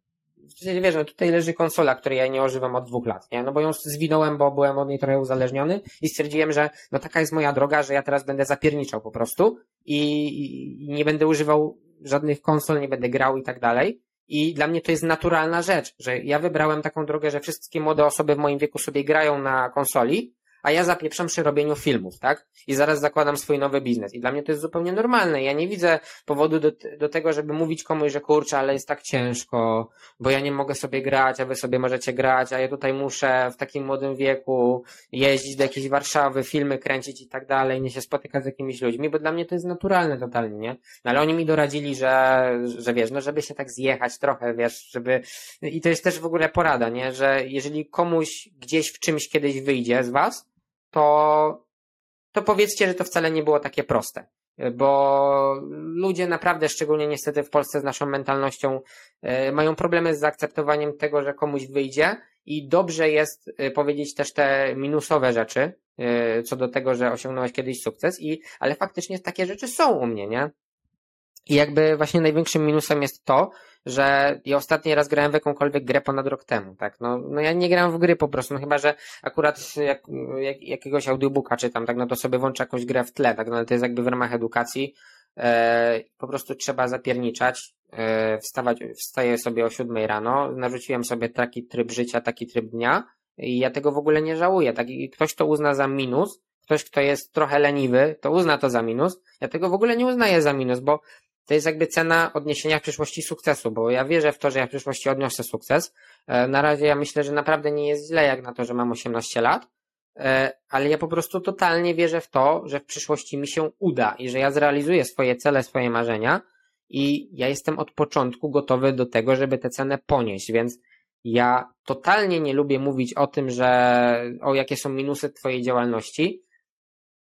wiesz, no tutaj leży konsola, której ja nie używam od dwóch lat, nie? No bo ją zwinąłem, bo byłem od niej trochę uzależniony i stwierdziłem, że no taka jest moja droga, że ja teraz będę zapierniczał po prostu i, i nie będę używał żadnych konsol, nie będę grał i tak dalej. I dla mnie to jest naturalna rzecz, że ja wybrałem taką drogę, że wszystkie młode osoby w moim wieku sobie grają na konsoli, a ja zapieprzam przy robieniu filmów, tak? I zaraz zakładam swój nowy biznes. I dla mnie to jest zupełnie normalne. Ja nie widzę powodu do, do tego, żeby mówić komuś, że kurczę, ale jest tak ciężko, bo ja nie mogę sobie grać, a wy sobie możecie grać, a ja tutaj muszę w takim młodym wieku jeździć do jakiejś Warszawy, filmy kręcić i tak dalej, nie się spotykać z jakimiś ludźmi, bo dla mnie to jest naturalne totalnie, nie? No ale oni mi doradzili, że, że wiesz, no żeby się tak zjechać trochę, wiesz, żeby, i to jest też w ogóle porada, nie? Że jeżeli komuś gdzieś w czymś kiedyś wyjdzie z was, to, to powiedzcie, że to wcale nie było takie proste. Bo ludzie naprawdę, szczególnie niestety w Polsce z naszą mentalnością, e, mają problemy z zaakceptowaniem tego, że komuś wyjdzie i dobrze jest e, powiedzieć też te minusowe rzeczy, e, co do tego, że osiągnąłeś kiedyś sukces, i, ale faktycznie takie rzeczy są u mnie, nie? I jakby właśnie największym minusem jest to, że ja ostatni raz grałem w jakąkolwiek grę ponad rok temu, tak? No, no ja nie gram w gry po prostu, no chyba, że akurat jak, jak, jakiegoś audiobooka czytam, tak? No to sobie włączę jakąś grę w tle, tak? No ale to jest jakby w ramach edukacji. E, po prostu trzeba zapierniczać, e, wstawać, wstaję sobie o siódmej rano, narzuciłem sobie taki tryb życia, taki tryb dnia i ja tego w ogóle nie żałuję, tak? I ktoś to uzna za minus, ktoś, kto jest trochę leniwy, to uzna to za minus. Ja tego w ogóle nie uznaję za minus, bo to jest jakby cena odniesienia w przyszłości sukcesu, bo ja wierzę w to, że ja w przyszłości odniosę sukces. E, na razie ja myślę, że naprawdę nie jest źle jak na to, że mam 18 lat, e, ale ja po prostu totalnie wierzę w to, że w przyszłości mi się uda i że ja zrealizuję swoje cele, swoje marzenia i ja jestem od początku gotowy do tego, żeby tę cenę ponieść, więc ja totalnie nie lubię mówić o tym, że o jakie są minusy twojej działalności,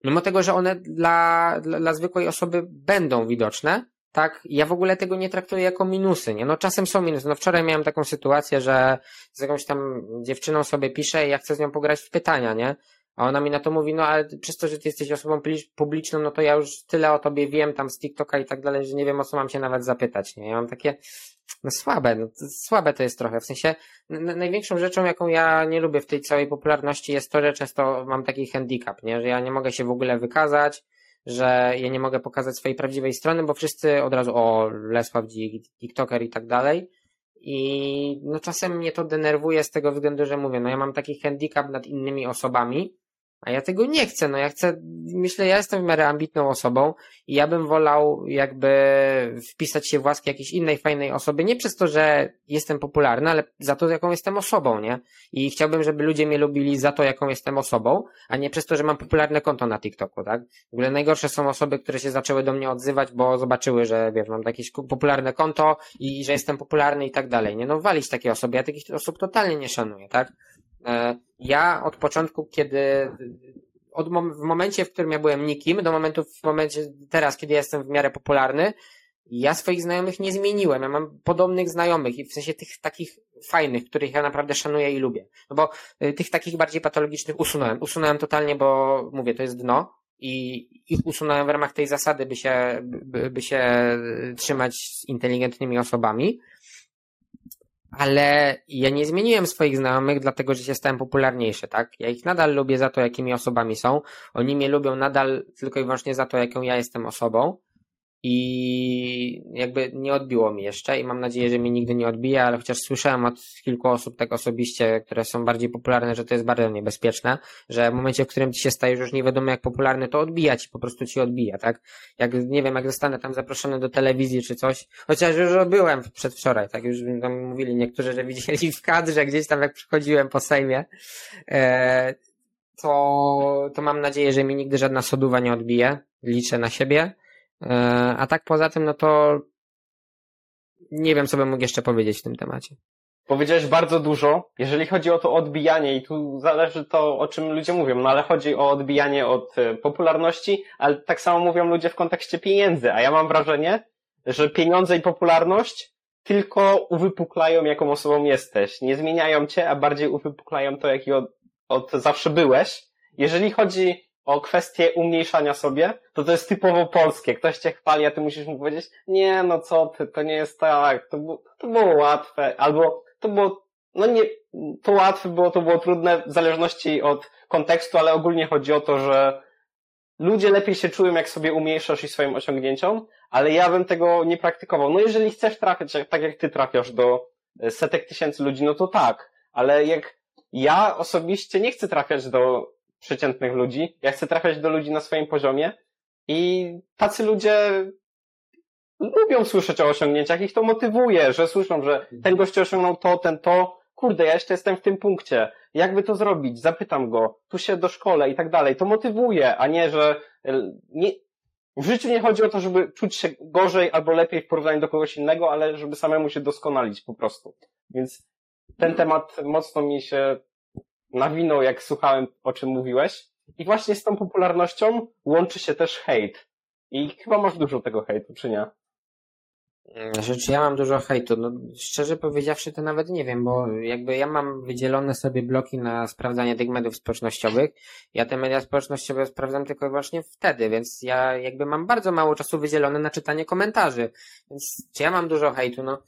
mimo tego, że one dla, dla, dla zwykłej osoby będą widoczne, tak, ja w ogóle tego nie traktuję jako minusy, nie? No czasem są minusy. No wczoraj miałem taką sytuację, że z jakąś tam dziewczyną sobie piszę i ja chcę z nią pograć w pytania, nie? A ona mi na to mówi, no ale przez to, że ty jesteś osobą publiczną, no to ja już tyle o tobie wiem tam z TikToka i tak dalej, że nie wiem o co mam się nawet zapytać, nie? Ja mam takie, no słabe, no, słabe to jest trochę, w sensie największą rzeczą, jaką ja nie lubię w tej całej popularności jest to, że często mam taki handicap, nie? Że ja nie mogę się w ogóle wykazać, że ja nie mogę pokazać swojej prawdziwej strony, bo wszyscy od razu, o, Lesław Dzik, TikToker i tak dalej. I no czasem mnie to denerwuje z tego względu, że mówię, no ja mam taki handicap nad innymi osobami, A ja tego nie chcę, no ja chcę, myślę, ja jestem w miarę ambitną osobą i ja bym wolał jakby wpisać się w łaski jakiejś innej fajnej osoby, nie przez to, że jestem popularny, ale za to, jaką jestem osobą, nie? I chciałbym, żeby ludzie mnie lubili za to, jaką jestem osobą, a nie przez to, że mam popularne konto na TikToku, tak? W ogóle najgorsze są osoby, które się zaczęły do mnie odzywać, bo zobaczyły, że wiesz, mam jakieś popularne konto i, i że jestem popularny i tak dalej, nie? No walić takie osoby, ja takich osób totalnie nie szanuję, tak? E, ja od początku, kiedy od mom w momencie, w którym ja byłem nikim, do momentu w momencie teraz, kiedy jestem w miarę popularny, ja swoich znajomych nie zmieniłem. Ja mam podobnych znajomych i w sensie tych takich fajnych, których ja naprawdę szanuję i lubię. No bo y, tych takich bardziej patologicznych usunąłem. Usunąłem totalnie, bo mówię, to jest dno i ich usunąłem w ramach tej zasady, by się, by, by się trzymać z inteligentnymi osobami ale ja nie zmieniłem swoich znajomych, dlatego że się stałem popularniejszy, tak? Ja ich nadal lubię za to, jakimi osobami są. Oni mnie lubią nadal tylko i wyłącznie za to, jaką ja jestem osobą i jakby nie odbiło mi jeszcze i mam nadzieję, że mi nigdy nie odbije, ale chociaż słyszałem od kilku osób tak osobiście, które są bardziej popularne, że to jest bardzo niebezpieczne, że w momencie, w którym ci się stajesz już nie wiadomo jak popularny, to odbija ci, po prostu ci odbija, tak? Jak, nie wiem, jak zostanę tam zaproszony do telewizji czy coś, chociaż już byłem przedwczoraj, tak? Już tam mówili niektórzy, że widzieli w kadrze gdzieś tam jak przychodziłem po Sejmie, e, to, to mam nadzieję, że mi nigdy żadna soduwa nie odbije. Liczę na siebie. E, a tak poza tym, no to nie wiem, co bym mógł jeszcze powiedzieć w tym temacie. Powiedziałeś bardzo dużo. Jeżeli chodzi o to odbijanie, i tu zależy to, o czym ludzie mówią, no ale chodzi o odbijanie od e, popularności, ale tak samo mówią ludzie w kontekście pieniędzy, a ja mam wrażenie, że pieniądze i popularność tylko uwypuklają, jaką osobą jesteś. Nie zmieniają cię, a bardziej uwypuklają to, jaki od, od zawsze byłeś. Jeżeli chodzi o kwestię umniejszania sobie, to to jest typowo polskie. Ktoś cię chwali, a ty musisz mu powiedzieć, nie, no co ty, to nie jest tak, to, było, to było łatwe, albo to było, no nie, to łatwe było, to było trudne w zależności od kontekstu, ale ogólnie chodzi o to, że ludzie lepiej się czują, jak sobie umniejszasz i swoim osiągnięciom, ale ja bym tego nie praktykował. No jeżeli chcesz trafiać, tak jak ty trafiasz do setek tysięcy ludzi, no to tak, ale jak ja osobiście nie chcę trafiać do przeciętnych ludzi. Ja chcę trafiać do ludzi na swoim poziomie. I tacy ludzie lubią słyszeć o osiągnięciach, ich to motywuje, że słyszą, że ten gość osiągnął to, ten to, kurde, ja jeszcze jestem w tym punkcie, jakby to zrobić, zapytam go, tu się doszkolę i tak dalej, to motywuje, a nie, że e, nie, w życiu nie chodzi o to, żeby czuć się gorzej albo lepiej w porównaniu do kogoś innego, ale żeby samemu się doskonalić po prostu. Więc ten temat mocno mi się nawinął, jak słuchałem, o czym mówiłeś. I właśnie z tą popularnością łączy się też hejt. I chyba masz dużo tego hejtu, czy nie? Znaczy, ja mam dużo hejtu. No, szczerze powiedziawszy, to nawet nie wiem, bo jakby ja mam wydzielone sobie bloki na sprawdzanie tych mediów społecznościowych. Ja te media społecznościowe sprawdzam tylko właśnie wtedy, więc ja jakby mam bardzo mało czasu wydzielone na czytanie komentarzy. Więc czy ja mam dużo hejtu? No,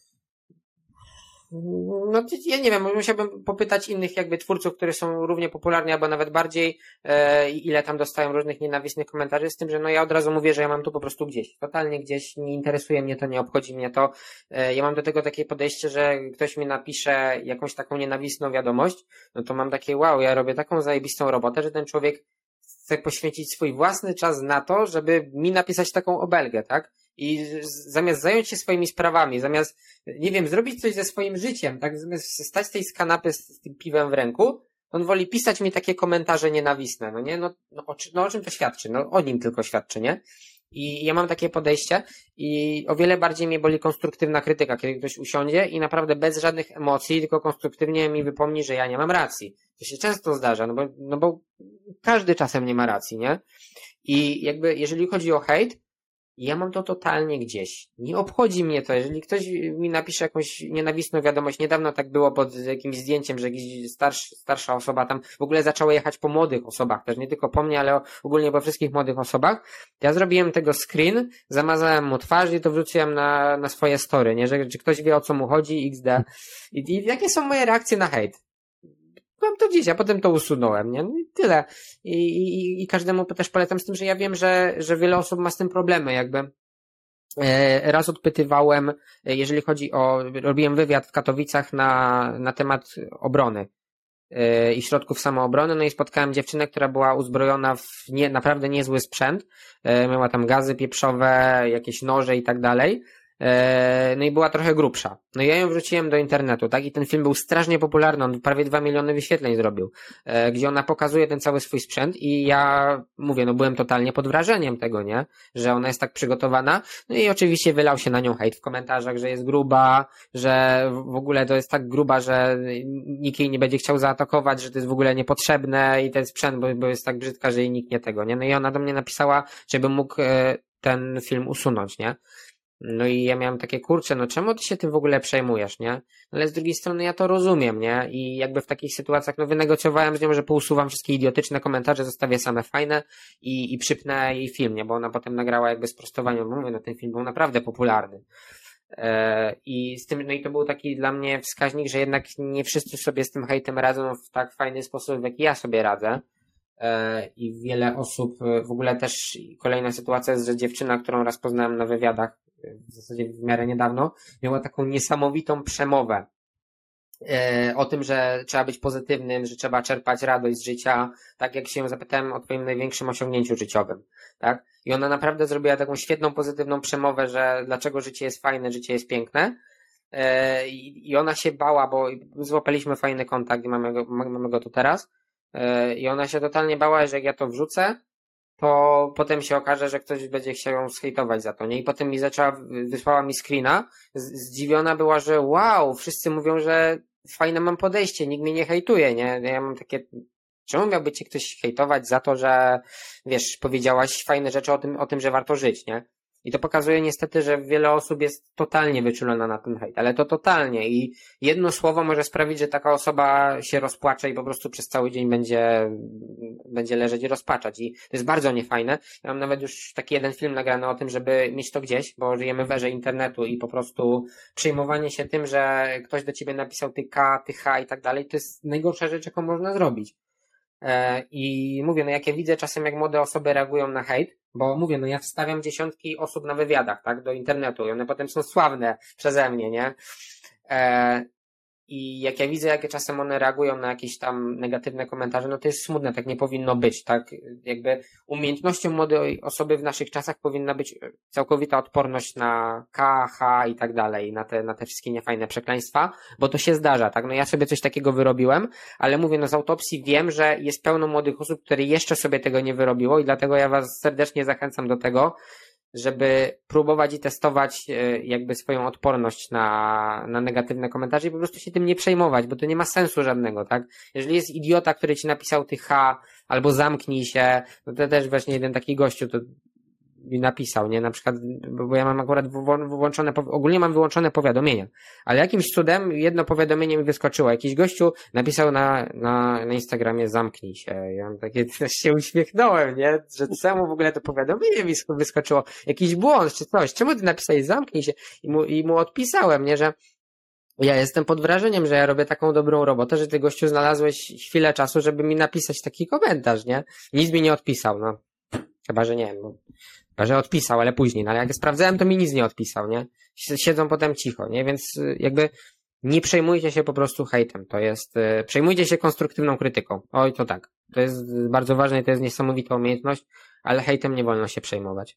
no, ja nie wiem, musiałbym popytać innych jakby twórców, którzy są równie popularni, albo nawet bardziej, e, ile tam dostają różnych nienawistnych komentarzy, z tym, że no ja od razu mówię, że ja mam tu po prostu gdzieś, totalnie gdzieś, nie interesuje mnie to, nie obchodzi mnie to. E, ja mam do tego takie podejście, że ktoś mi napisze jakąś taką nienawistną wiadomość, no to mam takie, wow, ja robię taką zajebistą robotę, że ten człowiek chce poświęcić swój własny czas na to, żeby mi napisać taką obelgę, tak? I zamiast zająć się swoimi sprawami, zamiast, nie wiem, zrobić coś ze swoim życiem, tak, zamiast stać tej kanapy z, z tym piwem w ręku, on woli pisać mi takie komentarze nienawistne, no nie? No, no, o, no o czym to świadczy? No o nim tylko świadczy, nie? I ja mam takie podejście i o wiele bardziej mnie boli konstruktywna krytyka, kiedy ktoś usiądzie i naprawdę bez żadnych emocji, tylko konstruktywnie mi wypomni, że ja nie mam racji. To się często zdarza, no bo, no bo każdy czasem nie ma racji, nie? I jakby, jeżeli chodzi o hejt, ja mam to totalnie gdzieś. Nie obchodzi mnie to. Jeżeli ktoś mi napisze jakąś nienawistną wiadomość, niedawno tak było pod jakimś zdjęciem, że jakiś starszy, starsza osoba tam w ogóle zaczęła jechać po młodych osobach, też nie tylko po mnie, ale ogólnie po wszystkich młodych osobach. Ja zrobiłem tego screen, zamazałem mu twarz i to wrzuciłem na, na swoje story, nie? Że, że ktoś wie o co mu chodzi, XD. I, I jakie są moje reakcje na hejt? Mam to gdzieś, a potem to usunąłem, nie? No i tyle. I, i, I każdemu też polecam z tym, że ja wiem, że, że wiele osób ma z tym problemy, jakby. E, raz odpytywałem, e, jeżeli chodzi o, robiłem wywiad w Katowicach na, na temat obrony. yy, i środków samoobrony, no i spotkałem dziewczynę, która była uzbrojona w nie, naprawdę niezły sprzęt, miała tam gazy pieprzowe, jakieś noże i tak dalej, E, no i była trochę grubsza. No ja ją wrzuciłem do internetu, tak? I ten film był strasznie popularny, on prawie dwa miliony wyświetleń zrobił, e, gdzie ona pokazuje ten cały swój sprzęt i ja mówię, no byłem totalnie pod wrażeniem tego, nie? Że ona jest tak przygotowana. No i oczywiście wylał się na nią hejt w komentarzach, że jest gruba, że w ogóle to jest tak gruba, że nikt jej nie będzie chciał zaatakować, że to jest w ogóle niepotrzebne i ten sprzęt, bo, bo jest tak brzydka, że jej nikt nie tego, nie? No i ona do mnie napisała, żebym mógł e, ten film usunąć, nie? No i ja miałem takie, kurcze, no czemu ty się tym w ogóle przejmujesz, nie? No ale z drugiej strony ja to rozumiem, nie? I jakby w takich sytuacjach, no wynegocjowałem z nią, że pousuwam wszystkie idiotyczne komentarze, zostawię same fajne i, i przypnę jej film, nie? Bo ona potem nagrała jakby sprostowanie, bo mówię, no ten film był naprawdę popularny. E, I z tym, no i to był taki dla mnie wskaźnik, że jednak nie wszyscy sobie z tym hejtem radzą w tak fajny sposób, w jaki ja sobie radzę. E, I wiele osób, e, w ogóle też kolejna sytuacja jest, że dziewczyna, którą raz poznałem na wywiadach, w zasadzie w miarę niedawno, miała taką niesamowitą przemowę e, o tym, że trzeba być pozytywnym, że trzeba czerpać radość z życia, tak jak się ją zapytałem o twoim największym osiągnięciu życiowym, tak? I ona naprawdę zrobiła taką świetną, pozytywną przemowę, że dlaczego życie jest fajne, życie jest piękne. E, I ona się bała, bo złapaliśmy fajny kontakt i mamy go, mamy go tu teraz. E, I ona się totalnie bała, że jak ja to wrzucę, to potem się okaże, że ktoś będzie chciał ją zhejtować za to, nie? I potem mi zaczęła, wysłała mi screena, zdziwiona była, że wow, wszyscy mówią, że fajne mam podejście, nikt mnie nie hejtuje, nie? Ja mam takie, czemu miałby cię ktoś hejtować za to, że, wiesz, powiedziałaś fajne rzeczy o tym, o tym, że warto żyć, nie? I to pokazuje niestety, że wiele osób jest totalnie wyczulona na ten hejt, ale to totalnie i jedno słowo może sprawić, że taka osoba się rozpłacze i po prostu przez cały dzień będzie, będzie leżeć i rozpaczać i to jest bardzo niefajne. Ja mam nawet już taki jeden film nagrany o tym, żeby mieć to gdzieś, bo żyjemy w erze internetu i po prostu przejmowanie się tym, że ktoś do ciebie napisał ty K, ty H i tak dalej, to jest najgorsza rzecz, jaką można zrobić. E, I mówię, no jak ja widzę czasem, jak młode osoby reagują na hejt, bo mówię, no ja wstawiam dziesiątki osób na wywiadach, tak, do internetu i one potem są sławne przeze mnie, nie? E, i jak ja widzę, jakie czasem one reagują na jakieś tam negatywne komentarze, no to jest smutne, tak nie powinno być, tak? Jakby umiejętnością młodej osoby w naszych czasach powinna być całkowita odporność na K, H i tak dalej, na te, na te wszystkie niefajne przekleństwa, bo to się zdarza, tak? No ja sobie coś takiego wyrobiłem, ale mówię, no z autopsji wiem, że jest pełno młodych osób, które jeszcze sobie tego nie wyrobiło i dlatego ja was serdecznie zachęcam do tego, żeby próbować i testować e, jakby swoją odporność na, na negatywne komentarze i po prostu się tym nie przejmować, bo to nie ma sensu żadnego, tak? Jeżeli jest idiota, który ci napisał ty H, albo zamknij się, no to też właśnie jeden taki gościu, to napisał, nie? Na przykład, bo ja mam akurat włączone, ogólnie mam wyłączone powiadomienia, ale jakimś cudem jedno powiadomienie mi wyskoczyło. Jakiś gościu napisał na, na, na Instagramie zamknij się. Ja takie, (laughs) też się uśmiechnąłem, nie? Że czemu w ogóle to powiadomienie mi wyskoczyło? Jakiś błąd czy coś. Czemu ty napisałeś zamknij się? I mu, i mu odpisałem, nie? Że ja jestem pod wrażeniem, że ja robię taką dobrą robotę, że ty gościu znalazłeś chwilę czasu, żeby mi napisać taki komentarz, nie? Nic mi nie odpisał, no. Chyba, że nie wiem, no że odpisał, ale później. No ale jak sprawdzałem, to mi nic nie odpisał, nie? Siedzą potem cicho, nie? Więc y, jakby nie przejmujcie się po prostu hejtem. To jest, y, przejmujcie się konstruktywną krytyką. Oj, to tak. To jest bardzo ważne i to jest niesamowita umiejętność, ale hejtem nie wolno się przejmować.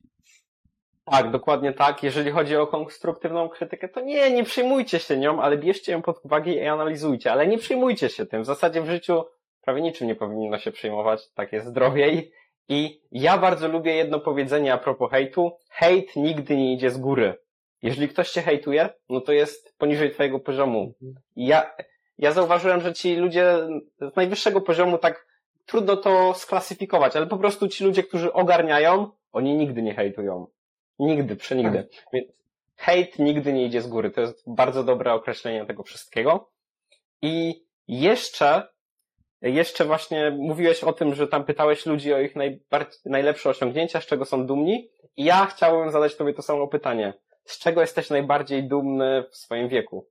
Tak, dokładnie tak. Jeżeli chodzi o konstruktywną krytykę, to nie, nie przejmujcie się nią, ale bierzcie ją pod uwagę i analizujcie, ale nie przejmujcie się tym. W zasadzie w życiu prawie niczym nie powinno się przejmować, tak jest zdrowiej i ja bardzo lubię jedno powiedzenie a propos hejtu. Hejt nigdy nie idzie z góry. Jeżeli ktoś cię hejtuje, no to jest poniżej twojego poziomu. I ja, ja zauważyłem, że ci ludzie z najwyższego poziomu tak trudno to sklasyfikować, ale po prostu ci ludzie, którzy ogarniają, oni nigdy nie hejtują. Nigdy, przenigdy. Tak. Więc hejt nigdy nie idzie z góry. To jest bardzo dobre określenie tego wszystkiego. I jeszcze jeszcze właśnie mówiłeś o tym, że tam pytałeś ludzi o ich najlepsze osiągnięcia, z czego są dumni. I ja chciałem zadać Tobie to samo pytanie. Z czego jesteś najbardziej dumny w swoim wieku?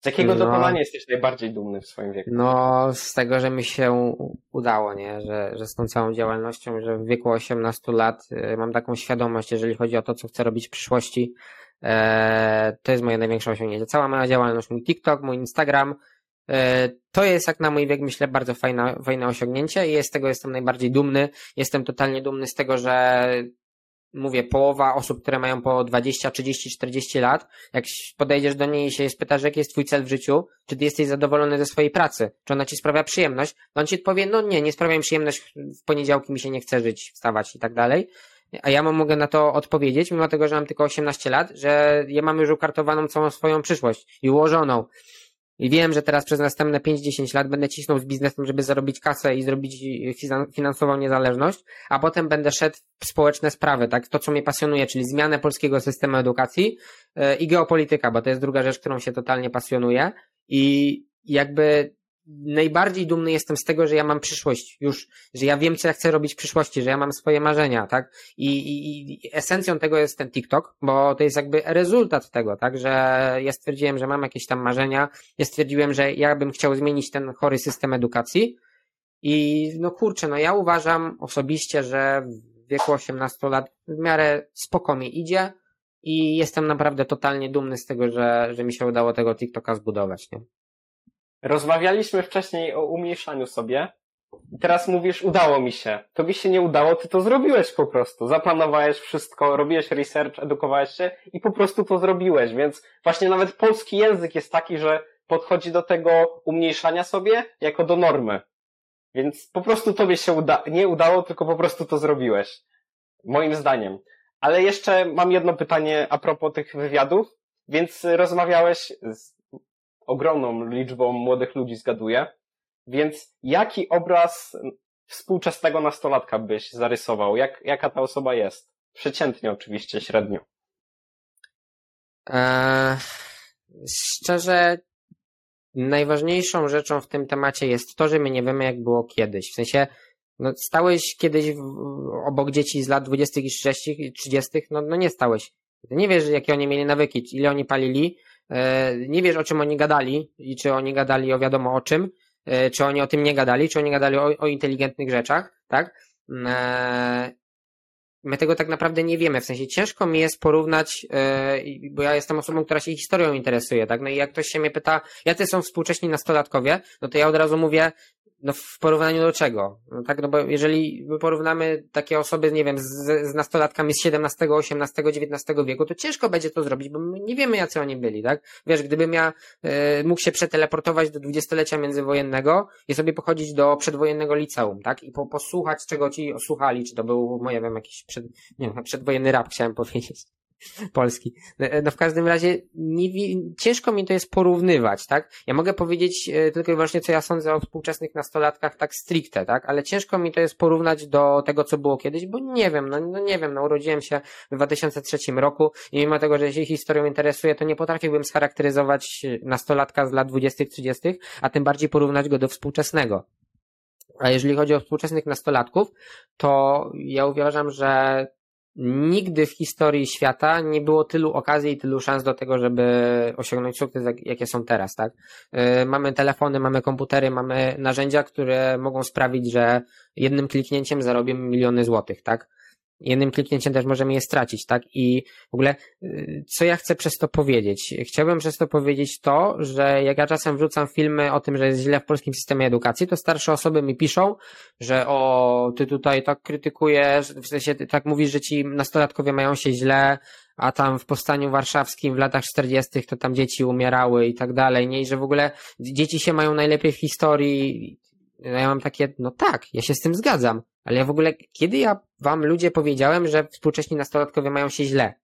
Z jakiego no, dokonania jesteś najbardziej dumny w swoim wieku? No, z tego, że mi się udało, nie? Że, że z tą całą działalnością, że w wieku 18 lat y, mam taką świadomość, jeżeli chodzi o to, co chcę robić w przyszłości. E, to jest moje największe osiągnięcie. Cała moja działalność, mój TikTok, mój Instagram, to jest jak na mój wiek, myślę, bardzo fajne, fajne osiągnięcie i z tego jestem najbardziej dumny. Jestem totalnie dumny z tego, że mówię, połowa osób, które mają po 20, 30, 40 lat, jak podejdziesz do niej i się spytasz, jaki jest twój cel w życiu, czy ty jesteś zadowolony ze swojej pracy, czy ona ci sprawia przyjemność, to on ci powie, no nie, nie sprawia mi przyjemność, w poniedziałki mi się nie chce żyć, wstawać i tak dalej. A ja mogę na to odpowiedzieć, mimo tego, że mam tylko 18 lat, że ja mam już ukartowaną całą swoją przyszłość i ułożoną. I wiem, że teraz przez następne 5-10 lat będę cisnął z biznesem, żeby zarobić kasę i zrobić finansową niezależność, a potem będę szedł w społeczne sprawy, tak? To, co mnie pasjonuje, czyli zmianę polskiego systemu edukacji yy, i geopolityka, bo to jest druga rzecz, którą się totalnie pasjonuje. I jakby najbardziej dumny jestem z tego, że ja mam przyszłość już, że ja wiem, co ja chcę robić w przyszłości, że ja mam swoje marzenia, tak? I, i, i esencją tego jest ten TikTok, bo to jest jakby rezultat tego, tak? Że ja stwierdziłem, że mam jakieś tam marzenia, ja stwierdziłem, że ja bym chciał zmienić ten chory system edukacji i no kurczę, no ja uważam osobiście, że w wieku 18 lat w miarę spoko mi idzie i jestem naprawdę totalnie dumny z tego, że, że mi się udało tego TikToka zbudować, nie? Rozmawialiśmy wcześniej o umniejszaniu sobie. Teraz mówisz, udało mi się. Tobie się nie udało, ty to zrobiłeś po prostu. Zaplanowałeś wszystko, robiłeś research, edukowałeś się i po prostu to zrobiłeś. Więc właśnie nawet polski język jest taki, że podchodzi do tego umniejszania sobie jako do normy. Więc po prostu tobie się uda nie udało, tylko po prostu to zrobiłeś. Moim zdaniem. Ale jeszcze mam jedno pytanie a propos tych wywiadów. Więc rozmawiałeś z ogromną liczbą młodych ludzi zgaduję. Więc jaki obraz współczesnego nastolatka byś zarysował? Jak, jaka ta osoba jest? Przeciętnie oczywiście, średnio. Eee, szczerze, najważniejszą rzeczą w tym temacie jest to, że my nie wiemy, jak było kiedyś. W sensie, no, stałeś kiedyś w, obok dzieci z lat 20 i 30, 30 no, no nie stałeś. nie wiesz, jakie oni mieli nawyki, ile oni palili, nie wiesz o czym oni gadali i czy oni gadali o wiadomo o czym, e, czy oni o tym nie gadali, czy oni gadali o, o inteligentnych rzeczach, tak? E, my tego tak naprawdę nie wiemy, w sensie ciężko mi jest porównać, bo ja jestem osobą, która się historią interesuje, tak? No i jak ktoś się mnie pyta, jacy są współcześni nastolatkowie, no to ja od razu mówię, no w porównaniu do czego? No tak, no bo jeżeli porównamy takie osoby, nie wiem, z, z nastolatkami z XVII, XVIII, XIX wieku, to ciężko będzie to zrobić, bo my nie wiemy, jacy oni byli, tak? Wiesz, gdybym ja y, mógł się przeteleportować do dwudziestolecia międzywojennego i sobie pochodzić do przedwojennego liceum, tak? I po, posłuchać, czego ci słuchali, czy to był, nie wiem, jakiś przed, nie wiem, przedwojenny rap, chciałem powiedzieć. Polski. E, no w każdym razie nie, ciężko mi to jest porównywać, tak? Ja mogę powiedzieć e, tylko i wyłącznie, co ja sądzę o współczesnych nastolatkach tak stricte, tak? Ale ciężko mi to jest porównać do tego, co było kiedyś, bo nie wiem, no, no nie wiem, no urodziłem się w 2003 roku i mimo tego, że się historią interesuje, to nie potrafiłbym scharakteryzować nastolatka z lat 20-30, a tym bardziej porównać go do współczesnego. A jeżeli chodzi o współczesnych nastolatków, to ja uważam, że nigdy w historii świata nie było tylu okazji i tylu szans do tego, żeby osiągnąć sukces, jakie są teraz, tak? Y, mamy telefony, mamy komputery, mamy narzędzia, które mogą sprawić, że jednym kliknięciem zarobimy miliony złotych, tak? Jednym kliknięciem też możemy je stracić, tak? I w ogóle, y, co ja chcę przez to powiedzieć? Chciałbym przez to powiedzieć to, że jak ja czasem wrzucam filmy o tym, że jest źle w polskim systemie edukacji, to starsze osoby mi piszą, że o, ty tutaj tak krytykujesz, w sensie tak mówisz, że ci nastolatkowie mają się źle, a tam w powstaniu warszawskim w latach 40. to tam dzieci umierały i tak dalej, nie? I że w ogóle dzieci się mają najlepiej w historii. Ja mam takie, no tak, ja się z tym zgadzam, ale ja w ogóle, kiedy ja wam ludzie powiedziałem, że współcześni nastolatkowie mają się źle?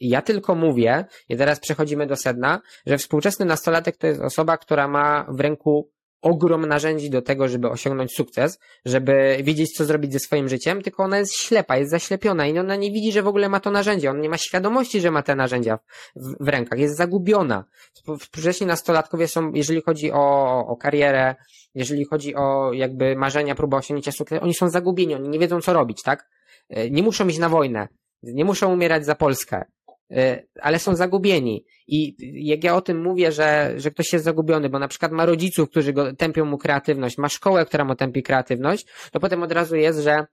Ja tylko mówię, i teraz przechodzimy do sedna, że współczesny nastolatek to jest osoba, która ma w ręku ogrom narzędzi do tego, żeby osiągnąć sukces, żeby wiedzieć, co zrobić ze swoim życiem, tylko ona jest ślepa, jest zaślepiona i ona nie widzi, że w ogóle ma to narzędzie. On nie ma świadomości, że ma te narzędzia w, w rękach. Jest zagubiona. Współcześni nastolatkowie są, jeżeli chodzi o, o karierę, jeżeli chodzi o jakby marzenia, próbę osiągnięcia sukcesu, oni są zagubieni, oni nie wiedzą, co robić, tak? E, nie muszą iść na wojnę. Nie muszą umierać za Polskę. E, ale są zagubieni. I jak ja o tym mówię, że, że ktoś jest zagubiony, bo na przykład ma rodziców, którzy go tępią mu kreatywność, ma szkołę, która mu tępi kreatywność, to potem od razu jest, że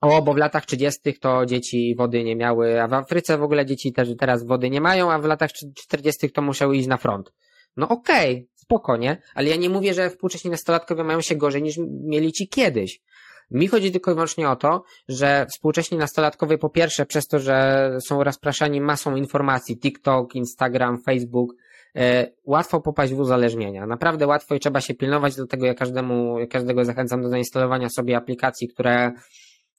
o, bo w latach 30. to dzieci wody nie miały, a w Afryce w ogóle dzieci też teraz wody nie mają, a w latach 40. to musiały iść na front. No okej, okay, spoko, nie? Ale ja nie mówię, że współcześni nastolatkowie mają się gorzej niż mieli ci kiedyś. Mi chodzi tylko i wyłącznie o to, że współcześni nastolatkowie po pierwsze przez to, że są rozpraszani masą informacji, TikTok, Instagram, Facebook, e, łatwo popaść w uzależnienia. Naprawdę łatwo i trzeba się pilnować, dlatego ja każdemu, każdego zachęcam do zainstalowania sobie aplikacji, które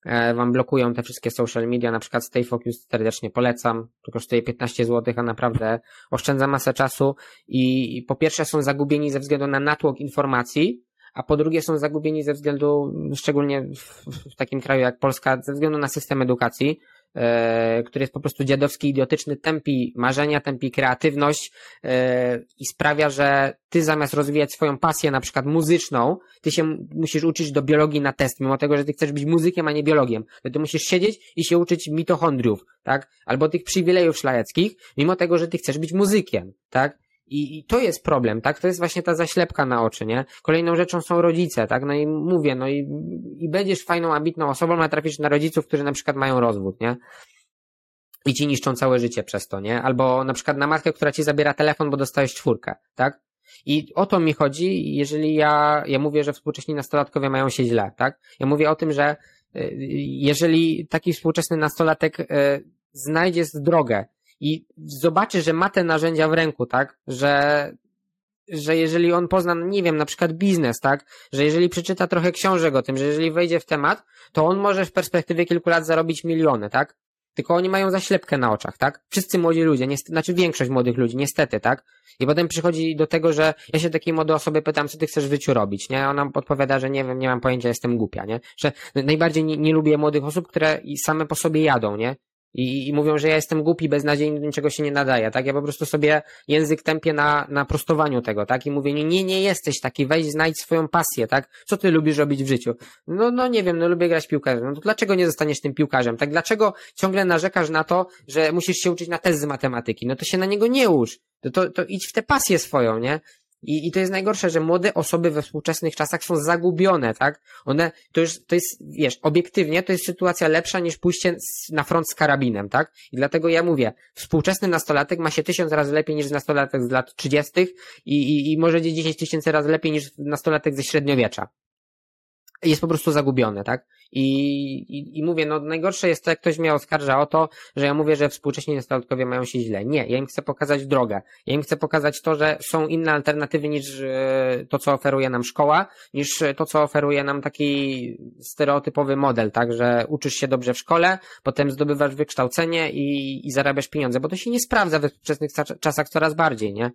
e, wam blokują te wszystkie social media, na przykład Stay Focus serdecznie polecam, to kosztuje 15 zł, a naprawdę oszczędza masę czasu. I po pierwsze są zagubieni ze względu na natłok informacji, a po drugie są zagubieni ze względu, szczególnie w, w takim kraju jak Polska, ze względu na system edukacji, e, który jest po prostu dziadowski, idiotyczny, tępi marzenia, tępi kreatywność e, i sprawia, że ty zamiast rozwijać swoją pasję, na przykład muzyczną, ty się musisz uczyć do biologii na test, mimo tego, że ty chcesz być muzykiem, a nie biologiem. To ty musisz siedzieć i się uczyć mitochondriów, tak? Albo tych przywilejów szlajeckich, mimo tego, że ty chcesz być muzykiem, tak? I, I to jest problem, tak? To jest właśnie ta zaślepka na oczy, nie? Kolejną rzeczą są rodzice, tak? No i mówię, no i, i będziesz fajną, ambitną osobą, a trafisz na rodziców, którzy na przykład mają rozwód, nie? I ci niszczą całe życie przez to, nie? Albo na przykład na matkę, która ci zabiera telefon, bo dostałeś czwórkę, tak? I o to mi chodzi, jeżeli ja, ja mówię, że współcześni nastolatkowie mają się źle, tak? Ja mówię o tym, że y, jeżeli taki współczesny nastolatek y, znajdzie drogę i zobaczy, że ma te narzędzia w ręku, tak? Że, że jeżeli on pozna, no nie wiem, na przykład biznes, tak? Że jeżeli przeczyta trochę książek o tym, że jeżeli wejdzie w temat, to on może w perspektywie kilku lat zarobić miliony, tak? Tylko oni mają zaślepkę na oczach, tak? Wszyscy młodzi ludzie, niestety, znaczy większość młodych ludzi, niestety, tak? I potem przychodzi do tego, że ja się takiej młodej osoby pytam, co ty chcesz w życiu robić, nie? Ona odpowiada, że nie wiem, nie mam pojęcia, jestem głupia, nie? Że najbardziej nie, nie lubię młodych osób, które same po sobie jadą, nie? I, I mówią, że ja jestem głupi, beznadziejny, niczego się nie nadaje, tak? Ja po prostu sobie język tępię na, na prostowaniu tego, tak? I mówię, nie, nie, nie jesteś taki, weź, znajdź swoją pasję, tak? Co ty lubisz robić w życiu? No, no nie wiem, no lubię grać piłkarzem. No to dlaczego nie zostaniesz tym piłkarzem, tak? Dlaczego ciągle narzekasz na to, że musisz się uczyć na test z matematyki? No to się na niego nie ucz. To, to, to idź w tę pasję swoją, nie? I, I to jest najgorsze, że młode osoby we współczesnych czasach są zagubione, tak? One, to już, to jest, wiesz, obiektywnie to jest sytuacja lepsza niż pójście na front z karabinem, tak? I dlatego ja mówię, współczesny nastolatek ma się tysiąc razy lepiej niż nastolatek z lat trzydziestych i, i, i może dziesięć tysięcy razy lepiej niż nastolatek ze średniowiecza jest po prostu zagubione, tak? I, i, I mówię, no najgorsze jest to, jak ktoś mnie oskarża o to, że ja mówię, że współcześni nastolatkowie mają się źle. Nie, ja im chcę pokazać drogę. Ja im chcę pokazać to, że są inne alternatywy niż e, to, co oferuje nam szkoła, niż to, co oferuje nam taki stereotypowy model, tak? Że uczysz się dobrze w szkole, potem zdobywasz wykształcenie i, i zarabiasz pieniądze, bo to się nie sprawdza we współczesnych czasach coraz bardziej, nie?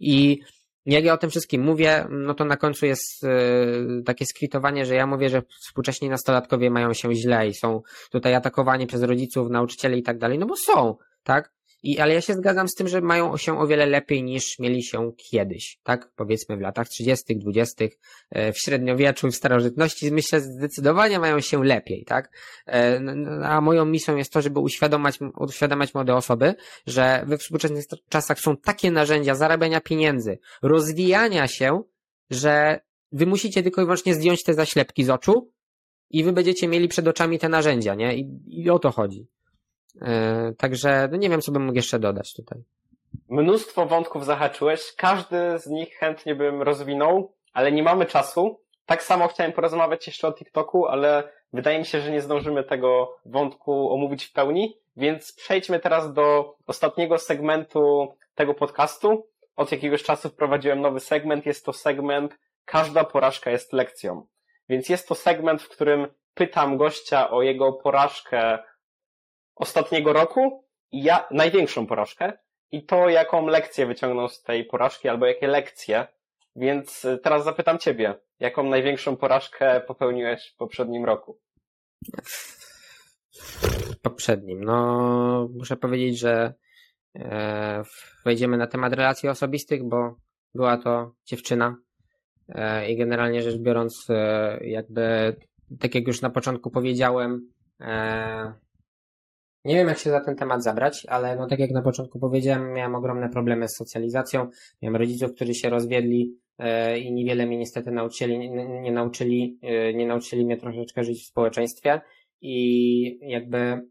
I jak ja o tym wszystkim mówię, no to na końcu jest yy, takie skwitowanie, że ja mówię, że współcześni nastolatkowie mają się źle i są tutaj atakowani przez rodziców, nauczycieli i tak dalej, no bo są, tak? I, ale ja się zgadzam z tym, że mają się o wiele lepiej niż mieli się kiedyś, tak? Powiedzmy w latach 30., 20., e, w średniowieczu, w starożytności, myślę, zdecydowanie mają się lepiej, tak? E, a moją misją jest to, żeby uświadamiać, młode osoby, że we współczesnych czasach są takie narzędzia zarabiania pieniędzy, rozwijania się, że wy musicie tylko i wyłącznie zdjąć te zaślepki z oczu i wy będziecie mieli przed oczami te narzędzia, nie? I, i o to chodzi. E, także no nie wiem, co bym mógł jeszcze dodać tutaj. Mnóstwo wątków zahaczyłeś, każdy z nich chętnie bym rozwinął, ale nie mamy czasu. Tak samo chciałem porozmawiać jeszcze o TikToku, ale wydaje mi się, że nie zdążymy tego wątku omówić w pełni, więc przejdźmy teraz do ostatniego segmentu tego podcastu. Od jakiegoś czasu wprowadziłem nowy segment, jest to segment Każda porażka jest lekcją. Więc jest to segment, w którym pytam gościa o jego porażkę ostatniego roku ja największą porażkę i to, jaką lekcję wyciągnął z tej porażki albo jakie lekcje. Więc y, teraz zapytam Ciebie, jaką największą porażkę popełniłeś w poprzednim roku? Poprzednim. No, muszę powiedzieć, że e, wejdziemy na temat relacji osobistych, bo była to dziewczyna e, i generalnie rzecz biorąc, e, jakby, tak jak już na początku powiedziałem, nie wiem, jak się za ten temat zabrać, ale no tak jak na początku powiedziałem, miałem ogromne problemy z socjalizacją. Miałem rodziców, którzy się rozwiedli e, i niewiele mnie niestety nauczyli, nie, nauczyli, e, nie nauczyli mnie troszeczkę żyć w społeczeństwie i jakby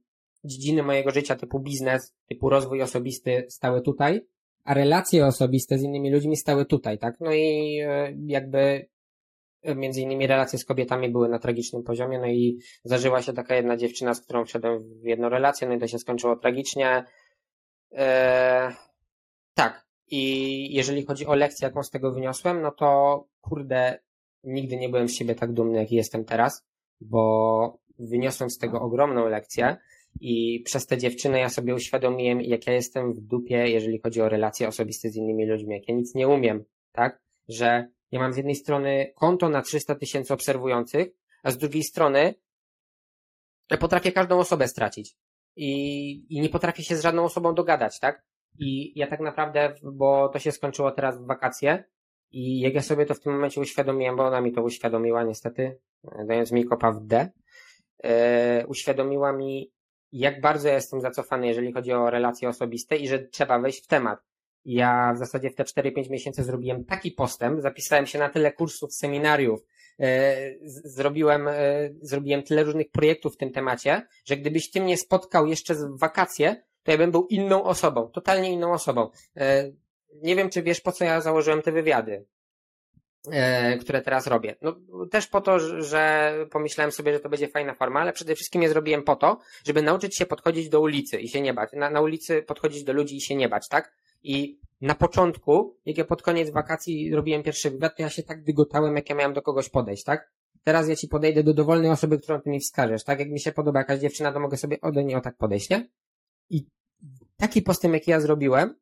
dziedziny mojego życia typu biznes, typu rozwój osobisty stały tutaj, a relacje osobiste z innymi ludźmi stały tutaj, tak? No i e, jakby między innymi relacje z kobietami były na tragicznym poziomie, no i zdarzyła się taka jedna dziewczyna, z którą wszedłem w jedną relację, no i to się skończyło tragicznie. Eee, tak. I jeżeli chodzi o lekcję, jaką z tego wyniosłem, no to kurde, nigdy nie byłem z siebie tak dumny, jak jestem teraz, bo wyniosłem z tego ogromną lekcję i przez te dziewczyny ja sobie uświadomiłem, jak ja jestem w dupie, jeżeli chodzi o relacje osobiste z innymi ludźmi, jak ja nic nie umiem, tak? Że ja mam z jednej strony konto na 300 tysięcy obserwujących, a z drugiej strony potrafię każdą osobę stracić. I, I nie potrafię się z żadną osobą dogadać, tak? I ja tak naprawdę, bo to się skończyło teraz w wakacje, i jak ja sobie to w tym momencie uświadomiłem, bo ona mi to uświadomiła niestety, dając mi kopa w D, e, uświadomiła mi, jak bardzo ja jestem zacofany, jeżeli chodzi o relacje osobiste i że trzeba wejść w temat. Ja w zasadzie w te 4-5 miesięcy zrobiłem taki postęp, zapisałem się na tyle kursów, seminariów, e, zrobiłem, e, zrobiłem tyle różnych projektów w tym temacie, że gdybyś ty mnie spotkał jeszcze w wakacje, to ja bym był inną osobą, totalnie inną osobą. E, nie wiem, czy wiesz, po co ja założyłem te wywiady, które teraz robię. No, też po to, że pomyślałem sobie, że to będzie fajna forma, ale przede wszystkim je zrobiłem po to, żeby nauczyć się podchodzić do ulicy i się nie bać. Na, na ulicy podchodzić do ludzi i się nie bać, tak? I na początku, jak ja pod koniec wakacji robiłem pierwszy wywiad, to ja się tak dygotałem, jak ja miałem do kogoś podejść, tak? Teraz ja ci podejdę do dowolnej osoby, którą ty mi wskażesz, tak? Jak mi się podoba jakaś dziewczyna, to mogę sobie ode niej o tak podejść, nie? I taki postęp, jaki ja zrobiłem,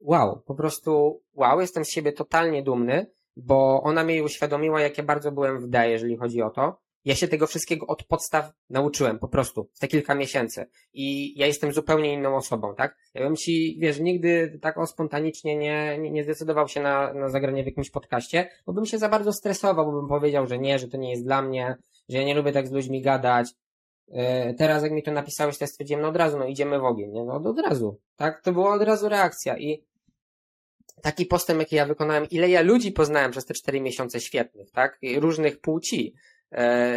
wow, po prostu wow, jestem z siebie totalnie dumny, bo ona mnie uświadomiła, jakie bardzo byłem w D, jeżeli chodzi o to. Ja się tego wszystkiego od podstaw nauczyłem, po prostu, w te kilka miesięcy. I ja jestem zupełnie inną osobą, tak? Ja bym ci, wiesz, nigdy tak o spontanicznie nie, nie, nie zdecydował się na, na zagranie w jakimś podcaście, bo bym się za bardzo stresował, bo bym powiedział, że nie, że to nie jest dla mnie, że ja nie lubię tak z ludźmi gadać, E, teraz jak mi to napisałeś, to ja stwierdziłem, no od razu, no idziemy w ogień, nie? No od razu, tak? To była od razu reakcja i taki postęp, jaki ja wykonałem, ile ja ludzi poznałem przez te cztery miesiące świetnych, tak? Różnych płci,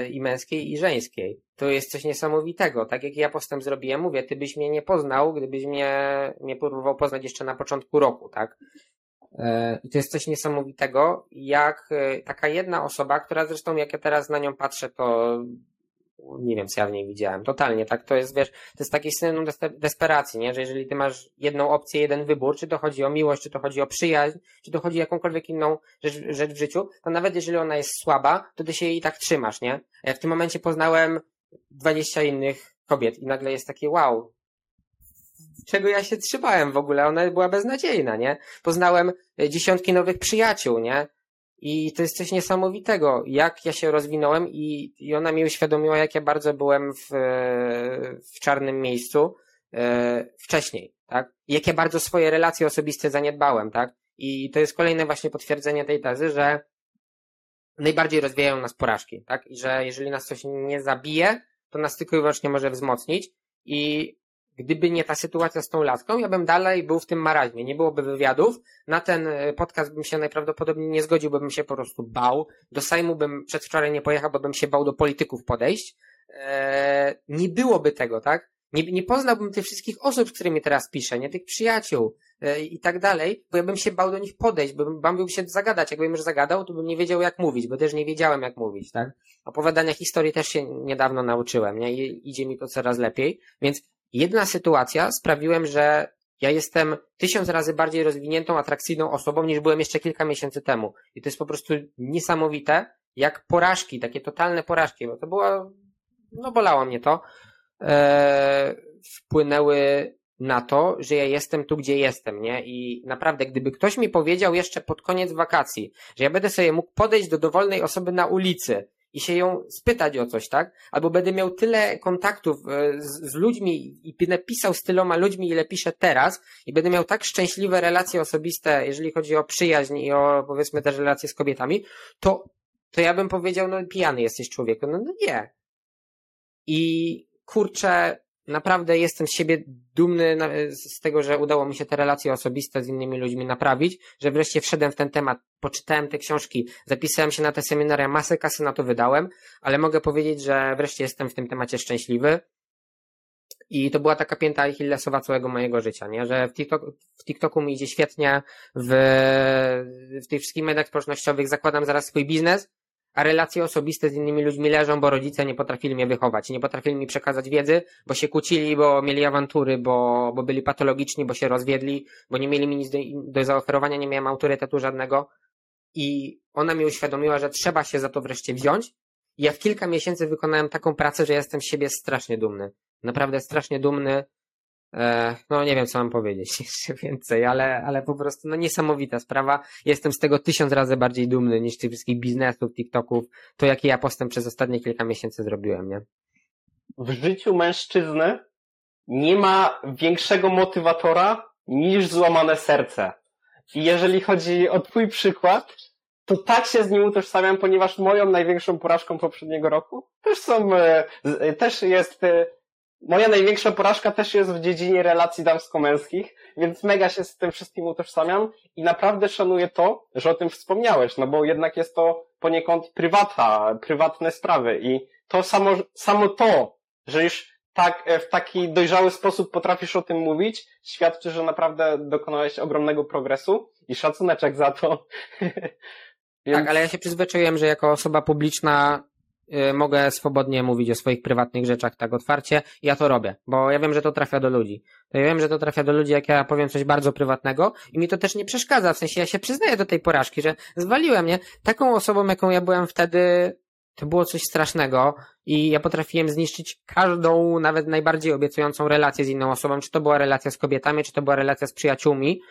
i męskiej, i żeńskiej. To jest coś niesamowitego. Tak jak ja postęp zrobiłem, mówię, ty byś mnie nie poznał, gdybyś mnie nie próbował poznać jeszcze na początku roku, tak? E, I to jest coś niesamowitego, jak e, taka jedna osoba, która zresztą jak ja teraz na nią patrzę, to nie wiem, co ja w niej widziałem. Totalnie, tak? To jest, wiesz, to jest taki syndrom desperacji, nie? Że jeżeli ty masz jedną opcję, jeden wybór, czy to chodzi o miłość, czy to chodzi o przyjaźń, czy to chodzi o jakąkolwiek inną rzecz, rzecz w życiu, to nawet jeżeli ona jest słaba, to ty się jej tak trzymasz, nie? Ja w tym momencie poznałem 20 innych kobiet i nagle jest takie wow, czego ja się trzymałem w ogóle? Ona była beznadziejna, nie? Poznałem dziesiątki nowych przyjaciół, nie? I to jest coś niesamowitego, jak ja się rozwinąłem i, i ona mi uświadomiła, jak ja bardzo byłem w, w czarnym miejscu e, wcześniej, tak? I jak ja bardzo swoje relacje osobiste zaniedbałem, tak? I to jest kolejne właśnie potwierdzenie tej tezy, że najbardziej rozwijają nas porażki, tak? I że jeżeli nas coś nie zabije, to nas tylko i wyłącznie może wzmocnić i Gdyby nie ta sytuacja z tą laską, ja bym dalej był w tym maraźmie. Nie byłoby wywiadów. Na ten e, podcast bym się najprawdopodobniej nie zgodził, bym się po prostu bał. Do Sejmu bym przedwczoraj nie pojechał, bo bym się bał do polityków podejść. Eee, nie byłoby tego, tak? Nie, nie poznałbym tych wszystkich osób, z którymi teraz piszę, nie tych przyjaciół e, i tak dalej, bo ja bym się bał do nich podejść, bo bym bał się zagadać. Jakbym już zagadał, to bym nie wiedział jak mówić, bo też nie wiedziałem jak mówić, tak? Opowiadania historii też się niedawno nauczyłem, nie? I idzie mi to coraz lepiej, więc jedna sytuacja sprawiłem, że ja jestem tysiąc razy bardziej rozwiniętą, atrakcyjną osobą niż byłem jeszcze kilka miesięcy temu. I to jest po prostu niesamowite, jak porażki, takie totalne porażki, bo to było, no bolało mnie to, e, wpłynęły na to, że ja jestem tu, gdzie jestem, nie? I naprawdę, gdyby ktoś mi powiedział jeszcze pod koniec wakacji, że ja będę sobie mógł podejść do dowolnej osoby na ulicy i się ją spytać o coś, tak? Albo będę miał tyle kontaktów e, z, z, ludźmi i będę pisał z tyloma ludźmi, ile piszę teraz i będę miał tak szczęśliwe relacje osobiste, jeżeli chodzi o przyjaźń i o, powiedzmy, też relacje z kobietami, to, to ja bym powiedział, no pijany jesteś człowieku. No, no nie. I kurczę, naprawdę jestem z siebie dumny z tego, że udało mi się te relacje osobiste z innymi ludźmi naprawić, że wreszcie wszedłem w ten temat, poczytałem te książki, zapisałem się na te seminaria, masę kasy na to wydałem, ale mogę powiedzieć, że wreszcie jestem w tym temacie szczęśliwy I to była taka pięta Achillesowa całego mojego życia, nie? Że w, TikTok, w TikToku mi idzie świetnie, w, w tych wszystkich mediach społecznościowych zakładam zaraz swój biznes, a relacje osobiste z innymi ludźmi leżą, bo rodzice nie potrafili mnie wychować, nie potrafili mi przekazać wiedzy, bo się kłócili, bo mieli awantury, bo, bo byli patologiczni, bo się rozwiedli, bo nie mieli mi nic do, do zaoferowania, nie miałem autorytetu żadnego. I ona mi uświadomiła, że trzeba się za to wreszcie wziąć. Ja w kilka miesięcy wykonałem taką pracę, że jestem z siebie strasznie dumny. Naprawdę strasznie dumny. E, no nie wiem, co mam powiedzieć (laughs) jeszcze więcej, ale, ale po prostu no niesamowita sprawa. Jestem z tego tysiąc razy bardziej dumny niż tych wszystkich biznesów, TikToków, to jaki ja postęp przez ostatnie kilka miesięcy zrobiłem, nie? W życiu mężczyzny nie ma większego motywatora niż złamane serce. I jeżeli chodzi o twój przykład, to tak się z nim utożsamiam, ponieważ moją największą porażką poprzedniego roku też są, e, z- też jest, e, moja największa porażka też jest w dziedzinie relacji damsko-męskich, więc mega się z tym wszystkim utożsamiam i naprawdę szanuję to, że o tym wspomniałeś, no bo jednak jest to poniekąd prywata, prywatne sprawy i to samo, samo to, że już tak, e, w taki dojrzały sposób potrafisz o tym mówić, świadczy, że naprawdę dokonałeś ogromnego progresu i szacuneczek za to. (laughs) Więc- Tak, ale ja się przyzwyczaiłem, że jako osoba publiczna mogę swobodnie mówić o swoich prywatnych rzeczach tak otwarcie. Ja to robię, bo ja wiem, że to trafia do ludzi. Ja wiem, że to trafia do ludzi, jak ja powiem coś bardzo prywatnego i mi to też nie przeszkadza. W sensie ja się przyznaję do tej porażki, że zwaliłem, nie? Taką osobą, jaką ja byłem wtedy, to było coś strasznego i ja potrafiłem zniszczyć każdą, nawet najbardziej obiecującą relację z inną osobą, czy to była relacja z kobietami, czy to była relacja z przyjaciółmi.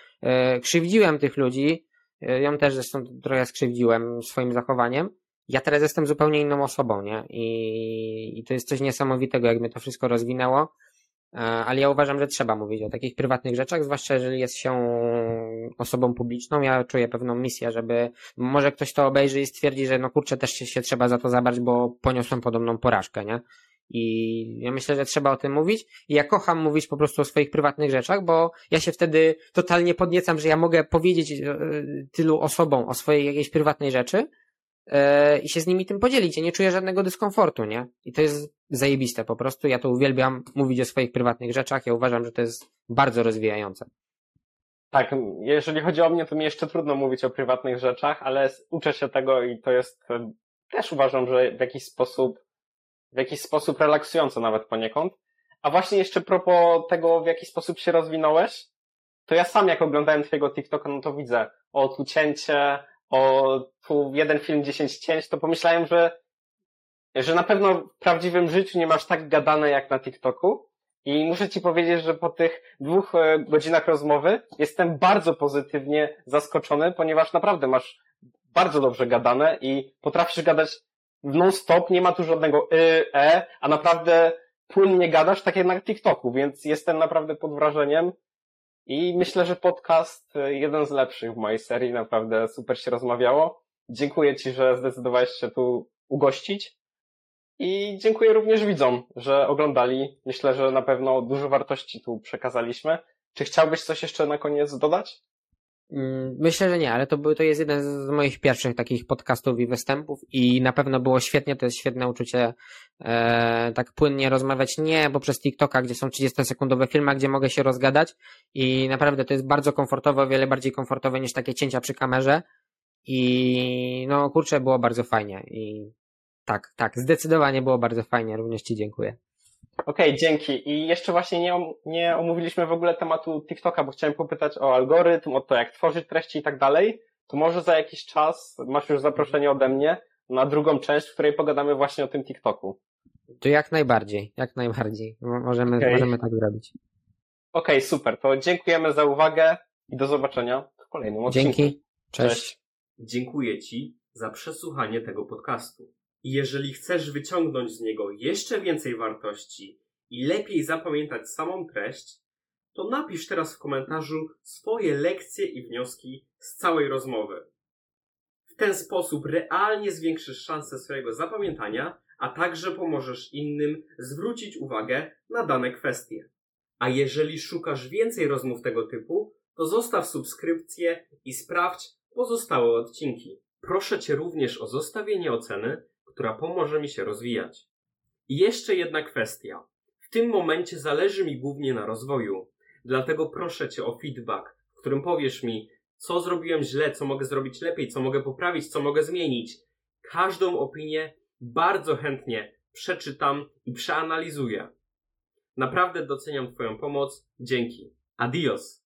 Y, Krzywdziłem tych ludzi, y, ją też zresztą trochę skrzywdziłem swoim zachowaniem. Ja teraz jestem zupełnie inną osobą, nie? I, i to jest coś niesamowitego, jak mnie to wszystko rozwinęło. E, Ale ja uważam, że trzeba mówić o takich prywatnych rzeczach, zwłaszcza jeżeli jest się osobą publiczną. Ja czuję pewną misję, żeby może ktoś to obejrzy i stwierdzi, że no kurczę, też się, się trzeba za to zabrać, bo poniosłem podobną porażkę, nie? I ja myślę, że trzeba o tym mówić. I ja kocham mówić po prostu o swoich prywatnych rzeczach, bo ja się wtedy totalnie podniecam, że ja mogę powiedzieć e, tylu osobom o swojej jakiejś prywatnej rzeczy i się z nimi tym podzielić. Ja nie czuję żadnego dyskomfortu, nie? I to jest zajebiste po prostu. Ja to uwielbiam mówić o swoich prywatnych rzeczach. Ja uważam, że to jest bardzo rozwijające. Tak, jeżeli chodzi o mnie, to mi jeszcze trudno mówić o prywatnych rzeczach, ale uczę się tego i to jest e, też uważam, że w jakiś sposób, w jakiś sposób relaksujące nawet poniekąd. A właśnie jeszcze propos tego, w jaki sposób się rozwinąłeś, to ja sam jak oglądałem twojego TikToka, no to widzę, o tu cięcie, o tu jeden film, dziesięć cięć, to pomyślałem, że, że na pewno w prawdziwym życiu nie masz tak gadane jak na TikToku. I muszę ci powiedzieć, że po tych dwóch e, godzinach rozmowy jestem bardzo pozytywnie zaskoczony, ponieważ naprawdę masz bardzo dobrze gadane i potrafisz gadać non-stop, nie ma tu żadnego y, e, a naprawdę płynnie gadasz, tak jak na TikToku, więc jestem naprawdę pod wrażeniem i myślę, że podcast e, jeden z lepszych w mojej serii, naprawdę super się rozmawiało. Dziękuję ci, że zdecydowałeś się tu ugościć. I dziękuję również widzom, że oglądali. Myślę, że na pewno dużo wartości tu przekazaliśmy. Czy chciałbyś coś jeszcze na koniec dodać? Mm, Myślę, że nie, ale to, był, to jest jeden z moich pierwszych takich podcastów i występów i na pewno było świetnie, to jest świetne uczucie e, tak płynnie rozmawiać, nie poprzez TikToka, gdzie są 30-sekundowe filmy, gdzie mogę się rozgadać i naprawdę to jest bardzo komfortowe, o wiele bardziej komfortowe niż takie cięcia przy kamerze i no kurczę, było bardzo fajnie i tak, tak, zdecydowanie było bardzo fajnie, również Ci dziękuję. Okej, dzięki. I jeszcze właśnie nie, om- nie omówiliśmy w ogóle tematu TikToka, bo chciałem popytać o algorytm, o to, jak tworzyć treści i tak dalej. To może za jakiś czas masz już zaproszenie ode mnie na drugą część, w której pogadamy właśnie o tym TikToku. To jak najbardziej, jak najbardziej, Mo- możemy, Okej. możemy tak zrobić. Okej, super. To dziękujemy za uwagę i do zobaczenia w kolejnym odcinku. Dzięki, cześć. Cześć. Dziękuję Ci za przesłuchanie tego podcastu. Jeżeli chcesz wyciągnąć z niego jeszcze więcej wartości i lepiej zapamiętać samą treść, to napisz teraz w komentarzu swoje lekcje i wnioski z całej rozmowy. W ten sposób realnie zwiększysz szanse swojego zapamiętania, a także pomożesz innym zwrócić uwagę na dane kwestie. A jeżeli szukasz więcej rozmów tego typu, to zostaw subskrypcję i sprawdź pozostałe odcinki. Proszę Cię również o zostawienie oceny, która pomoże mi się rozwijać. I jeszcze jedna kwestia. W tym momencie zależy mi głównie na rozwoju. Dlatego proszę Cię o feedback, w którym powiesz mi, co zrobiłem źle, co mogę zrobić lepiej, co mogę poprawić, co mogę zmienić. Każdą opinię bardzo chętnie przeczytam i przeanalizuję. Naprawdę doceniam Twoją pomoc. Dzięki. Adios.